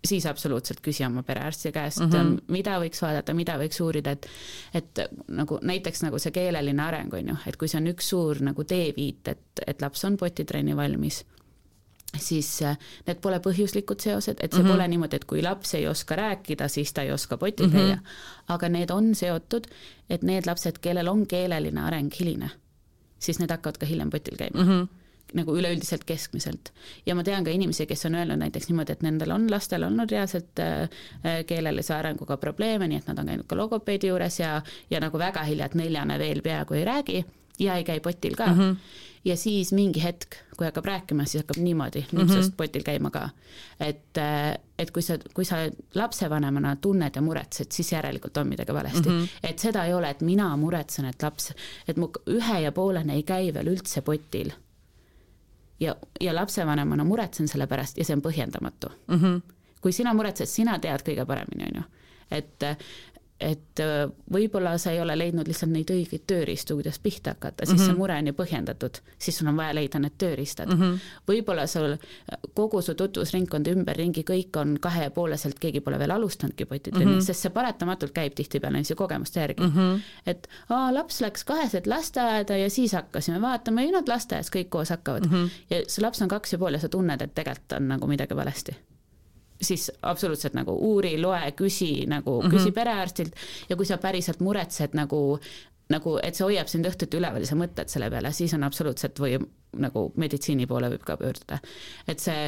siis absoluutselt küsi oma perearsti käest mm, -hmm. mida võiks vaadata, mida võiks uurida, et et nagu näiteks nagu see keeleline areng on ju, et kui see on üks suur nagu teeviit, et, et laps on potitrenni valmis, siis äh, need pole põhjuslikud seosed, et see mm -hmm. pole niimoodi, et kui laps ei oska rääkida, siis ta ei oska potil käia mm. -hmm. aga need on seotud, et need lapsed, kellel on keeleline areng hiline, siis need hakkavad ka hiljem potil käima mm. -hmm nagu üleüldiselt keskmiselt. ja ma tean ka inimesi, kes on öelnud näiteks niimoodi, et nendel on lastel olnud reaalselt äh, äh, keelelise arenguga probleeme, nii et nad on käinud ka logopeedi juures ja, ja nagu väga hilja, et neljane veel peaaegu ei räägi ja ei käi potil ka mm. -hmm. Ja siis mingi hetk, kui hakkab rääkima, siis hakkab niimoodi nipsust mm -hmm. potil käima ka. et, äh, et kui sa, kui sa lapsevanemana tunned ja muretsed, siis järelikult on midagi valesti mm. -hmm. et seda ei ole, et mina muretsen, et laps, et mu ühe ja poolene ei käi veel üldse potil ja, ja lapsevanemana muretsen selle pärast ja see on põhjendamatu mm. -hmm. kui sina muretsed, sina tead kõige paremini, on ju, et et äh, võib-olla sa ei ole leidnud lihtsalt neid õigeid tööriistu, kuidas pihta hakata, siis mm -hmm. see mhm. mure on ju põhjendatud, siis sul on vaja leida need tööriistad mm. -hmm. võib-olla sul kogu su tutvusringkond ümberringi, kõik on kahe ja pooleselt, keegi pole veel alustanudki potitrenni mm, -hmm. sest see paratamatult käib tihtipeale niisuguse kogemuste järgi mm. -hmm. et aa, laps läks kaheselt lasteaeda ja siis hakkasime vaatama, ei nad lasteaias kõik koos hakkavad mm. -hmm. ja see laps on kaks ja pool ja sa tunned, et tegelikult on nagu midagi valesti siis absoluutselt nagu uuri, loe, küsi nagu mm, -hmm. küsi perearstilt ja kui sa päriselt muretsed nagu nagu, et see hoiab sind õhtuti üleval ja sa mõtled selle peale, siis on absoluutselt või nagu meditsiini poole võib ka pöörduda. et see,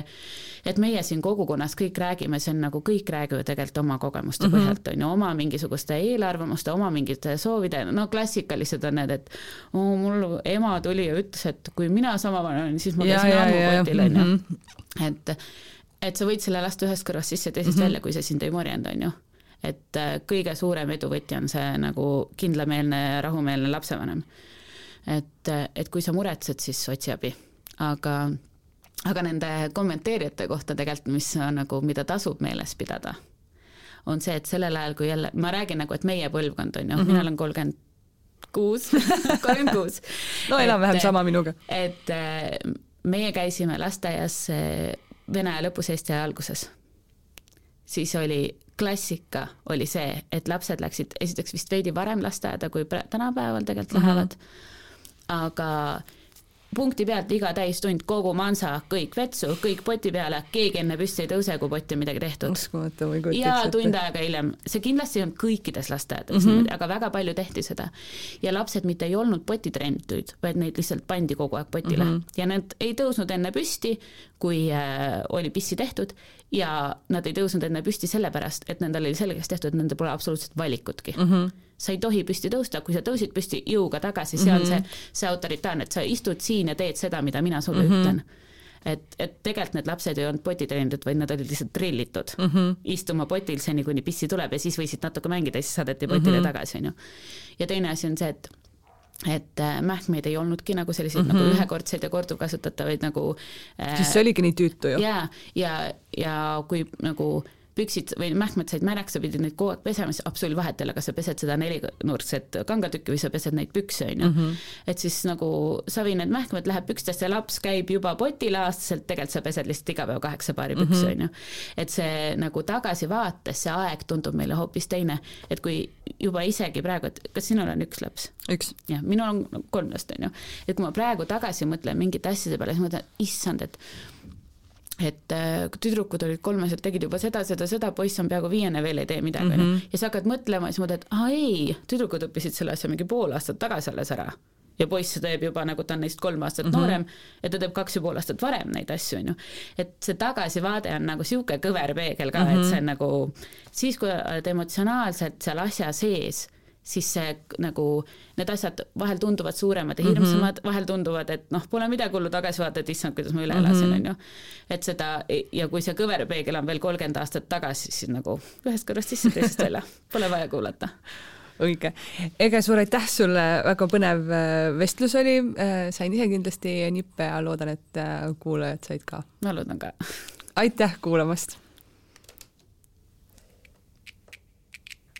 et meie siin kogukonnas kõik räägime, see on nagu kõik räägivad tegelikult oma kogemuste mm -hmm. põhjalt, on ju, oma mingisuguste eelarvamuste, oma mingite soovide, no klassikalised on need, et oo, mul ema tuli ja ütles, et kui mina sama vana olen, siis ma käisin ammupotil, on ju. Mhm. et et sa võid selle lasta ühest kõrvast sisse, teisest mm -hmm. välja, kui see sind ei morjenda, on ju. et äh, kõige suurem eduvõti on see nagu kindlameelne, rahumeelne lapsevanem. et, äh, et kui sa muretsed, siis otsi abi, aga aga nende kommenteerijate kohta tegelikult, mis on nagu, mida tasub meeles pidada, on see, et sellel ajal, kui jälle, ma räägin nagu, et meie põlvkond on ju mm, -hmm. mina olen kolmkümmend kuus, [laughs] kolmkümmend kuus. no enam-vähem sama minuga. et äh, meie käisime lasteaias Vene aja lõpus, Eesti aja alguses. siis oli klassika oli see, et lapsed läksid esiteks vist veidi varem lasteaeda, kui tänapäeval tegelikult mm -hmm. lähevad, aga punkti pealt iga täistund, kogu mansa, kõik vetsu, kõik poti peale, keegi enne püsti ei tõuse, kui potti on midagi tehtud. uskumatu, ma ei kujuta ette. ja tund aega hiljem, see kindlasti on kõikides lasteaedades mm, -hmm. aga väga palju tehti seda. ja lapsed mitte ei olnud potitrennitud, vaid neid lihtsalt pandi kogu aeg potile mm -hmm. ja nad ei tõusnud enne püsti, kui äh, oli pissi tehtud ja nad ei tõusnud enne püsti sellepärast, et nendel oli selgeks tehtud, et nendel pole absoluutselt valikutki mm. -hmm sa ei tohi püsti tõusta, kui sa tõusid püsti jõuga tagasi, see on mm -hmm. see, see autoritaarne, et sa istud siin ja teed seda, mida mina sulle mm -hmm. ütlen et, et tegelikult need lapsed ei olnud potitrennitud, vaid nad olid lihtsalt drillitud mm -hmm. istuma potil seni, kuni pissi tuleb ja siis võisid natuke mängida ja siis saadeti potile mm -hmm. tagasi, on ju. ja teine asi on see, et et äh, mähkmeid ei olnudki nagu selliseid mm -hmm. nagu ühekordseid ja korduvkasutatavaid nagu äh, siis see oligi nii tüütu ju. jaa, ja, ja, ja kui nagu äh, püksid või mähkmed said märjaks, sa pidid neid kogu aeg pesema, siis absoluutselt vahet ei ole, kas sa pesed seda nelinurkset kangatükki või sa pesed neid pükse, on ju. Mhm. et siis nagu savi need mähkmed läheb pükstesse laps käib juba potile aastaselt, tegelikult sa pesed lihtsalt iga päev kaheksa paari pükse, mhm. on ju. et see nagu tagasivaates, see aeg tundub meile hoopis teine, et kui juba isegi praegu, et kas sinul on üks laps? üks. jah, minul on kolm last, on ju. et kui ma praegu tagasi mõtlen mingite asjade peale, siis ma mõtlen, issand, et et äh, tüdrukud olid kolmesed, tegid juba seda, seda, seda, poiss on peaaegu viiene, veel ei tee midagi. Mhm. ja sa hakkad mõtlema ja siis mõtled, aa ei, tüdrukud õppisid selle asja mingi pool aastat tagasi alles ära. ja poiss teeb juba nagu ta on neist kolm aastat mm -hmm. noorem ja ta teeb kaks ja pool aastat varem neid asju, onju. et see tagasivaade on nagu sihuke kõverpeegel ka mm, -hmm. et mhm. see on nagu siis, kui oled emotsionaalselt seal asja sees siis see nagu, need asjad vahel tunduvad suuremad ja hirmsamad mm, -hmm. vahel tunduvad, et noh, pole midagi hullu, tagasi vaatad, issand, kuidas ma üle elasin mm, on -hmm. ju. et seda ja kui see kõverpeegel on veel kolmkümmend aastat tagasi, siis nagu ühest kõrvast sisse, teisest välja, pole vaja kuulata õige. Ege, suur aitäh sulle, väga põnev äh, vestlus oli, äh, sain ise kindlasti nippe ja loodan, et äh, kuulajad said ka. ma loodan ka. aitäh kuulamast